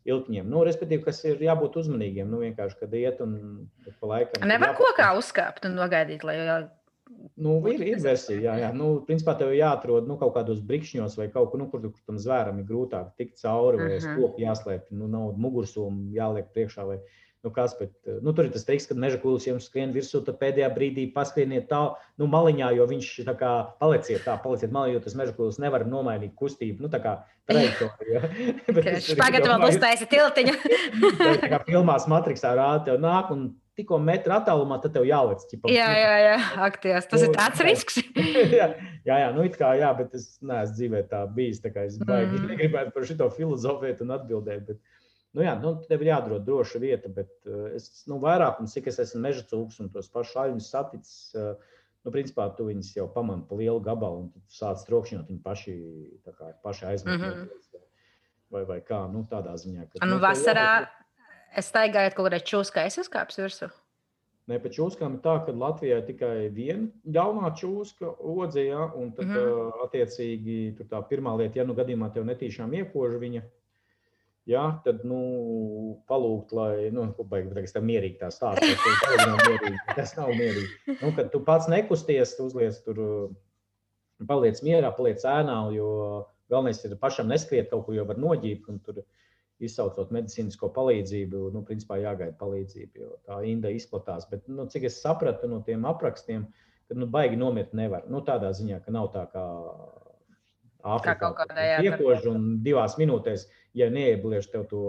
ilkņiem. Nu, respektīvi, kas ir jābūt uzmanīgiem. Nu, vienkārši, kad iet un pa laikam. Nevar jābūt... kokā uzkāpt un nogaidīt, lai jau. Nu, ir, ir versija, jā, jā. Nu, principā tev jāatrod nu, kaut kādos brikšņos vai kaut kur, nu, kur, kur tam zvēram ir grūtāk tikt cauri, vai uh -huh. stopu jāslēp, nu, nav mugursomu jāliek priekšā. Vai, Nu, kas, bet, eh, nu, tur ir tas teiks, ka meža kūlis jums skrien virsū, tad pēdējā brīdī paskrieniet tā, nu, maliņā, jo viņš tā kā paliciet tā, paliciet malī, jo tas meža kūlis nevar nomainīt kustību. Nu, tā kā trajektorija. Tagad vēl būs taisa tiltiņa. tā kā filmās Matrixā rāda tev nāk un tikko metru attālumā, tad tev jālec. Ķipa, jā, jā, jā, akties. Tas nu, ir tāds risks. jā, jā, jā, nu it kā, jā, bet es neesmu dzīvē tā bijis, tā kā es baigi mm. negribētu par šito filozofēt un atbildēt. Bet, Nu, jā, nu, tev ir jādod droša vieta, bet uh, es nu, vairāk, un cik es esmu meža cūks un tos pašus aļņus saticis, uh, nu, principā tu viņus jau pamani pa lielu gabalu un tu sāc trokšņot viņu paši, kā, paši aizmet. Mm -hmm. vai, vai kā, nu, tādā ziņā. Ka, nu, vasarā es staigāju kaut kādā čūskā, es uzkāpšu virsū. Nē, pēc čūskām ir tā, ka Latvijā ir tikai viena jaunā čūska, odze, ja, un tad, mm -hmm. attiecīgi, tā pirmā lieta, ja nu gadījumā tev netīšām iekož viņa, Ja, tad, nu, palūgt, lai, nu, baigi, tas ir mierīgi tā stāstīt. Tas nav mierīgi. Tas nav mierīgi. Nu, kad tu pats nekusties, tu uzliec tur, paliec mierā, paliec ēnā, jo galvenais ir pašam neskriet kaut ko, jo var noģīt. Tur izsaucot medicīnisko palīdzību, nu, principā jāgaida palīdzība, jo tā inda izplatās. Bet, nu, cik es sapratu no tiem aprakstiem, tad nu, baigi nomirt nevar. Nu, tādā ziņā, ka nav tā kā Āfrikā piekož un divās minūtēs, ja neiebliež tev to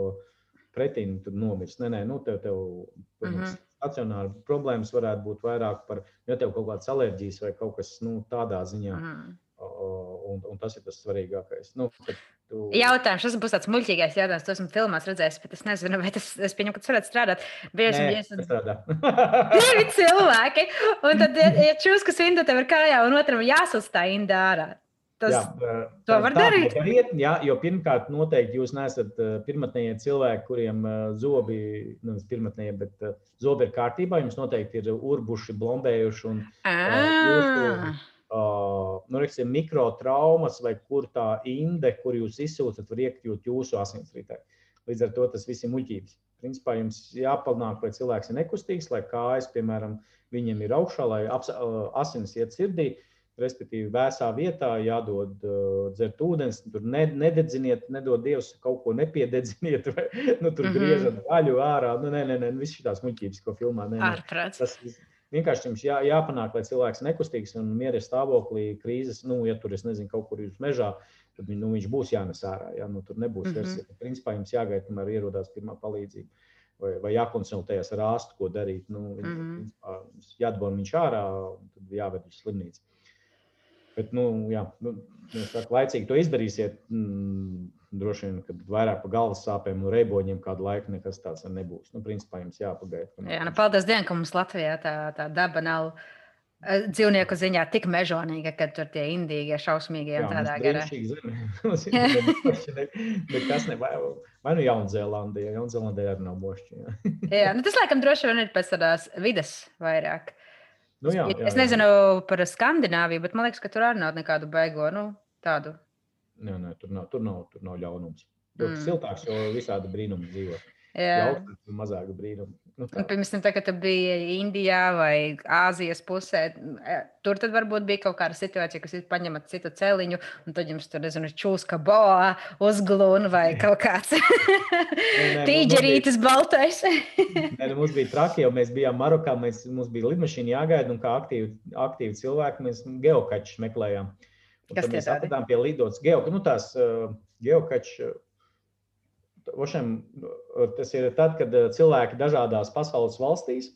pretī, nu, tad nomirs. Nē, nē, nu, tev, tev mm -hmm. stacionāri problēmas varētu būt vairāk par, ja tev kaut kādas alerģijas vai kaut kas nu, tādā ziņā. Mm -hmm. Un, un tas ir tas svarīgākais. Nu, tu... Jautājums, tas būs tāds muļķīgais jautājums. To esmu filmās redzējis, bet es nezinu, vai tas, es pieņemu, ka tas varētu strādāt. Bieži vien esmu strādā. divi cilvēki, un tad ir čūskas inda tev ir kājā, un otram jāsas tā inda ārā. Tas, jā, tā, var tā, darīt. Dariet, jā, jo pirmkārt, noteikti jūs neesat pirmotnējie cilvēki, kuriem zobi, nu, pirmotnējie, bet zobi ir kārtībā. Jums noteikti ir urbuši, blombējuši un jūsu, nu, reksim, mikrotraumas vai kur tā inde, kur jūs izsūtat, var iekļūt jūsu asinsritē. Līdz ar to tas viss ir muļķības. Principā jums jāpanāk, lai cilvēks ir nekustīgs, lai kājas, piemēram, viņam ir augšā, lai asins iet sirdī. Uh, respektīvi, vēsā vietā jādod uh, dzert ūdens, tur ne, nededziniet, nedod Dievs kaut ko nepiededziniet, vai nu, tur mm -hmm. griežat vaļu ārā. Nu, nē, nē, nē, viss šīs muļķības, ko filmā nē, nē. Tas vienkārši jums jā, jāpanāk, lai cilvēks nekustīgs un mieru stāvoklī, krīzes, nu, ja tur, es nezinu, kaut kur jūs mežā, tad nu, viņš būs jānes ārā. Ja? Nu, tur nebūs mm -hmm. versija. Principā jums jāgaida, kamēr ierodās pirmā palīdzība. Vai, vai jākonsultējas ar ārstu, ko darīt. Nu, mm -hmm. jādabūna viņš ārā, tad jāved uz slimnīcu. Bet, nu, jā, nu, saku, laicīgi to izdarīsiet. Mm, droši vien, ka vairāk par galvas sāpēm un reiboņiem kādu laiku nekas tāds nebūs. Nu, principā jums jāpagaida. Jā, nu, paldies Dievam, ka mums Latvijā tā, tā daba nav eh, dzīvnieku ziņā tik mežonīga, ka tur tie indīgie, šausmīgie un tādā garā. Nekas ne, vai, nu Jaunzēlandē, ja Jaunzēlandē arī nav mošķi. Jā. jā, nu tas laikam droši vien ir pēc tādās vidas vairāk. Nu, jā, jā, jā. Es nezinu par Skandināviju, bet man liekas, ka tur arī nav nekādu beigo nu, tādu. Nē, nē, tur nav, tur nav, tur nav ļaunums. Ļoti mm. siltāks, jo visādi brīnumi dzīvo. Jā, mazāk brīnumu. Nu, tā. Piemēram, tā, kad tu biji Indijā vai Āzijas pusē, e, tur tad varbūt bija kaut kāda situācija, kas jūs paņemat citu celiņu, un tad jums tur, nezinu, čūska boa, uzglūna vai kaut kāds tīģerītis baltais. nē, nu, mums bija traki, jo mēs bijām Marokā, mēs, mums bija lidmašīna jāgaida, un kā aktīvi, aktīvi cilvēki mēs geokačus meklējām. Un Kas mēs atradām pie lidotas geokačus, nu tās uh, geokačus Ošiem, tas ir tad, kad eh, cilvēki dažādās pasaules valstīs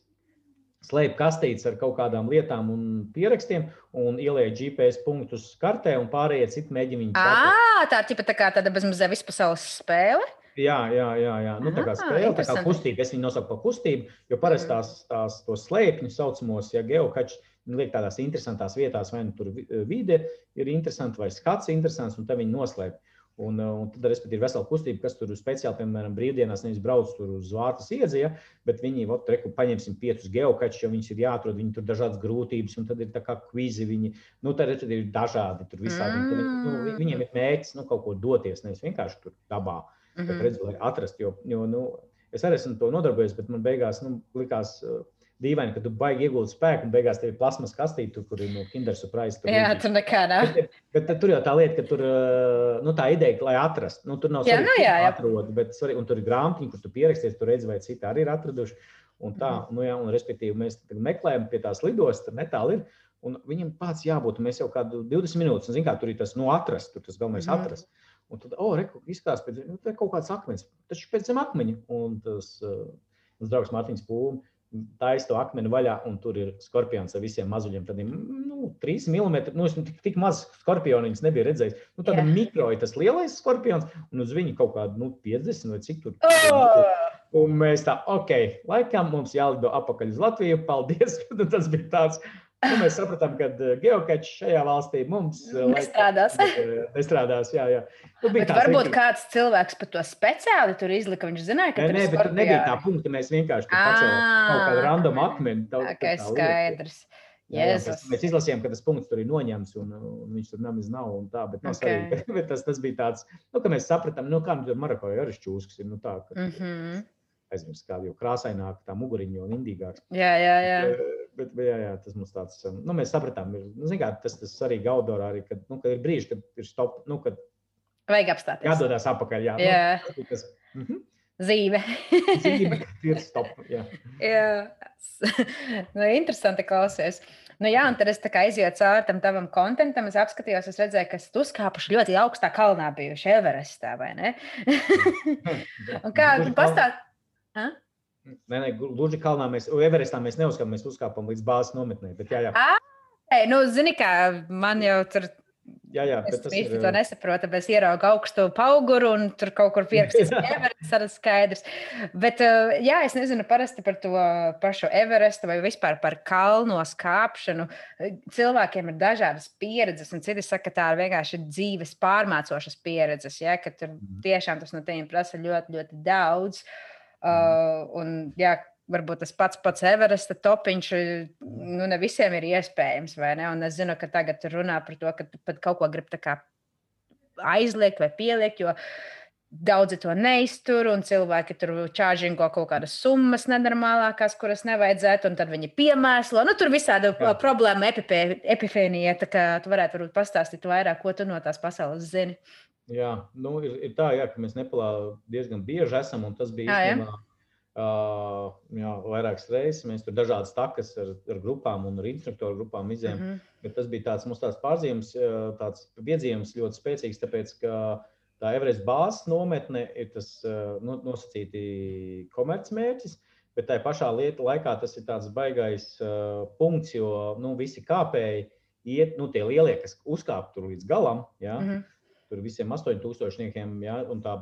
slēp kastītes ar kaut kādām lietām un pierakstiem un ieliek GPS punktus kartē, un pārējie citi mēģina viņu pateikt. Tā ir tā kā tāda bezmazliet vispasaules spēle. Jā, jā, jā, jā. Nu, tā kā spēle, tā kā kustība. Es viņu nosaucu par kustību, jo parasti tās, tās tos slēpņus saucamos, ja geokačs liek tādās interesantās vietās, vai nu tur vide ir interesanta, vai skats interesants, un tad viņi noslēp. Un, uh, un tad, respektīvi, ir vesela kustība, kas tur speciāli, piemēram, brīvdienās nevis brauc uz vārtas iedzija, bet viņi, ot, reku, paņemsim piecus geokačus, jo viņus ir jāatrod, viņi tur dažādas grūtības, un tad ir tā kā kvizi, viņi, nu, tad ir dažādi, tur visādi. Mm. Tad, nu, viņiem ir mērķis, nu, kaut ko doties, nevis vienkārši tur dabā, mm -hmm. bet redz, lai atrast, jo, jo, nu, es arī esmu to nodarbojies, bet man beigās, nu, likās, uh, dīvaini, ka tu baigi iegūt spēku, un beigās tev ir plasmas kastīte, tur, kur ir no Kinder surprise. Tur jā, tur nekā nav. Bet, bet, bet tur jau tā lieta, ka tur nu, tā ideja, lai atrastu, nu, tur nav svarīgi, nu, jā, jā. atrod, bet svarīgi, un tur ir grāmatiņa, kur tu pieraksties, tur redz, vai citi arī ir atraduši. Un tā, mm. nu, jā, un respektīvi mēs meklējam pie tās lidostas, netālu ir. Un viņam pats jābūt, mēs jau kādu 20 minūtes, un, zin, kā, tur ir tas nu, atrast, tur tas galvenais mm. atrast. Un tad, oh, reku, izskatās pēc, nu, kaut kāds akmens, taču pēc zem akmeņa. Un tas, tas draugs Mārtiņš Pūlis taisa to akmeni vaļā, un tur ir skorpions ar visiem mazuļiem. Tādiem, nu, 3 mm. Nu, es tik, tik maz skorpionu nebiju redzējis. Nu, tāda mikro ir tas lielais skorpions, un uz viņu kaut kāda nu, 50 vai cik tur. Oh! Un mēs tā, ok, laikam mums jālido apakaļ uz Latviju. Paldies! tas bija tāds Nu, mēs sapratām, ka eh, geokačs šajā valstī mums eh, nestrādās. Laikam, nestrādās jā, jā. Nu, varbūt vienkārši... kāds cilvēks par to speciāli tur izlika. Viņš zināja, ka nē, bet tur nebija tā punkta. Mēs vienkārši pacēlām kaut kādu random akmeni. Tā, okay, tā skaidrs. Jā, jā, mēs izlasījām, ka tas punkts tur ir noņemts, un, un viņš tur nemaz nav. Tā, bet, okay. svarīgi, bet tas, tas bija tāds, nu, ka mēs sapratām, nu, kā nu, tur Marokā arī šķūskas ir. Nu, tā, ka, mm -hmm. Aizmirst, kāda jau krāsaināka, tā muguriņa un indīgāka. Jā, jā, jā. Bet, eh, bet, bet jā, jā, tas mums tāds, um, nu, mēs sapratām, ir, nu, kā, tas, tas arī gaudorā arī, kad, nu, kad ir brīži, kad ir stop, nu, kad Vajag apstāties. Jādodas apakaļ. Jā, jā. Nu, tas, Mm -hmm. Zīme. Zīme ir stop. Jā. jā. nu, interesanti klausies. Nu, jā, un tad es aizjūtu cauri tam tavam kontentam. Es apskatījos, es redzēju, ka esat uzkāpuši ļoti augstā kalnā, bijuši Everestā, vai ne? kā pastāstīt? Nē, nē, gluži kalnā mēs, Everestā mēs neuzkāpām, mēs uzkāpām līdz bāzes nometnē. Bet, jā, jā. À, nu, zini, kā man jau tur Jā, jā, es īsti ir... to nesaprotu, bet es ieraugu augstu auguru un tur kaut kur pierakstīts Everest, tas ir skaidrs. Bet, jā, es nezinu parasti par to pašu Everestu vai vispār par kalnos kāpšanu. Cilvēkiem ir dažādas pieredzes, un citi saka, ka tā ir vienkārši dzīves pārmācošas pieredzes, ja, ka tur mhm. tiešām tas no tiem prasa ļoti, ļoti daudz. Uh, un, jā, varbūt tas pats pats Everesta topiņš nu, ne visiem ir iespējams. Un es zinu, ka tagad runā par to, ka pat kaut ko grib aizliegt vai pieliekt. Daudzi to neiztur, un cilvēki tur čāžingo kaut kādas summas nenormālākās, kuras nevajadzētu, un tad viņi piemēslo. Nu, tur visādi Jā. problēma epifēnija. Tā kā tu varētu varbūt pastāstīt vairāk, ko tu no tās pasaules zini. Jā, nu, ir, ir tā, jā, ka mēs Nepalā diezgan bieži esam, un tas bija īstenībā Uh, jā, vairākas reizes mēs tur dažādas takas ar, ar grupām un ar instruktoru grupām izjām. Mm -hmm. Bet tas bija tāds mums tāds pārzīmes, tāds piedzīvums ļoti spēcīgs, tāpēc ka tā Everest bāzes nometne ir tas nu, nosacīti komercmērķis. Bet tajā pašā lieta, laikā tas ir tāds baisais uh, punkts, jo nu, visi kāpēji iet, nu, tie lielie, kas uzkāpa tur līdz galam, ja, mm -hmm. Tur visiem 8000 ja, un tā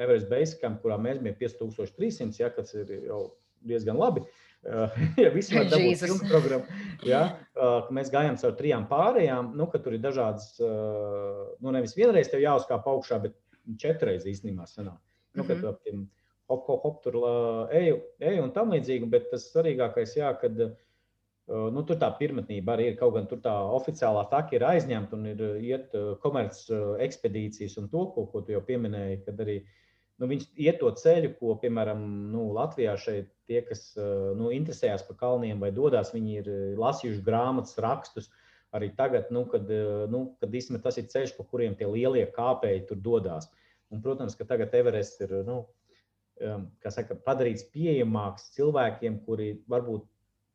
Everest Basecamp, kurā mēs bijām 5300, ja, kas ir jau diezgan labi. Ja visi var dabūt filmu programmu, ja, uh, mēs gājām caur trijām pārējām, nu, ka tur ir dažādas, nu, nevis vienreiz tev jāuzkāp augšā, bet četreiz īstenībā sanāk. Nu, mm -hmm. hop, hop, hop tur eju, eju un tam līdzīgi, bet tas svarīgākais, jā, kad uh, nu, tur tā pirmotnība arī ir. Kaut gan tur tā oficiālā taka ir aizņemta un ir iet komerc ekspedīcijas un to, ko, ko tu jau pieminēji, kad arī nu, viņš iet to ceļu, ko, piemēram, nu, Latvijā šeit tie, kas nu, interesējas par kalniem vai dodas, viņi ir lasījuši grāmatas, rakstus. Arī tagad, nu, kad, nu, kad īstenībā tas ir ceļš, pa kuriem tie lielie kāpēji tur dodas. Un, protams, ka tagad Everest ir nu, saka, padarīts pieejamāks cilvēkiem, kuri varbūt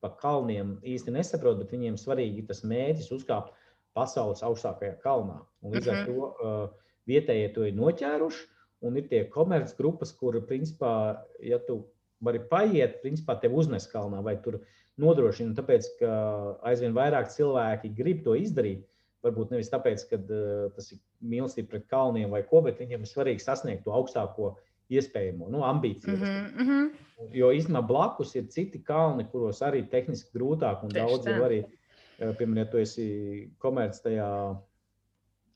pa kalniem īsti nesaprot, bet viņiem svarīgi ir tas mērķis uzkāpt pasaules augstākajā kalnā. Un līdz ar mhm. to uh, vietējie to ir noķēruši un ir tie komercgrupas, kur, principā, ja tu vari paiet, principā tev uznes kalnā vai tur nodrošina, tāpēc, ka aizvien vairāk cilvēki grib to izdarīt. Varbūt nevis tāpēc, ka uh, tas ir mīlestība pret kalniem vai ko, bet viņiem ir svarīgi sasniegt to augstāko iespējamo nu, ambīciju. Mm -hmm. Jo īstenībā blakus ir citi kalni, kuros arī tehniski grūtāk un Tieši daudz jau arī, piemēram, ja tu esi komerci tajā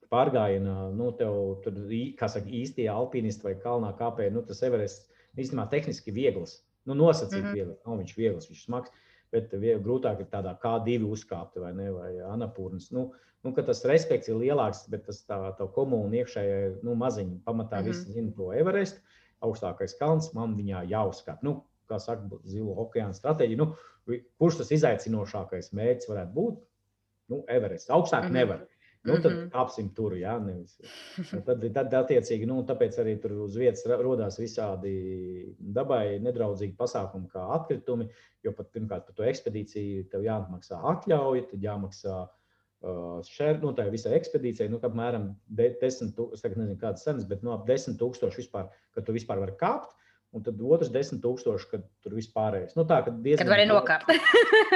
pārgājienā, nu, tev tur, kā saka, īstie alpinisti vai kalnā kāpēji, nu, tas Everests īstenībā tehniski viegls. Nu, nosacīt mm -hmm. viegli, nav viņš viegls, viņš smags, bet grūtāk ir tādā kā divi uzkāpti vai ne, vai anapūrnas. Nu, nu, ka tas respekts ir lielāks, bet tas tā, tā komūna iekšējā, nu, maziņa pamatā mm -hmm. visi zina to Everestu, augstākais kalns, man viņā jāuzkāp. Nu, kā saka, zilo okeāna stratēģija, nu, kurš tas izaicinošākais mērķis varētu būt? Nu, Everests. Augstāk mm -hmm. nevar. Nu, tad mm -hmm. kāpsim tur, jā, nevis. Tad, tad, attiecīgi, nu, tāpēc arī tur uz vietas radās visādi dabai nedraudzīgi pasākumi, kā atkritumi. Jo pat pirmkārt par to ekspedīciju tev jāmaksā atļauja, tad jāmaksā uh, šer, nu, tā visai ekspedīcijai, nu, apmēram 10, es nezinu, kādas cenas, bet nu, ap 10 tūkstoši vispār, ka tu vispār vari kāpt. Un tad otrs desmit tūkstoši, kad tur vispārējais. Nu, tā, kad, diezgan, kad vari nokāpt.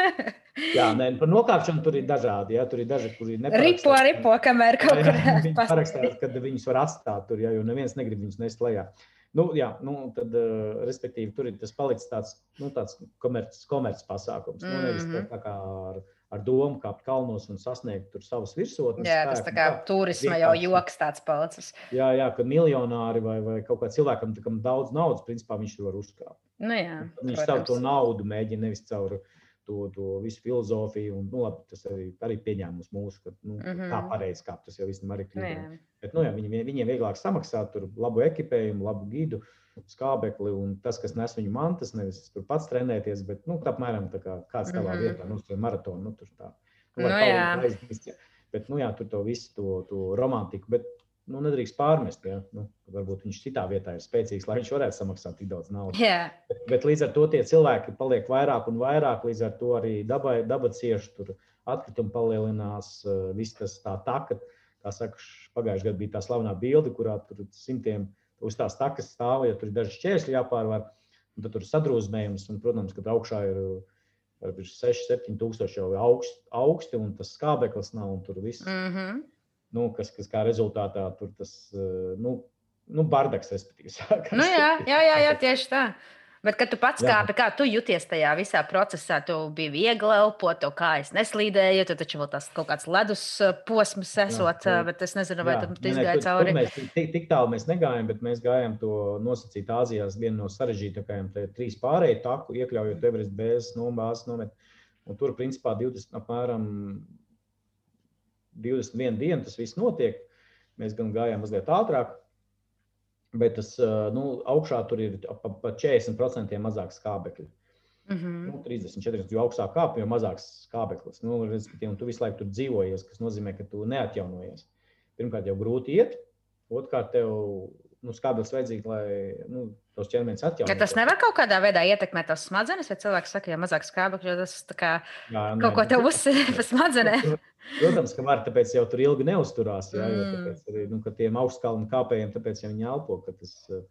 jā, nē, par nokāpšanu tur ir dažādi. Jā, tur ir daži, kuri ripo, ripo, kamēr kaut kur parakstās, kad viņus var atstāt tur, jā, jo neviens negrib viņus nest lejā. Nu, jā, nu, tad, uh, respektīvi, tur ir tas palicis tāds, nu, tāds komerces komerc pasākums. Mm -hmm. nu, nevis tā, tā kā ar, ar domu kāpt kalnos un sasniegt tur savas virsotnes. Jā, tas tā kā tā, turisma jau joks tāds palicis. Jā, jā, kad miljonāri vai, vai kaut kā cilvēkam, kam daudz naudas, principā viņš var uzkrāt. Nu, jā, viņš savu to naudu mēģina nevis caur to, to visu filozofiju, un nu, labi, tas arī, arī pieņēmums mūsu, ka nu, mm -hmm. tā pareizi kāpt, tas jau visam arī kļūst. Bet, nu, jā, viņiem, viņiem vieglāk samaksāt tur labu ekipējumu, labu gidu. Uh, skābekli un tas, kas nes viņu mantas, nevis tur pats trenēties, bet nu, apmēram tā kā kāds tavā mm -hmm. vietā, nu, tur maratonu, nu, tur tā. Nu, nu, jā. Aizmist, ja. Bet, nu, jā, tur to visu, to, to romantiku. Bet nu, nedrīkst pārmest. Ja? Nu, varbūt viņš citā vietā ir spēcīgs, lai viņš varētu samaksāt tik daudz naudas. Yeah. Bet, bet līdz ar to tie cilvēki paliek vairāk un vairāk, līdz ar to arī dabai, daba cieši, tur atkritumi palielinās, eh, viss tas tā taka. Kā saka, pagājušajā gadā bija tā slavena bilde, kurā tur simtiem uz tās takas stāv, ja tur ir daži šķēršļi jāpārvar, un tad tur ir sadrūzmējums, un, protams, kad augšā ir 6, 7 tūkstoši jau augsti, augsti, un tas skābeklis nav, un tur viss. Mm -hmm. nu, kas, kas kā rezultātā tur tas, nu, nu bardaks, respektīvi, sākās. Nu, jā, jā, jā, jā, tieši tā. Bet, kad tu pats kāpi, kā tu jūties tajā visā procesā, tu biji viegli elpot, to kājas neslīdēja, tu taču vēl tās kaut kāds ledus posms esot, jā, jā. bet es nezinu, vai jā. tu izgāji cauri. Mēs tik, tik tālu mēs negājām, bet mēs gājām to nosacīt Āzijās vienu no sarežģītākajiem, tie trīs pārēju taku, iekļaujot Everest bēzes nombāzes nomet. Un tur, principā, 20, apmēram 21 dienu tas viss notiek. Mēs gan gājām mazliet ātrāk, bet tas nu, augšā tur ir pa 40% mazāk skābekļu. Mm -hmm. nu, 30, 40, jo augstāk kāpj, jo mazāks skābeklis. Nu, un tu visu laiku tur dzīvojies, kas nozīmē, ka tu neatjaunojies. Pirmkārt, jau grūti iet, otrkārt, tev nu, skābeklis vajadzīgs, lai nu, tos ķermenis atjaunotu. Ja tas nevar kaut kādā veidā ietekmēt tās smadzenes, vai cilvēks saka, ja mazāk skābekļa, tas kā, jā, kaut ko tev uzsver pa smadzenēm. Protams, ka var, tāpēc jau tur ilgi neusturās. Jā, jo tāpēc arī nu, tiem augstkalnu kāpējiem, tāpēc jau viņi elpo, ka tas eh,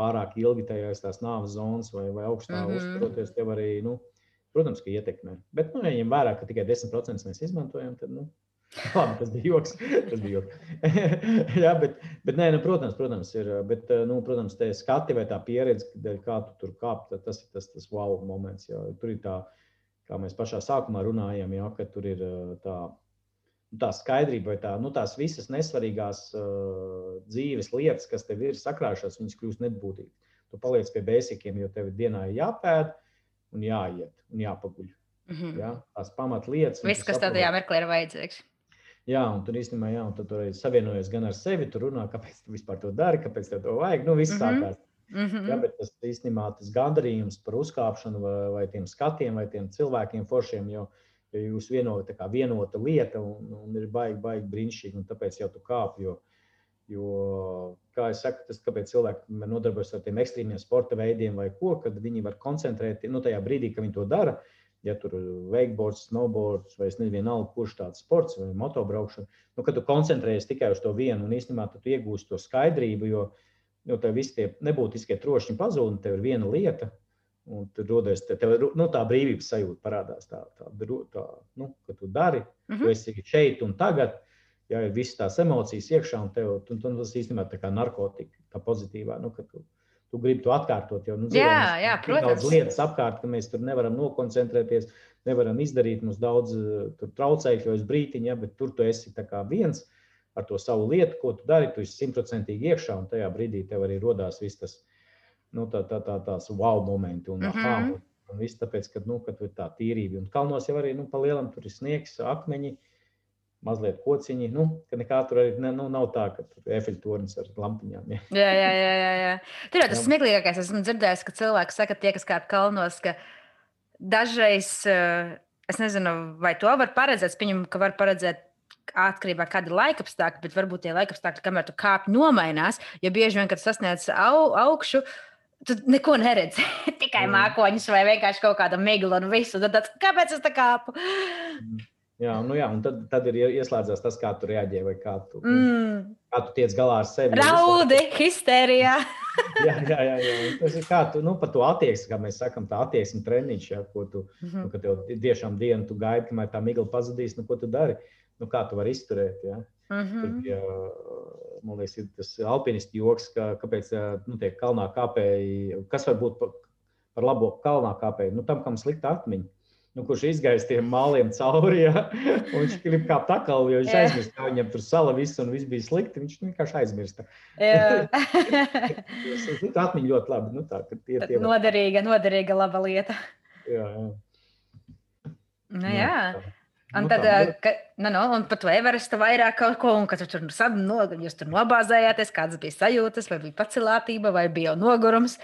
pārāk ilgi tajās tās nāves zonas vai, vai augstā mm -hmm. uzturoties, tev arī, nu, protams, ka ietekmē. Bet, nu, ja ņem vērā, ka tikai 10% mēs izmantojam, tad, nu, Labi, tas bija joks. Tas bija joks. Jā, bet, bet nē, nu, protams, protams, ir. Bet, nu, protams, tā skati vai tā pieredze, kā tu tur kāp, tas ir tas, tas wow moments. Jā. Tur ir tā, kā mēs pašā sākumā runājām, jā, ka tur ir tā tā skaidrība, vai tā, nu, tās visas nesvarīgās uh, dzīves lietas, kas tev ir sakrājušās, viņas kļūst nebūtīgas. Tu paliec pie bēsikiem, jo tev dienā ir jāpēd un jāiet un jāpaguļ. Mm -hmm. ja? Tās pamatlietas. Viss, kas tādā mirklī ir vajadzīgs. Jā, un tur īstenībā, jā, un tur arī savienojas gan ar sevi, tur runā, kāpēc tu vispār to dari, kāpēc tev to vajag. Nu, viss mm -hmm. sākās. Mm -hmm. ja, bet tas īstenībā tas gandarījums par uzkāpšanu vai, vai tiem skatiem vai tiem cilvēkiem foršiem, jo uh, ja jūs vienota, kā vienota lieta un, un ir baigi, baigi brīnišķīgi, un tāpēc jau tu kāp. Jo, jo, kā jau saku, tas kāpēc cilvēki nodarbojas ar tiem ekstrēmiem sporta veidiem vai ko, kad viņi var koncentrēties nu, tajā brīdī, kad viņi to dara. Ja tur ir wakeboards, snowboards vai nezinu, kurš tāds sports vai motobraukšana, nu, kad tu koncentrējies tikai uz to vienu un īstenībā tu iegūsi to skaidrību, jo, jo tev visi tie nebūtiskie trošņi pazūd, un tev ir viena lieta, Un tur rodas te, tev, nu, tā brīvības sajūta, parādās tā, tā, tā nu, ka tu dari, mm -hmm. tu mhm. esi šeit un tagad. Ja ir visas tās emocijas iekšā, un tev, tu, tu, tas īstenībā tā kā narkotika, tā pozitīvā, nu, ka tu, tu gribi to atkārtot. Jo, nu, dzīvē, jā, jā, protams. Daudz lietas apkārt, ka mēs tur nevaram nokoncentrēties, nevaram izdarīt mums daudz traucēkļos brītiņa, ja, bet tur tu esi viens ar to savu lietu, ko tu dari, tu esi simtprocentīgi iekšā, un tajā brīdī tev arī rodās viss tas nu, tā, tā, tā, tās wow momenti un, mm -hmm. aha, un viss tāpēc, ka, nu, ka tur ir tā tīrība. Un kalnos jau arī nu, pa lielam tur ir sniegs, akmeņi, mazliet kociņi. Nu, ka nekā tur arī ne, nu, nav tā, ka tur ir efektornis ar lampiņām. Ja. Jā, jā, jā. jā, jā. Tur jau tas smieklīgākais, esmu dzirdējis, ka cilvēki saka, tie, kas kāp kalnos, ka dažreiz, eh, es nezinu, vai to var paredzēt, pieņem, ka var paredzēt atkarībā no kāda ir laika apstākļa, bet varbūt tie laika apstākļi, kamēr tu kāpj, nomainās. Jo bieži vien, kad sasniedz au, augšu, Tu neko neredzi. Tikai mm. mākoņus vai vienkārši kaut kādu miglu un visu. Tad, tad kāpēc es tā kāpu? Mm. Jā, nu jā, un tad, tad ir ieslēdzās tas, kā tu reaģē, vai kā tu, nu, mm. kā tu tiec galā ar sevi. Raudi, histērijā. jā, jā, jā, jā. Tas ir kā tu, nu, par to attieksmi, kā mēs sakam, tā attieksme treniņš, ja, ko tu, mm -hmm. nu, kad tev tiešām dienu tu gaidi, kamēr tā migla pazudīs, nu, ko tu dari, nu, kā tu vari izturēt, ja. Mm -hmm. Tad, ja, man liekas, ir tas alpinistu joks, ka, kāpēc nu, tie kalnā kāpēji, kas var būt par, par labo kalnā kāpēju, nu, tam, kam slikta atmiņa. Nu, kurš izgājis tiem māliem cauri, ja? un viņš grib kāpt atkal, jo viņš yeah. aizmirst, ka viņam tur sala viss un viss bija slikti. Viņš vienkārši aizmirsta. Tas atmiņa ļoti labi. Nu, tā, tie, tie noderīga, noderīga laba lieta. Jā, jā. Nu, jā. jā. Un nu, tad, tā, ka, nu, nu, un par to Everestu vairāk kaut ko, un ka tu tur, no, jūs tur nobāzējāties, kādas bija sajūtas, vai bija pacelātība, vai bija nogurums.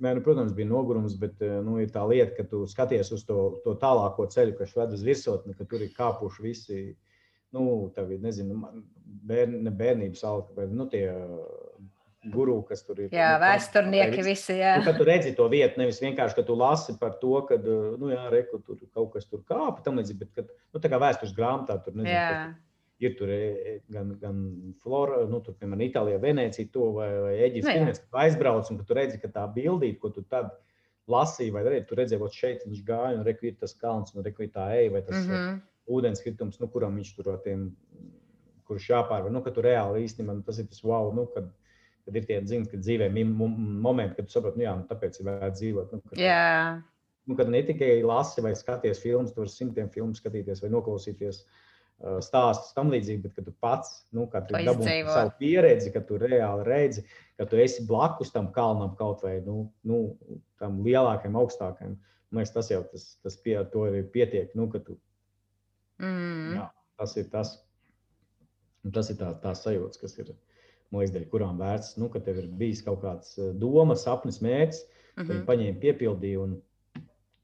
Nē, nu, protams, bija nogurums, bet nu, ir tā lieta, ka tu skaties uz to, to tālāko ceļu, kas ved uz virsotni, ka tur ir kāpuši visi nu, tev ir, bērn, bērnības alka, vai nu, tie guru, kas tur ir. Jā, nu, vēsturnieki visi. Jā. Nu, tu redzi to vietu, nevis vienkārši, ka tu lasi par to, ka, nu, jā, reku, tur kaut kas tur kāpa, tam līdzīgi, bet, kad, nu, tā kā vēstures grāmatā tur, nezinu. Ir tur e, e, gan, gan Flora, nu, tur, piemēram, Itālijā, Venecija to vai, vai Eģiptes, nu, kad aizbrauc un ka tu redzi, ka tā bildīt, ko tu tad lasīji, vai arī tu redzēji, ka šeit viņš gāja un reku ir tas kalns un reku ir tā eja vai tas mm -hmm. ūdenskritums, nu, kuram viņš tur tiem, kurš jāpārvar, nu, ka tu reāli īstenībā, tas ir tas wow, nu, kad, kad ir tie zini, kad dzīvē momenti, kad tu saproti, nu, jā, nu, tāpēc ir vērts dzīvot. Nu, kad, yeah. nu, kad ne tikai lasi vai skaties filmas, tur simtiem filmu skatīties vai noklausīties. Uh, stāstus tam līdzīgi, bet kad tu pats nu, dabūji savu pieredzi, ka tu reāli redzi, ka tu esi blakus tam kalnam kaut vai nu, nu, tam lielākam, augstākam. Man liekas, tas jau tas, tas pie, ir pietiek. Nu, tu, mm. jā, tas ir tas, tas ir tā, tās sajūtas, kas ir man liekas, dēļ kurām vērts, nu, ka tev ir bijis kaut kāds eh, doma, sapnis, mērķis, mm -hmm. viņi paņēma, piepildīja un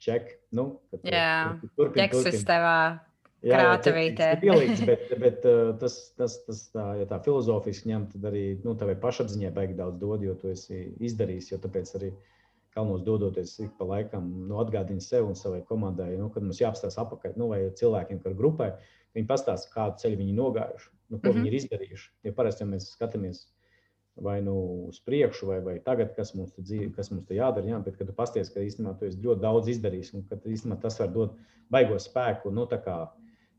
ček. Nu, Jā, turpin, turpin. tevā krātavītē. Pielīdz, bet, bet eh, tas, tas, tas tā, ja tā filozofiski ņem, tad arī nu, tavai pašapziņai baigi daudz dod, jo tu esi izdarījis, jo tāpēc arī kalnos dodoties ik pa laikam, nu, atgādini sev un savai komandai, nu, kad mums jāapstāsta apakaļ, nu, vai cilvēkiem, kā grupai, viņi pastāsta, kādu ceļu viņi nogājuši nu, ko mm -hmm. viņi ir izdarījuši. Ja parasti ja mēs skatāmies vai nu uz priekšu, vai, vai tagad, kas mums tur dzīve, kas mums tur jādara, jā, bet kad tu pasties, ka īstenībā tu esi ļoti daudz izdarījis un ka īstenībā tas var dot baigos spēku, nu, tā kā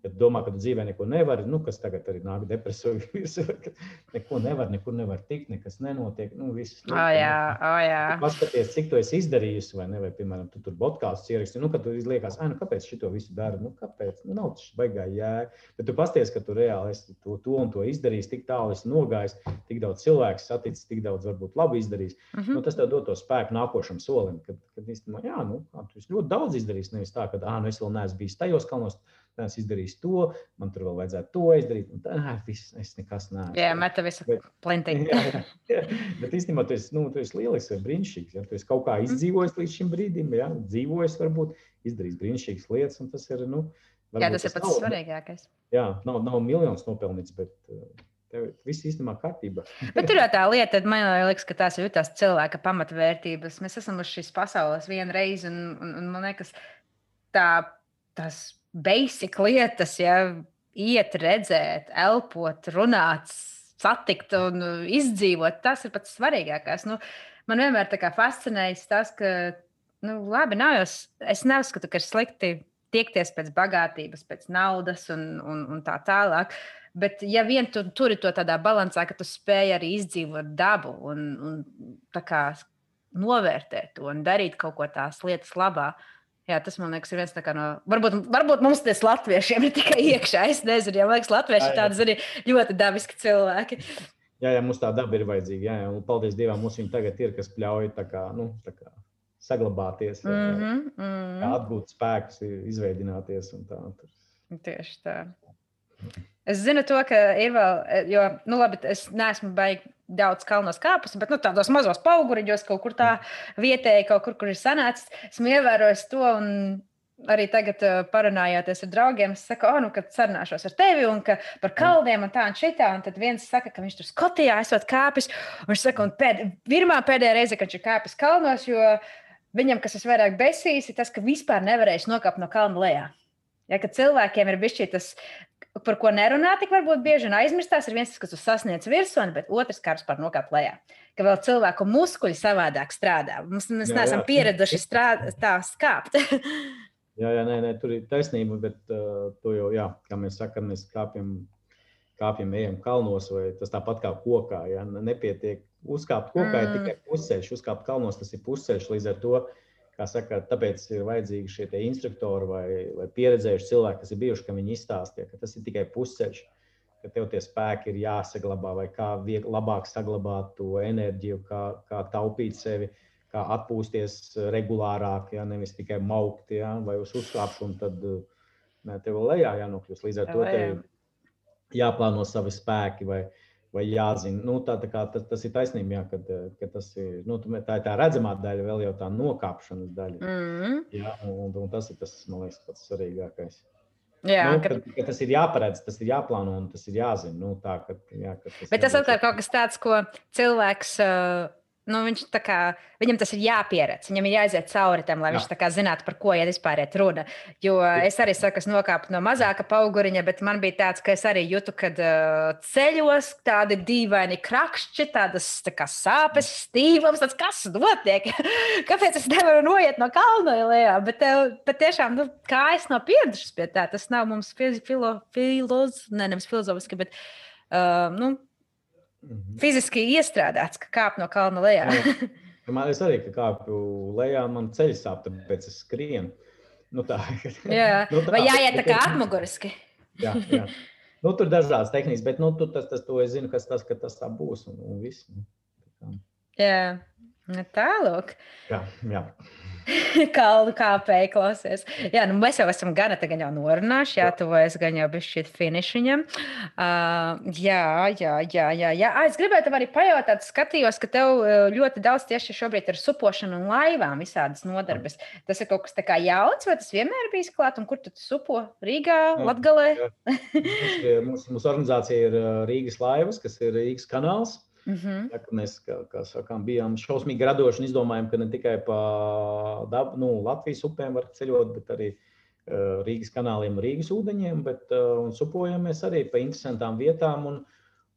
ja domā, ka dzīvē neko nevari, nu, kas tagad arī nāk depresija virsū, ka neko nevar, nekur nevar tikt, nekas nenotiek. Nu, viss, nu, oh, jā, oh, jā. Paskaties, cik tu esi izdarījis, vai ne, vai, piemēram, tu tur podkāstus ieraksti, nu, kad tu liekas, ah, nu, kāpēc šito visu dara, nu, kāpēc, nu, nav tas baigā jēga, bet tu pasties, ka tu reāli esi to, to un to izdarījis, tik tālu esi nogājis, tik daudz cilvēku saticis, tik daudz varbūt labi izdarījis, mm -hmm. nu, tas tev dod to spēku nākošam solim, kad, kad īstenībā, jā, nu, tu esi ļoti daudz izdarījis, nevis tā, ka, ah, nu, es vēl neesmu bijis tajos kalnos, es izdarīju to, man tur vēl vajadzētu to izdarīt. Un tā, ah, viss, es nekas neesmu. Jā, meta visu jā. Bet īstenībā tu esi, nu, tu esi lielisks, brīnišķīgs. Ja? Tu esi kaut kā mhm. izdzīvojis līdz šim brīdim, ja? dzīvojis, varbūt izdarījis brīnišķīgas lietas, un tas ir. Nu, jā, tas ir pats nav, svarīgākais. Jā, nav, nav miljons nopelnīts, bet uh, tev viss īstenībā kārtībā. Bet tur jau tā lieta, man liekas, ka tās ir tās cilvēka pamatvērtības. Mēs esam uz šīs pasaules vienu reizi, un, un, un man liekas, tā, tās basic lietas, ja iet, redzēt, elpot, runāt, satikt un izdzīvot, tas ir pats svarīgākais. Nu, man vienmēr fascinējis tas, ka, nu, labi, nav jau, es neuzskatu, ka ir slikti tiekties pēc bagātības, pēc naudas un, un, un tā tālāk. Bet, ja vien tu turi to tādā balansā, ka tu spēj arī izdzīvot dabu un, un tā kā novērtēt to un darīt kaut ko tās lietas labā, uh, Jā, tas man liekas, ir viens no. Varbūt, varbūt mums tas latviešiem ir tikai iekšā. Es nezinu, ja man liekas, latvieši ir tādi arī ļoti dabiski cilvēki. Jā, jā, mums tā daba ir vajadzīga. Jā, jā, un paldies Dievam, mums viņi tagad ir, kas ļauj tā kā, nu, kā saglabāties, mm -hmm, mm -hmm. atgūt spēkus, izveidināties. Tā, Tieši tā. Es zinu to, ka ir vēl, jo, nu, labi, es neesmu baigi daudz kalnos kāpus, bet nu, tādos mazos auguriņos, kaut kur tā vietēji, kaut kur, kur ir sanācis, esmu ievērojis to. Arī tagad, uh, parunājoties ar draugiem, es saku, oh, nu, kad sarunāšos ar tevi un par kalniem un tā un šitā. Un tad viens saka, ka viņš tur Skotijā esot kāpis. Un viņš saka, un pēd, pirmā pēdējā reize, kad viņš ir kāpis kalnos, jo viņam, kas visvairāk besīs, ir tas, ka vispār nevarēs nokāpt no kalna lejā. Ja, cilvēkiem ir bijis tas par ko nerunā tik varbūt bieži un aizmirstās, ir viens, kas sasniedz virsotni, bet otrs kārs par nokāpt lejā. Ka vēl cilvēku muskuļi savādāk strādā. Mums, mēs jā, neesam jā. pieraduši strād, tā skāpt. jā, jā, nē, nē, tur ir taisnība, bet uh, to jau, jā, kā mēs sakām, mēs kāpjam, kāpjam, ejam kalnos, vai tas tāpat kā kokā. Ja? Nepietiek uzkāpt kokā, mm. ir tikai pusceļš, uzkāpt kalnos, tas ir pusceļš līdz ar to. Uh, saka, tāpēc ir vajadzīgi šie instruktori vai, vai pieredzējuši cilvēki, kas ir bijuši, ka viņi izstāstīja, ka tas ir tikai pusceļš, ka tev tie spēki ir jāsaglabā, vai kā vieg, labāk saglabāt to enerģiju, kā, kā taupīt sevi, kā atpūsties regulārāk, ja nevis tikai maukt, ja, vai uz uzkāpšanu, tad ne, tev lejā jānokļūst. Līdz ar to tev jāplāno savi spēki. Vai, vai jāzina. Nu, tā, tā kā, tas, tas ir taisnība, jā, kad, kad tas ir nu, tā, ir tā redzamā daļa, vēl jau tā nokāpšanas daļa. Mm jā, un, un tas ir tas, man liekas, pats svarīgākais. Jā, nu, ka... ka, ka tas ir jāparedz, tas ir jāplāno un tas ir jāzina. Nu, tā, ka, jā, ka tas Bet tas atkal ir kaut kas tāds, ko cilvēks. Uh nu, viņš kā, viņam tas ir jāpieredz. Viņam ir jāiziet cauri tam, lai Jā. viņš kā, zinātu, par ko ir vispār runa. Jo es arī saku, es nokāpu no mazāka auguriņa, bet man bija tāds, ka es arī jūtu, ka uh, ceļos tādi dīvaini krakšķi, tādas tā kā sāpes, stīvums, tāds, kas notiek. Kāpēc es nevaru noiet no kalna lejā? Bet, uh, bet tiešām, nu, kā es nav pieradušas pie tā, tas nav mums filo, filoz, ne, nevis filozofiski, bet uh, nu, Mhm. Fiziski iestrādāts, ka kāp no kalna lejā. man es arī kāpu lejā, man ceļš sāp, tāpēc es skrienu. Nu, tā. jā. nu, tā. Vai jāiet tā kā atmuguriski? jā, jā. Nu, tur ir dažādas tehnikas, bet nu, tas, tas, to es zinu, kas tas, ka tas tā būs. Un, un viss, nu, tā. Jā, nu, tālāk. Jā, jā. kalnu kāpēji klausies. Jā, nu mēs jau esam gana tagad jau norunājuši, jā, tuvojas gan jau bez šķiet finišiņam. Uh, jā, jā, jā, jā, jā. Ah, es gribēju tev arī pajautāt, skatījos, ka tev ļoti daudz tieši šobrīd ir supošana un laivām visādas nodarbes. Tas ir kaut kas tā kā jauns, vai tas vienmēr bijis klāt, un kur tu supo? Rīgā, Latgalē? Mūsu, mūsu organizācija ir Rīgas laivas, kas ir Rīgas kanāls. Mm -hmm. ja, mēs kā, kā sakām, bijām šausmīgi radoši un izdomājām, ka ne tikai pa dabu, nu, Latvijas upēm var ceļot, bet arī uh, Rīgas kanāliem Rīgas ūdeņiem, bet uh, supojamies arī pa interesantām vietām. Un,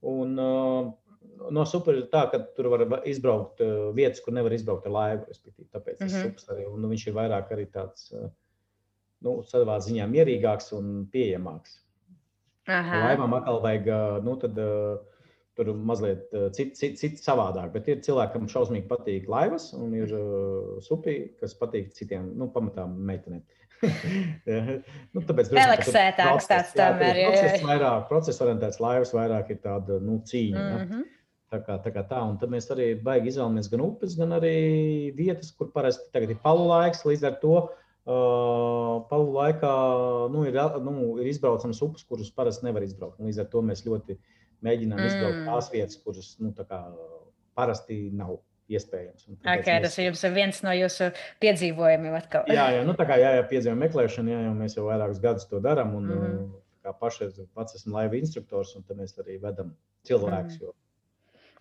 un, uh, no super ir tā, ka tur var izbraukt vietas, kur nevar izbraukt ar laivu. Tāpēc mm -hmm. tas arī, un, nu, viņš ir vairāk arī tāds nu, savā ziņā mierīgāks un pieejamāks. Laivām atkal vajag nu, tad, uh, tur mazliet cits, cit, cit savādāk. Bet ir cilvēki, kam šausmīgi patīk laivas, un ir uh, supi, kas patīk citiem, nu, pamatā meitenēm. nu, tāpēc Relaksētāks tāds tam ir. Process vairāk, process orientēts laivas vairāk ir tāda, nu, cīņa. Mm -hmm. Ja? Tā kā, tā kā tā, un tad mēs arī baigi izvēlamies gan upes, gan arī vietas, kur parasti tagad ir palu laiks. Līdz ar to uh, palu laikā nu, ir, nu, ir izbraucams upes, kuras parasti nevar izbraukt. Līdz ar to mēs ļoti uh, mēģinām mm. izbraukt tās vietas, kuras nu, kā, parasti nav iespējams. Okay, mēs... Tas ir viens no jūsu piedzīvojumiem. Atkal. jā, jā, nu, tā kā jā, jā, piedzīvojuma meklēšana, jā, jau mēs jau vairākus gadus to darām. Un, mm -hmm. Kā pašais pats esmu laiva instruktors, un mēs arī vedam cilvēkus. Mm. Jo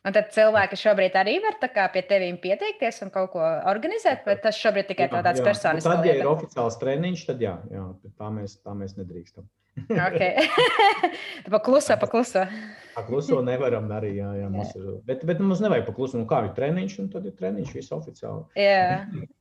Un tad cilvēki šobrīd arī var pie tevis pieteikties un kaut ko organizēt, bet tas šobrīd tikai jā, tāds personisks. Tad, ja ir oficiāls treniņš, tad jā, jā tā, mēs, tā mēs nedrīkstam. Okay. pakluso, pakluso. pakluso nevaram arī. Jā, jā, mums ir, bet, bet mums nevajag pakluso. Nu, kā ir treniņš, un tad ir treniņš viss oficiāli. Jā.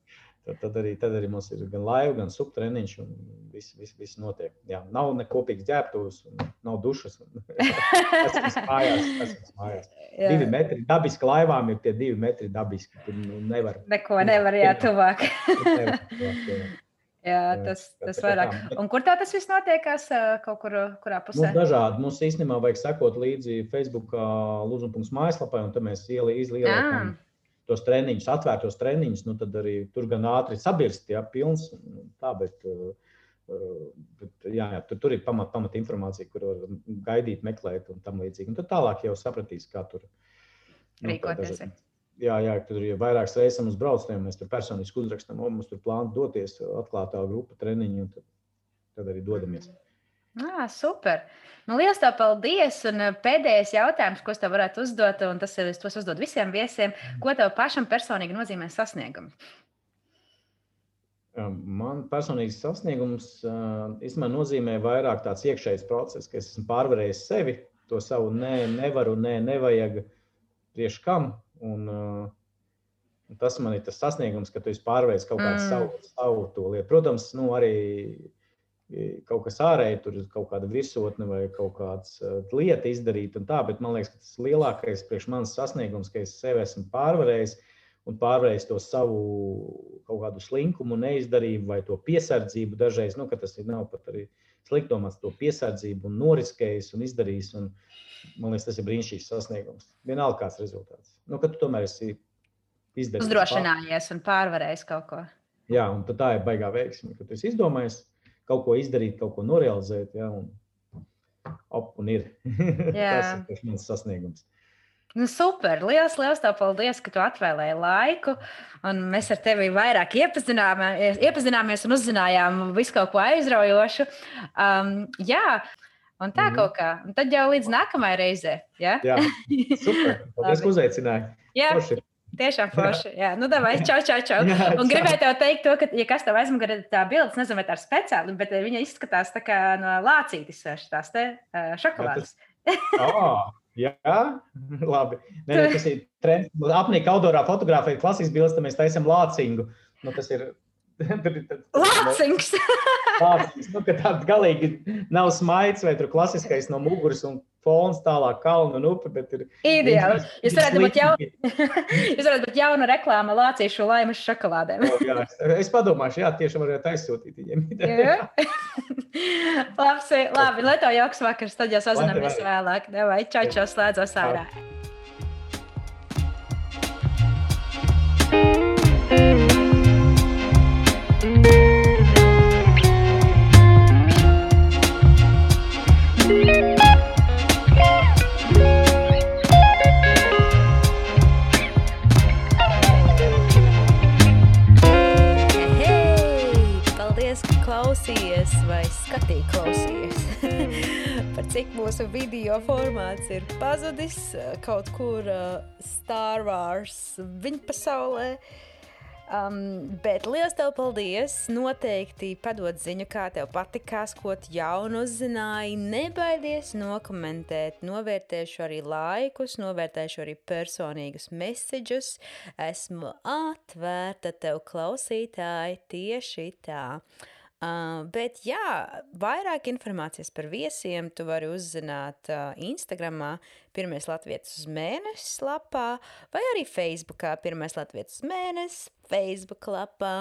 Tad, tad, arī, tad arī mums ir gan laiva, gan subtreniņš, un viss vis, vis notiek. Jā, nav nekopīgas ģērbtuves, nav dušas. Tas ir mājās. Tas ir mājās. Jā. Divi metri dabiski laivām ir tie divi metri dabiski. Tur nu, nevar. Neko nevar, jā, tuvāk. Jā, tas, tas vairāk. Un kur tā tas viss notiekās? Kaut kur, kurā pusē? Mums dažādi. Mums īstenībā vajag sekot līdzi Facebook lūzuma mājaslapai, un tad mēs ieliekam tos treniņus, atvērtos treniņus, nu, tad arī tur gan ātri sabirst, ja pilns. Tā, bet, bet, jā, jā, tur, tur ir pamat, pamat informācija, kur var gaidīt, meklēt un tam līdzīgi. Un tad tālāk jau sapratīs, kā tur nu, rīkoties. Jā, jā, tur ir vairākas reizes mums braucējiem, mēs tur personiski uzrakstām, un mums tur plāno doties atklātā grupa treniņu, un tad, tad arī dodamies. Ah, super! Nu, Lielas tev paldies! Un pēdējais jautājums, ko tev varētu uzdot, un tas ir, tos uzdod visiem viesiem, ko tev pašam personīgi nozīmē sasniegums? Man personīgs sasniegums īstenībā nozīmē vairāk tāds iekšējs process, ka es esmu pārvarējis sevi, to savu ne, nevaru, ne, nevajag, priekš kam. Un, un tas man ir tas sasniegums, ka tu pārvērtējis kaut kādu mm. savu, savu to lietu. Protams, nu, arī kaut kas ārēji, tur ir kaut kāda virsotne vai kaut kāda lieta izdarīta. Tā, bet man liekas, ka tas lielākais priekš manis sasniegums, ka es sevi esmu pārvarējis un pārvarējis to savu kaut kādu slinkumu, neizdarību vai to piesardzību. Dažreiz, nu, tas ir nav pat arī sliktumās, to piesardzību un noriskējis un izdarījis. Un, man liekas, tas ir brīnišķīgs sasniegums. Vienalga kāds rezultāts. Nu, kad tu tomēr esi izdarījis. Uzdrošinājies un pārvarējis kaut ko. Jā, un tā ir baigā veiksme, ka tu esi izdomājis kaut ko izdarīt, kaut ko norealizēt. Ja, un, op, un ir. tas ir mans sasniegums. Nu, super! Lielas, liels tev paldies, ka tu atvēlēji laiku. Un mēs ar tevi vairāk iepazināmies, iepazināmies un uzzinājām visu kaut ko aizraujošu. Um, jā, un tā mm. kaut kā. Un tad jau līdz nākamajai reizei. Ja? Jā, super. Paldies, ka uzaicināji. Jā. Forši. Tiešām forši. Jā, nu, davai, čau, čau, čau. Jā, un gribēju tev teikt, to, ka, ja kas tev aizmugurē tā bilde, nezinu, vai tā ir speciāli, bet viņa izskatās tā kā no lācītes, tās te šokolādes. oh. Jā, labi. Nē, tas ir trends. Apnika outdoorā fotografēt klasisks bildes, tad mēs taisam lācingu. Nu, tas ir Lācings. Nu, tāds galīgi nav smaids vai tur klasiskais no muguras un fons tālāk kalnu un upe, bet ir. Ideāli. Jūs varētu būt, jaun... Jūs varētu būt jauna reklāma lācīšu laimas šokolādēm. oh, jā, es padomāšu, jā, tieši varētu aizsūtīt viņiem. labi, labi, lai tev jauks vakars, tad jau sazināmies vēlāk. Vai čau, čau, slēdzos ārā. Klausījies vai skatīji klausījies. Par cik mūsu video formāts ir pazudis kaut kur uh, Star Wars viņa pasaulē. Um, bet liels tev paldies! Noteikti padod ziņu, kā tev patikās, ko tu jaunu uzzināji. Nebaidies nokomentēt, novērtēšu arī laikus, novērtēšu arī personīgus messages. Esmu atvērta tev klausītāji tieši tā. Uh, bet, jā, vairāk informācijas par viesiem tu vari uzzināt uh, Instagram, pirmais latvijas uz mēnesi lapā, vai arī Facebookā, pirmais latvijas uz mēnesi, Facebook lapā.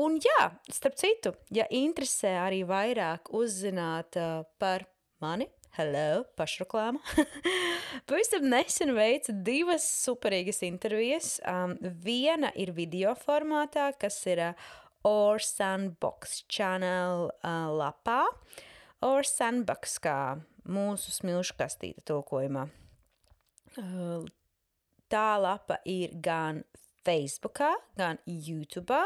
Un, jā, starp citu, ja interesē arī vairāk uzzināt uh, par mani, hello, pašreklāma. Pavisam nesen veicu divas superīgas intervijas. Um, viena ir video formātā, kas ir uh, or Sandbox channel uh, lapā. Or Sandbox kā mūsu smilšu kastīte tulkojumā. Uh, tā lapa ir gan Facebookā, gan YouTube.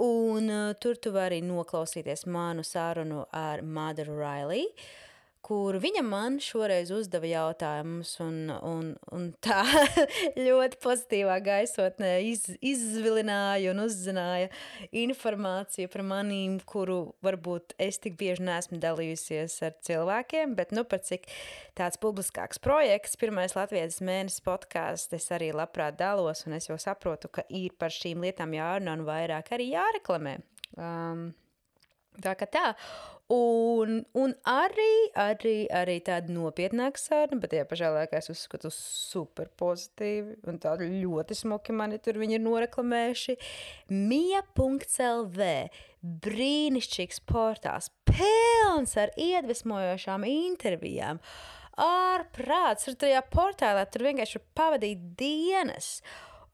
Un uh, tur tu vari noklausīties manu sarunu ar Mother Riley. Uh, kur viņa man šoreiz uzdeva jautājumus, un, un, un tā ļoti pozitīvā gaisotnē iz, izvilināja un uzzināja informāciju par manīm, kuru varbūt es tik bieži neesmu dalījusies ar cilvēkiem, bet nu par cik tāds publiskāks projekts, pirmais Latvijas mēnesis podkāsts, es arī labprāt dalos, un es jau saprotu, ka ir par šīm lietām jārunā un vairāk arī jāreklamē. Um, Tā kā tā. Un, un arī, arī, arī tāda nopietnāka saruna, bet tajā pašā laikā es uzskatu super pozitīvi un tādu ļoti smuki mani tur ir noreklamējuši. Mija.lv brīnišķīgs portāls, pilns ar iedvesmojošām intervijām. Ārprāts, tur tajā portālā tur vienkārši pavadīt dienas.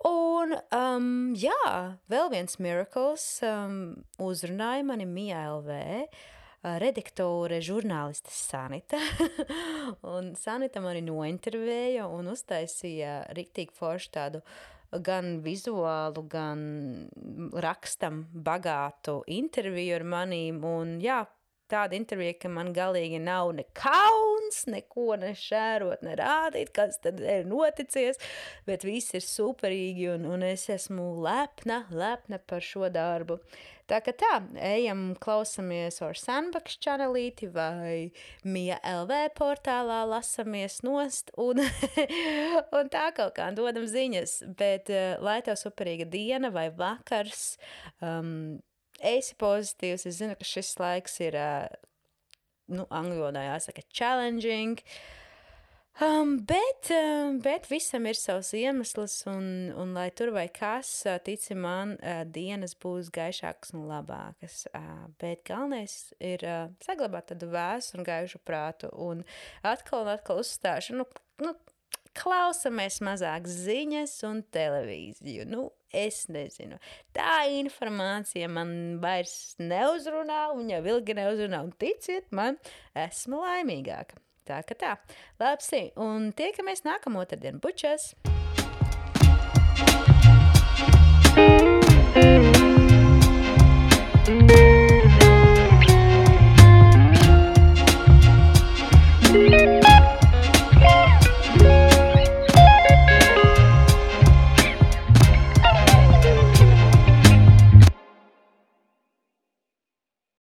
Un, um, jā, vēl viens miracles um, uzrunāja mani Mija LV. Uh, redaktore, žurnāliste Sanita. un Sanita mani nointervēja un uztaisīja rīktīgi foršu tādu gan vizuālu, gan rakstam bagātu interviju ar manīm. Un jā, tāda intervija, ka man galīgi nav ne kauns, neko nešērot, ne rādīt, kas tad ir noticies, bet viss ir superīgi un, un es esmu lepna, lepna par šo darbu. Tā kā tā, ejam, klausamies ar Sandbox čanelīti vai Mija LV portālā, lasamies nost un, un tā kaut kā dodam ziņas, bet uh, lai tev superīga diena vai vakars, um, esi pozitīvs. Es zinu, ka šis laiks ir, nu, angļu valodā jāsaka, challenging. Um, bet, um, bet visam ir savs iemesls, un, un lai tur vai kas, tici man, dienas būs gaišākas un labākas. Bet galvenais ir saglabāt tādu vēsu un gaišu prātu, un atkal un atkal uzstāšu, nu, nu klausamies mazāk ziņas un televīziju. Nu, es nezinu. Tā informācija man vairs neuzrunā, un jau ilgi neuzrunā, un ticiet man, esmu laimīgāka. Tā kā tā. Labi, un tiekamies nākamā otrdiena bučas!